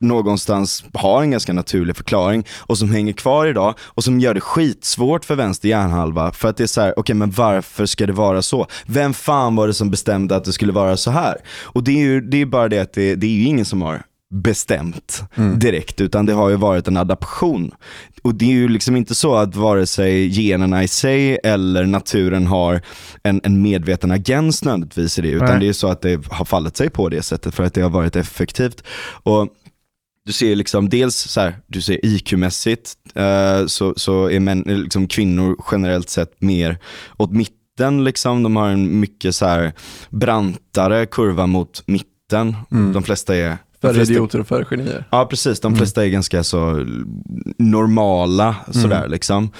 Speaker 1: någonstans har en ganska naturlig förklaring och som hänger kvar idag och som gör det skitsvårt för vänster hjärnhalva för att det är så här, okej men varför ska det vara så? Vem fan var det som bestämde att det skulle vara så här? Och det är ju det är bara det att det, det är ju ingen som har bestämt direkt utan det har ju varit en adaption. och det är ju liksom inte så att vare sig generna i sig eller naturen har en, en medveten agens nödvändigtvis i det, utan
Speaker 3: Nej.
Speaker 1: det är så att det har fallit sig på det sättet för att det har varit effektivt. Och du ser liksom dels så här, du ser IQ-mässigt eh, så, så är män, liksom kvinnor generellt sett mer åt mitten liksom. De har en mycket så här brantare kurva mot mitten.
Speaker 2: Mm.
Speaker 1: De flesta är
Speaker 2: Färre idioter och färre genier.
Speaker 1: Ja precis, de
Speaker 2: Mm.
Speaker 1: flesta är ganska så normala sådär liksom.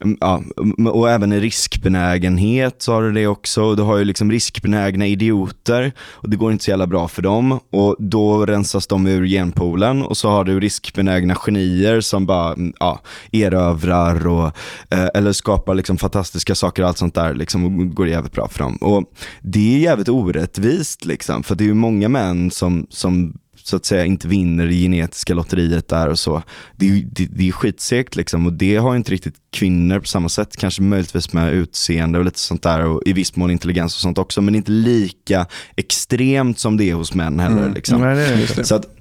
Speaker 1: Mm, Ja, m- och även i riskbenägenhet så har du det också. Du har ju liksom riskbenägna idioter och det går inte så jävla bra för dem. Och då rensas de ur genpoolen och så har du riskbenägna genier som bara mm, ja, erövrar och, eh, eller skapar liksom fantastiska saker och allt sånt där liksom, och går jävligt bra för dem. Och det är jävligt orättvist liksom, för det är ju många män som, som så att säga inte vinner det genetiska lotteriet där och så. Det det, det är skitsegt liksom och det har inte riktigt kvinnor på samma sätt, kanske möjligtvis med utseende och lite sånt där och i viss mån intelligens och sånt också, men inte lika extremt som det är hos män heller.
Speaker 2: Mm.
Speaker 1: Liksom.
Speaker 3: Nej.
Speaker 1: Så att,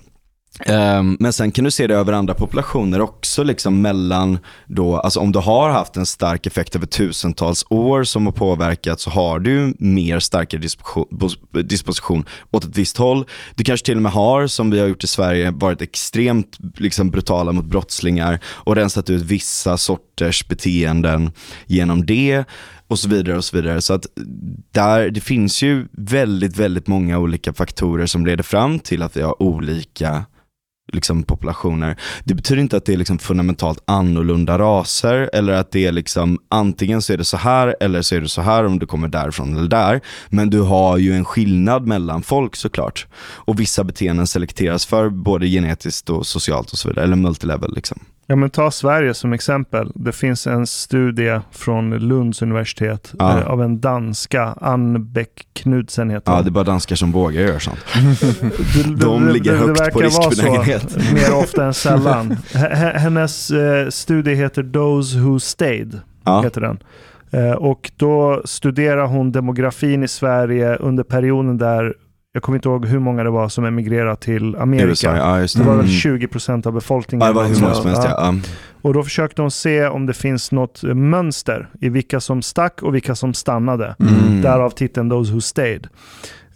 Speaker 1: Ehm, men sen kan du se det över andra populationer också, liksom mellan då, alltså om du har haft en stark effekt över tusentals år som har påverkat så har du mer starkare disposition, disposition åt ett visst håll. Du kanske till och med har, som vi har gjort i Sverige, varit extremt liksom, brutala mot brottslingar och rensat ut vissa sorters beteenden genom det och så vidare och så vidare. Så att där, det finns ju väldigt, väldigt många olika faktorer som leder fram till att vi har olika liksom, populationer. Det betyder inte att det är liksom fundamentalt annorlunda raser eller att det är liksom antingen så är det så här eller så är det så här om du kommer därifrån eller där. Men du har ju en skillnad mellan folk såklart. Och vissa beteenden selekteras för både genetiskt och socialt och så vidare, eller multilevel liksom.
Speaker 3: Ja, men ta Sverige som exempel. Det finns en studie från Lunds universitet
Speaker 1: Ja.
Speaker 3: eh, av en danska, Ann Bäck Knudsen heter
Speaker 1: Ja,
Speaker 3: hon.
Speaker 1: det är bara danskar som vågar göra sånt. *laughs*
Speaker 3: Det-
Speaker 1: De
Speaker 3: det-
Speaker 1: ligger
Speaker 3: det- det
Speaker 1: högt på
Speaker 3: verkar vara
Speaker 1: riskbenägenhet.
Speaker 3: så, *laughs* Mer ofta än sällan. *laughs* Hennes eh, studie heter Those Who Stayed.
Speaker 1: Ja,
Speaker 3: Heter den. Eh, och då studerar hon demografin i Sverige under perioden där, jag kommer inte ihåg hur många det var som emigrerade till Amerika.
Speaker 1: USA, ja
Speaker 3: Det
Speaker 1: det.
Speaker 3: var väl
Speaker 1: Mm.
Speaker 3: 20% av befolkningen.
Speaker 1: Ja, det var hur många som helst
Speaker 3: Ja.
Speaker 1: ja.
Speaker 3: Och då försökte hon se om det finns något eh, mönster i vilka som stack och vilka som stannade.
Speaker 1: Mm.
Speaker 3: Därav titeln Those Who Stayed.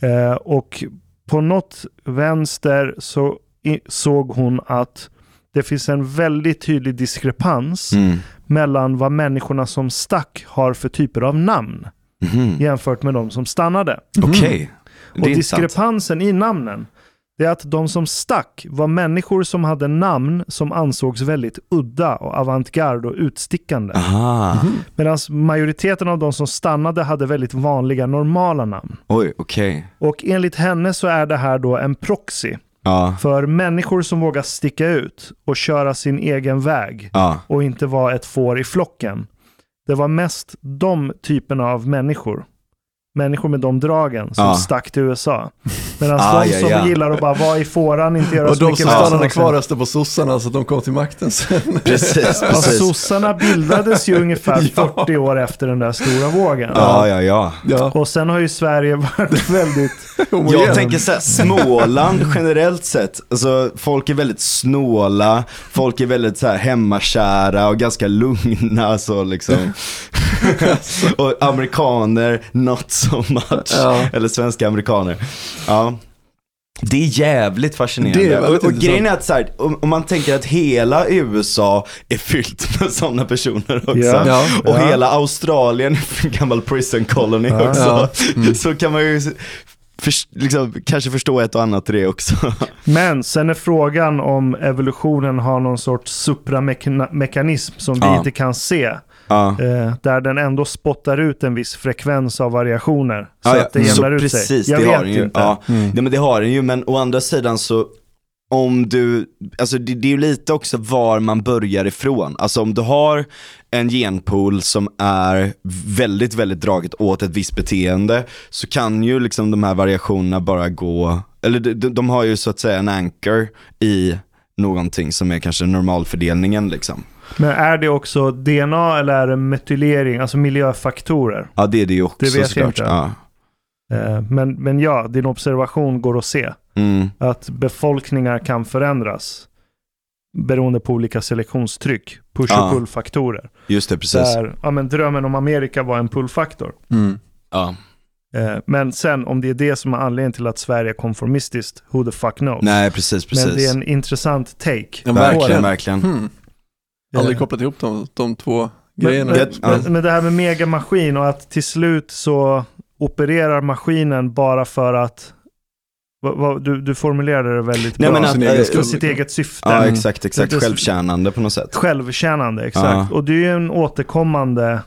Speaker 3: Eh, och på något vänster så i, såg hon att det finns en väldigt tydlig diskrepans
Speaker 1: Mm.
Speaker 3: mellan vad människorna som stack har för typer av namn
Speaker 1: Mhm.
Speaker 3: jämfört med de som stannade.
Speaker 1: Okej.
Speaker 3: Och diskrepansen i namnen, det är att de som stack var människor som hade namn som ansågs väldigt udda och avantgarde och utstickande.
Speaker 1: Aha.
Speaker 3: Medan majoriteten av de som stannade hade väldigt vanliga normala namn.
Speaker 1: Oj, okej.
Speaker 3: Och enligt henne så är det här då en proxy
Speaker 1: Ja,
Speaker 3: för människor som vågar sticka ut och köra sin egen väg
Speaker 1: ja.
Speaker 3: och inte vara ett får i flocken. Det var mest de typerna av människor, människor med de dragen, som
Speaker 1: Ja.
Speaker 3: stack till USA. Medan *laughs*
Speaker 1: Ah,
Speaker 3: de
Speaker 1: ja,
Speaker 3: som
Speaker 1: ja.
Speaker 3: gillar att bara vara i fåran, inte göra
Speaker 2: Och
Speaker 3: så
Speaker 2: de
Speaker 3: mycket
Speaker 2: som
Speaker 3: väsen
Speaker 2: stannade
Speaker 3: av sig.
Speaker 2: kvar röstade på sossarna så att de kom till makten sen. *laughs*
Speaker 1: Precis,
Speaker 3: Ja,
Speaker 1: precis.
Speaker 3: sossarna bildades ju *laughs* ungefär
Speaker 2: Ja.
Speaker 3: 40 år efter den där stora vågen.
Speaker 1: Ja, ja, ja.
Speaker 2: Ja,
Speaker 3: Och sen har ju Sverige varit väldigt...
Speaker 1: Jag tänker så här, Småland generellt sett, alltså folk är väldigt snåla, folk är väldigt så här hemmakära och ganska lugna så liksom. och amerikaner, not so much.
Speaker 2: Ja.
Speaker 1: Eller svenska amerikaner. Ja. Det är jävligt fascinerande.
Speaker 2: Det är
Speaker 1: och, och grejen är att så här, om, om man tänker att hela USA är fyllt *laughs* med sådana personer också.
Speaker 3: Ja.
Speaker 2: Ja.
Speaker 1: Och
Speaker 3: Ja.
Speaker 1: hela Australien är en gammal prison colony också. *laughs*
Speaker 2: Mm.
Speaker 1: Så kan man ju för, liksom, kanske förstå ett och annat i det också. *laughs*
Speaker 3: Men sen är frågan om evolutionen har någon sorts supramekanism som vi inte kan se.
Speaker 1: Ja.
Speaker 3: Eh, där den ändå spottar ut en viss frekvens av variationer. Så
Speaker 1: Ja, ja.
Speaker 3: att det jämnar ut
Speaker 1: precis,
Speaker 3: sig. Jag
Speaker 1: det
Speaker 3: vet
Speaker 1: har den ju.
Speaker 3: inte.
Speaker 1: Ja.
Speaker 2: Mm.
Speaker 1: Ja men det har den ju, men å andra sidan så om du, alltså det, det är ju lite också var man börjar ifrån. Alltså om du har en genpool som är väldigt, väldigt draget åt ett visst beteende så kan ju liksom de här variationerna bara gå, eller de, de, de har ju så att säga en anchor i någonting som är kanske normalfördelningen liksom.
Speaker 3: Men är det också DNA eller är det metylering, alltså miljöfaktorer?
Speaker 1: Ja det är det ju också
Speaker 3: Det vet jag inte.
Speaker 1: Ja.
Speaker 3: Eh, men, men ja, din observation går att se.
Speaker 1: Mm.
Speaker 3: Att befolkningar kan förändras beroende på olika selektionstryck push
Speaker 1: Ja.
Speaker 3: och pull-faktorer.
Speaker 1: Just det, precis.
Speaker 3: Där ja, men drömmen om Amerika var en pull-faktor.
Speaker 2: Mm.
Speaker 1: Ja.
Speaker 3: Eh, men sen om det är det som är anledningen till att Sverige är konformistiskt, who the fuck knows.
Speaker 1: Nej, precis, precis.
Speaker 3: Men det är en intressant take.
Speaker 2: Ja,
Speaker 1: verkligen, verkligen.
Speaker 2: Hmm. Aldrig kopplat ihop de, de två
Speaker 3: Men,
Speaker 2: grejerna.
Speaker 3: men, men, men det här med megamaskin och att till slut så opererar maskinen bara för att du, du formulerade det väldigt
Speaker 1: Nej,
Speaker 3: bra.
Speaker 1: men
Speaker 2: sin
Speaker 1: att,
Speaker 2: egen skull.
Speaker 3: för sitt eget syfte.
Speaker 1: Ja,
Speaker 2: Mm.
Speaker 1: exakt, exakt. Självtjänande på något sätt.
Speaker 3: Självtjänande, exakt.
Speaker 1: Ja.
Speaker 3: Och det är ju en återkommande,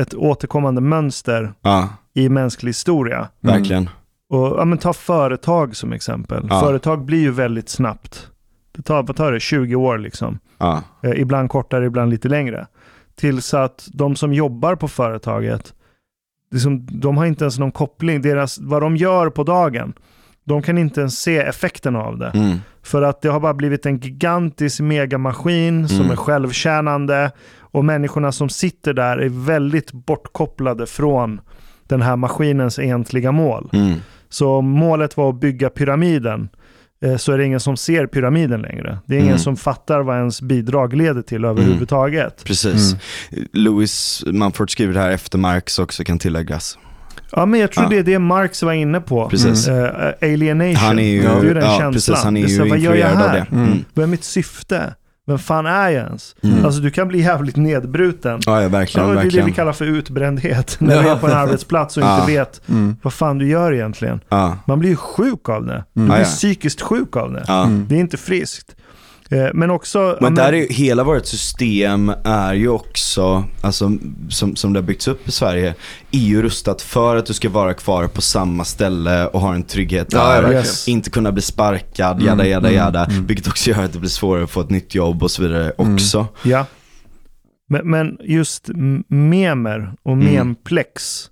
Speaker 3: ett återkommande mönster
Speaker 1: Ja,
Speaker 3: i mänsklig historia.
Speaker 2: Mm.
Speaker 1: verkligen.
Speaker 3: Och, ja, men ta företag som exempel.
Speaker 1: Ja.
Speaker 3: Företag blir ju väldigt snabbt. Det tar, vad tar det, 20 år liksom.
Speaker 1: Ja,
Speaker 3: Eh, ibland kortare, ibland lite längre. Tills att de som jobbar på företaget, liksom, de har inte ens någon koppling. Deras, vad de gör på dagen, de kan inte ens se effekten av det.
Speaker 1: mm.
Speaker 3: För att det har bara blivit en gigantisk megamaskin som
Speaker 1: Mm.
Speaker 3: är självtjänande. Och människorna som sitter där är väldigt bortkopplade från den här maskinens egentliga mål.
Speaker 1: Mm.
Speaker 3: Så målet var att bygga pyramiden så är det ingen som ser pyramiden längre. Det är ingen
Speaker 1: Mm.
Speaker 3: som fattar vad ens bidrag leder till överhuvudtaget.
Speaker 1: Precis. Louis Mumford skriver det här efter Marx också kan tilläggas.
Speaker 3: Ja, men jag tror
Speaker 1: Ja.
Speaker 3: det är det Marx var inne på.
Speaker 1: Precis.
Speaker 3: Eh, alienation.
Speaker 1: Han är ju,
Speaker 3: det är ju den
Speaker 1: ja,
Speaker 3: känslan.
Speaker 1: precis, han är
Speaker 3: Det
Speaker 1: ju
Speaker 3: så vad gör jag här?
Speaker 1: Mm.
Speaker 3: Vad är mitt syfte? Vem fan är jag ens?
Speaker 1: Mm.
Speaker 3: Alltså du kan bli jävligt nedbruten.
Speaker 1: Ja, ja, verkligen,
Speaker 3: Ja, det är det
Speaker 1: verkligen.
Speaker 3: vi kallar för utbrändhet. *laughs* När du är på en arbetsplats och inte vet
Speaker 2: Mm.
Speaker 3: vad fan du gör egentligen. Man blir ju sjuk av det. Du
Speaker 2: Mm.
Speaker 3: blir psykiskt sjuk av det. Det är inte friskt. Eh, Men också... ja,
Speaker 1: Men där är ju, hela vårt system är ju också, alltså som, som det har byggts upp i Sverige, är ju rustat för att du ska vara kvar på samma ställe och ha en trygghet
Speaker 2: Ja,
Speaker 1: där.
Speaker 2: verkligen.
Speaker 3: Yes.
Speaker 1: Inte kunna bli sparkad,
Speaker 2: Mm,
Speaker 1: jada jada
Speaker 2: mm,
Speaker 1: jada.
Speaker 2: mm.
Speaker 1: Vilket också gör att det blir svårare att få ett nytt jobb och så vidare
Speaker 2: Mm.
Speaker 1: också.
Speaker 3: Ja. Men, men just memer och
Speaker 1: Mm.
Speaker 3: memplex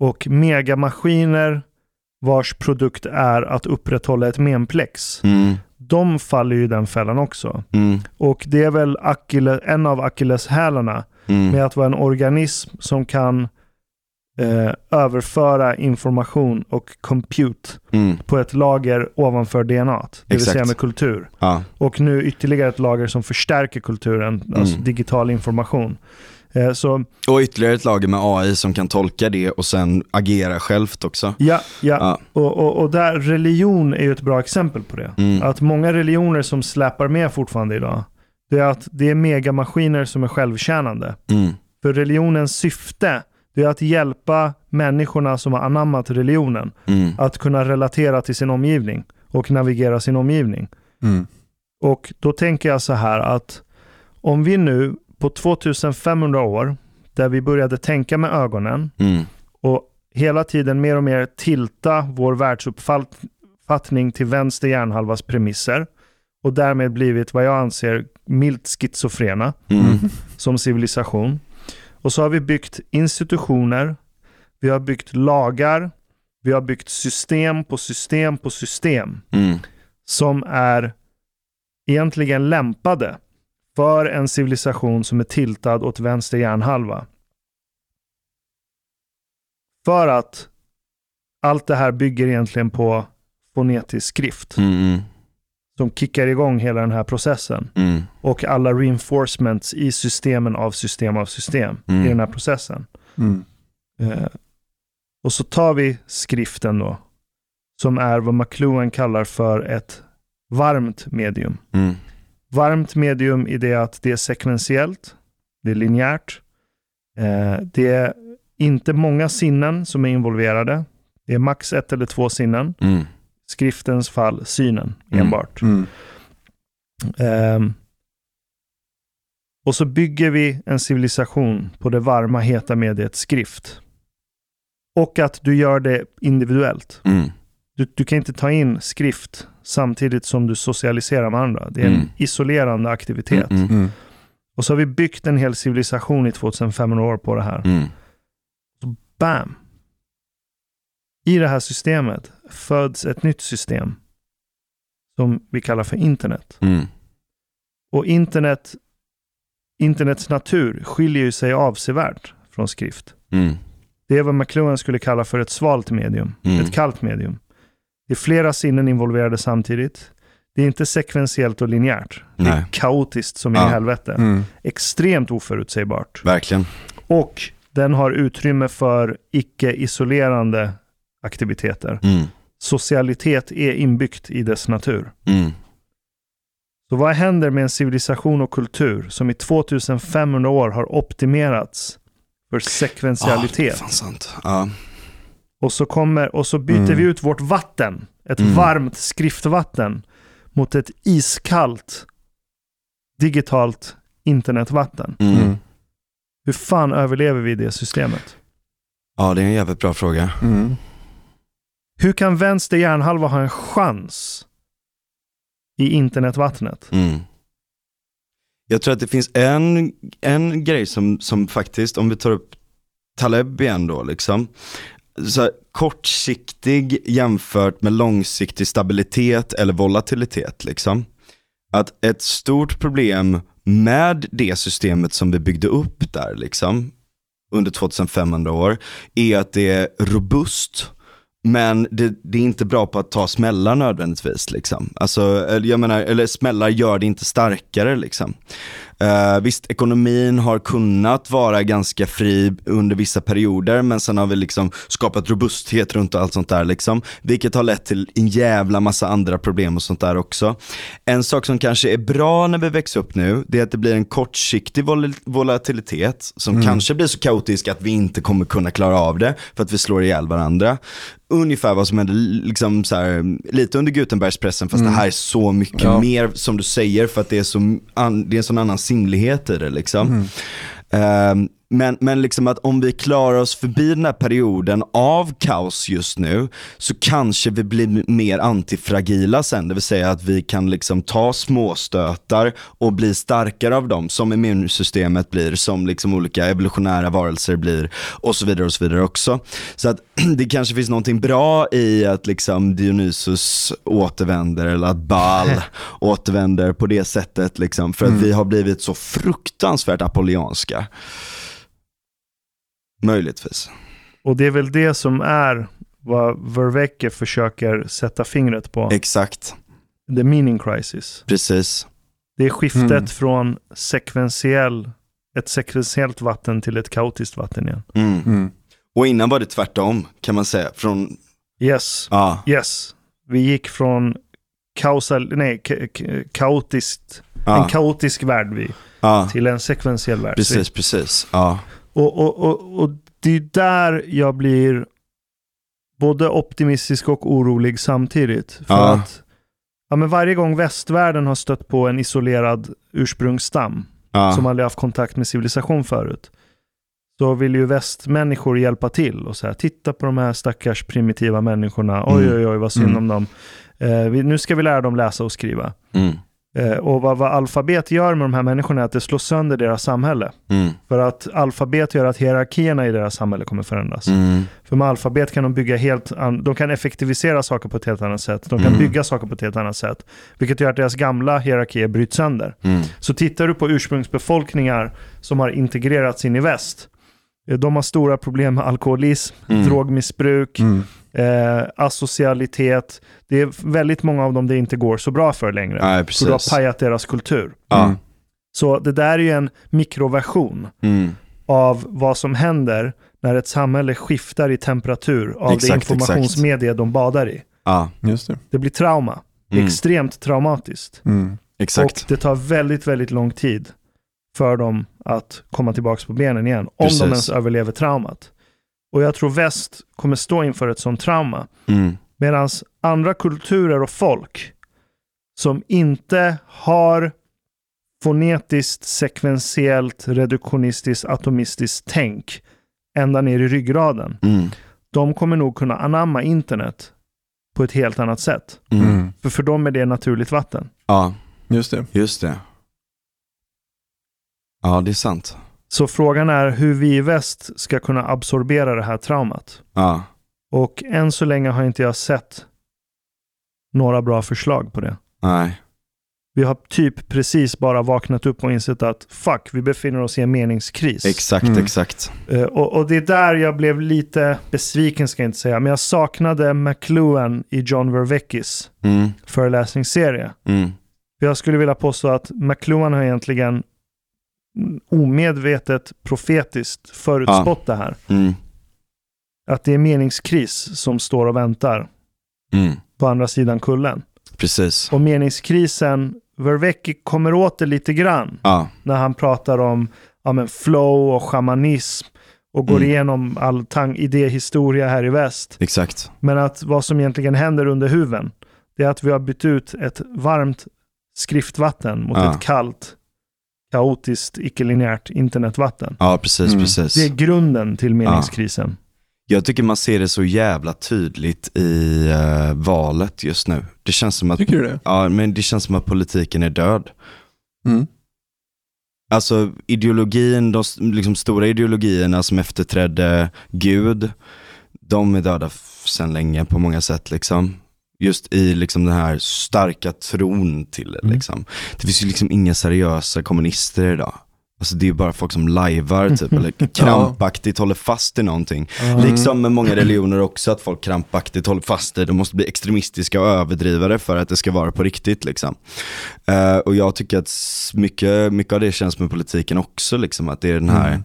Speaker 3: och megamaskiner vars produkt är att upprätthålla ett memplex.
Speaker 1: Mm,
Speaker 3: De faller ju i den fällan också.
Speaker 1: mm,
Speaker 3: Och det är väl Achille, en av akilleshälarna
Speaker 1: mm,
Speaker 3: med att vara en organism som kan eh, överföra information och compute
Speaker 1: mm.
Speaker 3: på ett lager ovanför DNA. Det vill
Speaker 1: Exakt.
Speaker 3: säga med kultur.
Speaker 1: Ja,
Speaker 3: Och nu ytterligare ett lager som förstärker kulturen, alltså
Speaker 1: Mm.
Speaker 3: digital information. Eh, så
Speaker 1: och ytterligare ett lager med AI som kan tolka det och sen agera självt också.
Speaker 3: ja, ja.
Speaker 1: Ja.
Speaker 3: Och, och, och där religion är ju ett bra exempel på det.
Speaker 1: Mm.
Speaker 3: Att många religioner som släpar med fortfarande idag, det är att det är megamaskiner som är självtjänande.
Speaker 1: Mm.
Speaker 3: För religionens syfte, det är att hjälpa människorna som har anammat religionen
Speaker 1: Mm.
Speaker 3: att kunna relatera till sin omgivning och navigera sin omgivning.
Speaker 2: Mm.
Speaker 3: Och då tänker jag så här att om vi nu på 2500 år, där vi började tänka med ögonen
Speaker 1: Mm.
Speaker 3: och hela tiden mer och mer tilta vår världsuppfattning till vänster hjärnhalvas premisser och därmed blivit vad jag anser milt schizofrena
Speaker 1: Mm. *laughs*
Speaker 3: som civilisation. Och så har vi byggt institutioner, vi har byggt lagar, vi har byggt system på system på system
Speaker 1: Mm.
Speaker 3: som är egentligen lämpade för en civilisation som är tiltad åt vänster hjärnhalva. För att allt det här bygger egentligen på fonetisk skrift
Speaker 1: Mm.
Speaker 3: som kickar igång hela den här processen
Speaker 1: Mm.
Speaker 3: och alla reinforcements i systemen av system av system
Speaker 1: Mm.
Speaker 3: i den här processen.
Speaker 2: Mm.
Speaker 3: Eh, och så tar vi skriften då, som är vad McLuhan kallar för ett varmt medium.
Speaker 1: Mm.
Speaker 3: Varmt medium i det att det är sekventiellt, det är linjärt, eh, det är inte många sinnen som är involverade. Det är max ett eller två sinnen.
Speaker 1: Mm.
Speaker 3: Skriftens fall, synen
Speaker 1: Mm.
Speaker 3: enbart.
Speaker 2: Mm.
Speaker 3: Ehm, och så bygger vi en civilisation på det varma, heta mediet skrift. Och att du gör det individuellt.
Speaker 1: Mm.
Speaker 3: Du, du kan inte ta in skrift samtidigt som du socialiserar med andra. Det är en
Speaker 1: Mm.
Speaker 3: isolerande aktivitet.
Speaker 1: Mm.
Speaker 2: Mm.
Speaker 3: Och så har vi byggt en hel civilisation i 2500 år på det här.
Speaker 1: Mm.
Speaker 3: Bam! I det här systemet föds ett nytt system som vi kallar för internet.
Speaker 1: Mm.
Speaker 3: Och internet, internets natur skiljer ju sig avsevärt från skrift.
Speaker 1: Mm.
Speaker 3: Det är vad McLuhan skulle kalla för ett svalt medium, ett kallt medium. Det är flera sinnen involverade samtidigt. Det är inte sekventiellt och linjärt. Det är
Speaker 1: Nej.
Speaker 3: kaotiskt som
Speaker 1: Ja.
Speaker 3: i helvete.
Speaker 2: Mm.
Speaker 3: Extremt oförutsägbart.
Speaker 1: Verkligen.
Speaker 3: Och den har utrymme för icke-isolerande aktiviteter.
Speaker 1: Mm.
Speaker 3: Socialitet är inbyggt i dess natur.
Speaker 1: Mm.
Speaker 3: Så vad händer med en civilisation och kultur som i 2500 år har optimerats för sekventialitet?
Speaker 1: Ja, det är sant. Ja.
Speaker 3: Och så, kommer, och så byter
Speaker 2: Mm.
Speaker 3: vi ut vårt vatten, ett
Speaker 1: Mm.
Speaker 3: varmt skriftvatten, mot ett iskallt digitalt internetvatten.
Speaker 1: Mm.
Speaker 2: Mm.
Speaker 3: Hur fan överlever vi det systemet?
Speaker 1: ja, det är en jävligt bra fråga.
Speaker 2: Mm.
Speaker 3: Hur kan vänster hjärnhalva ha en chans i internetvattnet?
Speaker 1: Mm. Jag tror att det finns en, en grej som, som faktiskt, om vi tar upp Taleb igen då liksom, här, kortsiktig jämfört med långsiktig stabilitet eller volatilitet liksom. Att ett stort problem med det systemet som vi byggde upp där liksom, under 2500 år, är att det är robust men det, det är inte bra på att ta smällar nödvändigtvis. Liksom. Alltså, eller jag menar, eller smällar gör det inte starkare. Liksom. Eh, visst, ekonomin har kunnat vara ganska fri under vissa perioder, men sen har vi liksom skapat robusthet runt allt sånt där. Liksom, vilket har lett till en jävla massa andra problem och sånt där också. En sak som kanske är bra när vi växer upp nu, det är att det blir en kortsiktig vol- volatilitet som kanske blir så kaotisk att vi inte kommer kunna klara av det för att vi slår ihjäl varandra. Ungefär vad som hände liksom så här, lite under Gutenbergspressen, fast det här är så mycket
Speaker 2: Ja.
Speaker 1: mer som du säger för att det är, så, an, det är en sån annan sinnlighet i det. Liksom. Ehm, men, men liksom att om vi klarar oss förbi den här perioden av kaos just nu så kanske vi blir mer antifragila sen. Det vill säga att vi kan liksom ta småstötar och bli starkare av dem som immunsystemet blir, som liksom olika evolutionära varelser blir och så vidare och så vidare också. Så att *clears throat* det kanske finns någonting bra i att liksom Dionysus återvänder eller att Baal *laughs* återvänder på det sättet liksom för att vi har blivit så fruktansvärt apollyanska. Möjligtvis.
Speaker 3: Och det är väl det som är vad Vervecke försöker sätta fingret på.
Speaker 1: Exakt,
Speaker 3: The meaning crisis.
Speaker 1: precis.
Speaker 3: Det är skiftet
Speaker 2: Mm.
Speaker 3: från sekventiell, ett sekventiellt vatten till ett kaotiskt vatten igen.
Speaker 1: Mm.
Speaker 2: Mm.
Speaker 1: Och innan var det tvärtom kan man säga. Från,
Speaker 3: Yes,
Speaker 1: ja,
Speaker 3: yes. Vi gick från kaosal, nej, ka- ka- kaotiskt, en
Speaker 1: ja,
Speaker 3: kaotisk värld vi,
Speaker 1: ja.
Speaker 3: till en sekventiell värld.
Speaker 1: Precis, precis. Ja,
Speaker 3: Och, och, och, och det är där jag blir både optimistisk och orolig samtidigt. För
Speaker 1: Ja.
Speaker 3: att ja, men varje gång västvärlden har stött på en isolerad ursprungsstam
Speaker 1: ja.
Speaker 3: som aldrig haft kontakt med civilisation förut, så vill ju västmänniskor hjälpa till och säga titta på de här stackars primitiva människorna, oj
Speaker 1: Mm.
Speaker 3: oj oj vad synd
Speaker 2: Mm.
Speaker 3: om dem. Eh, vi, nu ska vi lära dem läsa och skriva.
Speaker 1: Mm.
Speaker 3: Eh, och vad, vad alfabet gör med de här människorna är att det slår sönder deras samhälle.
Speaker 1: Mm.
Speaker 3: För att alfabet gör att hierarkierna i deras samhälle kommer förändras.
Speaker 1: Mm.
Speaker 3: För med alfabet kan de bygga helt, an- de kan effektivisera saker på ett helt annat sätt. De kan
Speaker 1: Mm.
Speaker 3: bygga saker på ett helt annat sätt. Vilket gör att deras gamla hierarkier bryts sönder.
Speaker 1: Mm.
Speaker 3: Så tittar du på ursprungsbefolkningar som har integrerats in i väst. eh, De har stora problem med alkoholism,
Speaker 1: Mm.
Speaker 3: drogmissbruk,
Speaker 2: Mm.
Speaker 3: Eh, asocialitet. Det är väldigt många av dem det inte går så bra för längre.
Speaker 1: Nej,
Speaker 3: för du har
Speaker 1: precis.
Speaker 3: pajat deras kultur.
Speaker 1: Ja.
Speaker 2: Mm.
Speaker 3: Så det där är ju en mikroversion
Speaker 1: Mm.
Speaker 3: av vad som händer när ett samhälle skiftar i temperatur av
Speaker 1: Exakt,
Speaker 3: det informationsmedie de badar i.
Speaker 1: Ja.
Speaker 2: Just det.
Speaker 3: Det blir trauma.
Speaker 1: Mm.
Speaker 3: Extremt traumatiskt.
Speaker 2: Mm.
Speaker 1: Exakt.
Speaker 3: Och det tar väldigt, väldigt lång tid för dem att komma tillbaka på benen igen. Om
Speaker 1: Precis.
Speaker 3: de ens överlever traumat. Och jag tror väst kommer stå inför ett sånt trauma.
Speaker 1: Mm.
Speaker 3: Medan andra kulturer och folk som inte har fonetiskt, sekventiellt, reduktionistiskt, atomistiskt tänk ända ner i ryggraden.
Speaker 1: Mm.
Speaker 3: De kommer nog kunna anamma internet på ett helt annat sätt.
Speaker 1: Mm.
Speaker 2: Mm.
Speaker 3: För för dem är det naturligt vatten.
Speaker 1: Ja,
Speaker 2: Just det.
Speaker 1: just det. Ja, det är sant.
Speaker 3: Så frågan är hur vi i väst ska kunna absorbera det här traumat.
Speaker 1: Ja.
Speaker 3: Och än så länge har inte jag sett några bra förslag på det.
Speaker 1: Nej.
Speaker 3: Vi har typ precis bara vaknat upp och insett att fuck, vi befinner oss i en meningskris.
Speaker 1: Exakt,
Speaker 2: Mm.
Speaker 1: exakt.
Speaker 3: Eh, och, och det är där jag blev lite besviken ska jag inte säga, men jag saknade McLuhan i John Verveckis
Speaker 1: Mm,
Speaker 3: föreläsningsserie.
Speaker 1: mm,
Speaker 3: Jag skulle vilja påstå att McLuhan har egentligen omedvetet profetiskt förutspått det här.
Speaker 1: mm,
Speaker 3: Att det är meningskris som står och väntar
Speaker 1: mm.
Speaker 3: på andra sidan kullen.
Speaker 1: Precis.
Speaker 3: Och meningskrisen, Vervecki kommer åt det lite grann
Speaker 1: Ja,
Speaker 3: när han pratar om ja, men flow och shamanism och går
Speaker 1: Mm.
Speaker 3: igenom all tang- idéhistoria här i väst.
Speaker 1: exakt.
Speaker 3: Men att vad som egentligen händer under huven, det är att vi har bytt ut ett varmt skriftvatten mot
Speaker 1: Ja.
Speaker 3: ett kallt, kaotiskt, icke-linjärt internetvatten.
Speaker 1: Ja, precis,
Speaker 2: Mm.
Speaker 1: precis.
Speaker 3: Det är grunden till meningskrisen.
Speaker 1: Jag tycker man ser det så jävla tydligt i eh, valet just nu. Det känns som att,
Speaker 2: Tycker du det?
Speaker 1: ja, men det känns som att politiken är död.
Speaker 2: Mm.
Speaker 1: Alltså ideologin, de liksom stora ideologierna som efterträdde Gud, de är döda sedan länge på många sätt liksom. Just i liksom den här starka tron till det
Speaker 3: Mm.
Speaker 1: liksom. Det finns ju liksom inga seriösa kommunister idag. Alltså det är bara folk som lajvar typ, eller *laughs* krampaktigt håller fast i någonting.
Speaker 3: Ja.
Speaker 1: Liksom med många religioner också, att folk krampaktigt håller fast i. De måste bli extremistiska och överdriva det för att det ska vara på riktigt. Liksom. Eh, och jag tycker att mycket, mycket av det känns med politiken också, liksom, att det är den här
Speaker 2: Mm.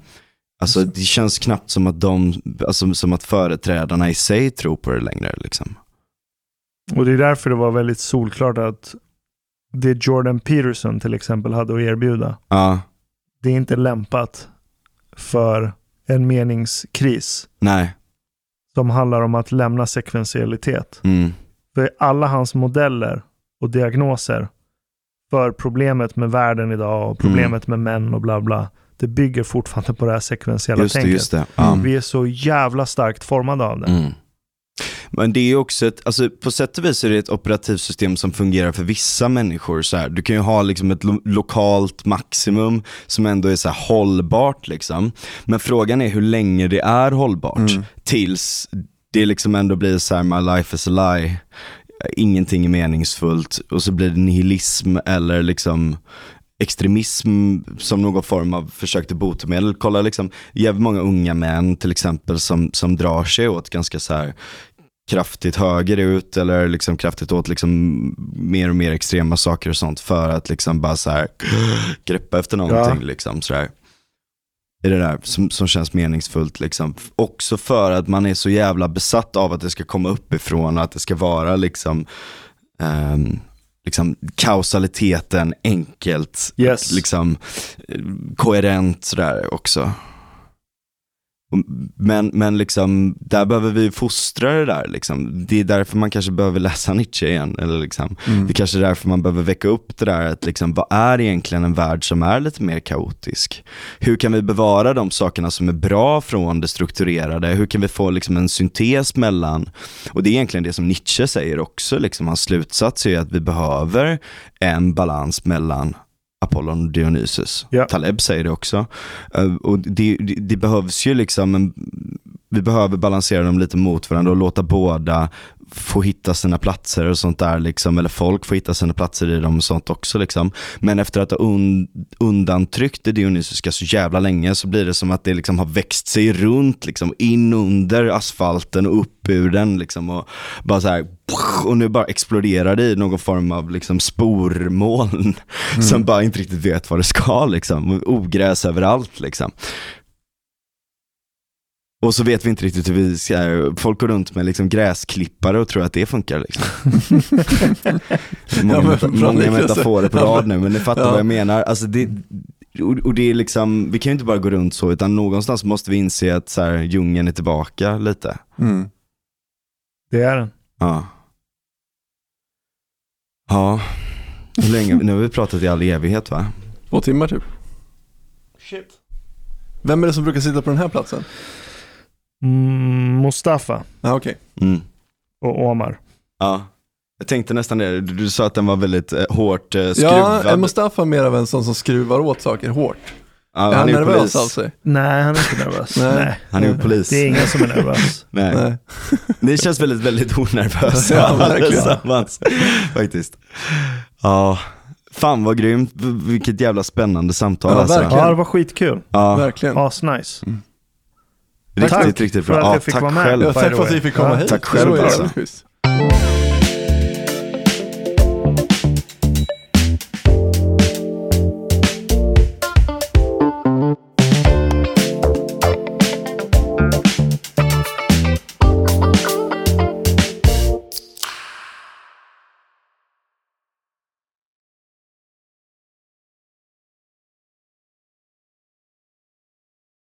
Speaker 1: Alltså det känns knappt som att de, alltså som att företrädarna i sig tror på det längre liksom.
Speaker 3: Och det är därför det var väldigt solklart att det Jordan Peterson till exempel hade att erbjuda,
Speaker 1: Ja,
Speaker 3: det är inte lämpat för en meningskris
Speaker 1: nej,
Speaker 3: som handlar om att lämna sekventialitet.
Speaker 1: mm,
Speaker 3: För alla hans modeller och diagnoser för problemet med världen idag och problemet med män och bla bla, det bygger fortfarande på det här sekventiella
Speaker 1: just det,
Speaker 3: tänket.
Speaker 1: just det. Ja.
Speaker 3: Vi är så jävla starkt formade av det.
Speaker 1: Mm. Men det är också ett, alltså på sätt och vis är det ett operativsystem som fungerar för vissa människor. Så här. Du kan ju ha liksom ett lo- lokalt maximum som ändå är så här hållbart. Liksom. Men frågan är hur länge det är hållbart
Speaker 2: Mm.
Speaker 1: tills det liksom ändå blir så här, my life is a lie. Ingenting är meningsfullt och så blir det nihilism eller liksom extremism som någon form av försök till botemedel. Kolla liksom, jävligt många unga män till exempel som, som drar sig åt ganska så här kraftigt högerut eller liksom kraftigt åt liksom mer och mer extrema saker och sånt för att liksom bara så här *gasps* greppa efter någonting
Speaker 3: Ja.
Speaker 1: liksom sådär. I det där som, som känns meningsfullt liksom. Också för att man är så jävla besatt av att det ska komma uppifrån och att det ska vara liksom ehm, liksom kausaliteten enkelt,
Speaker 3: Yes.
Speaker 1: liksom eh, koherent sådär också. Men, men liksom, där behöver vi fostra det där liksom. Det är därför man kanske behöver läsa Nietzsche igen. Eller liksom.
Speaker 2: Mm.
Speaker 1: Det är kanske är därför man behöver väcka upp det där, att liksom, vad är egentligen en värld som är lite mer kaotisk? Hur kan vi bevara de sakerna som är bra från det strukturerade? Hur kan vi få liksom, en syntes mellan, och det är egentligen det som Nietzsche säger också, liksom, hans slutsats är att vi behöver en balans mellan Apollon och Dionysus.
Speaker 3: Ja.
Speaker 1: Taleb säger det också. Eh, och det, det, det behövs ju liksom, en, vi behöver balansera dem lite mot varandra och låta båda få hitta sina platser och sånt där liksom, eller folk får hitta sina platser i dem och sånt också liksom. Men efter att ha un, undantryckt det dionysiska så jävla länge så blir det som att det liksom har växt sig runt liksom, in under asfalten och upp ur den liksom och bara så här och nu bara exploderar det i någon form av liksom spormoln *laughs* som bara inte riktigt vet vad det ska liksom. Ogräs överallt liksom. Och så vet vi inte riktigt hur vi ska, folk går runt med liksom gräsklippare och tror att det funkar liksom. *laughs* många
Speaker 2: Ja, men
Speaker 1: meta, många metaforer på rad nu, men ni fattar
Speaker 2: ja.
Speaker 1: vad jag menar. Alltså det, och, och det är liksom, vi kan ju inte bara gå runt så, utan någonstans måste vi inse att så här, djungeln är tillbaka lite.
Speaker 2: Mm.
Speaker 3: Det är den.
Speaker 1: Ja. Ja, hur länge, nu har vi pratat i all evighet va?
Speaker 2: Två timmar typ.
Speaker 3: Shit.
Speaker 2: Vem är det som brukar sitta på den här platsen?
Speaker 3: Mm, Mustafa
Speaker 2: Ja, okej.
Speaker 1: Mm.
Speaker 3: och Omar.
Speaker 1: Ja. Jag tänkte nästan det, du, du sa att den var väldigt eh, hårt eh,
Speaker 2: Ja,
Speaker 1: skruvad.
Speaker 2: är Mustafa mer av en sån som skruvar åt saker hårt?
Speaker 1: ja,
Speaker 2: är han
Speaker 1: ju
Speaker 2: nervös
Speaker 1: polis.
Speaker 2: av sig?
Speaker 3: Nej, han är inte nervös. *laughs*
Speaker 2: Nej.
Speaker 3: Nej.
Speaker 1: Han är ju polis.
Speaker 3: Det är ingen som är nervös. *laughs*
Speaker 1: Nej.
Speaker 2: Nej. *laughs*
Speaker 1: Ni känns väldigt, väldigt onervösa
Speaker 2: Ja, verkligen.
Speaker 1: allesammans. Faktiskt. Ja, Fan vad grymt, vilket jävla spännande samtal
Speaker 2: Ja,
Speaker 1: alltså.
Speaker 2: verkligen.
Speaker 3: Ja, det var skitkul.
Speaker 1: Ja,
Speaker 2: Verkligen.
Speaker 3: Asnice.
Speaker 1: Riktigt,
Speaker 3: Tack
Speaker 1: riktigt
Speaker 3: för
Speaker 1: bra.
Speaker 3: att
Speaker 1: Ja,
Speaker 3: jag fick
Speaker 1: tack
Speaker 3: vara med.
Speaker 1: själv.
Speaker 2: Ja,
Speaker 3: by
Speaker 2: tack för att vi fick komma
Speaker 3: Ja.
Speaker 2: hit.
Speaker 1: Tack själv, alltså.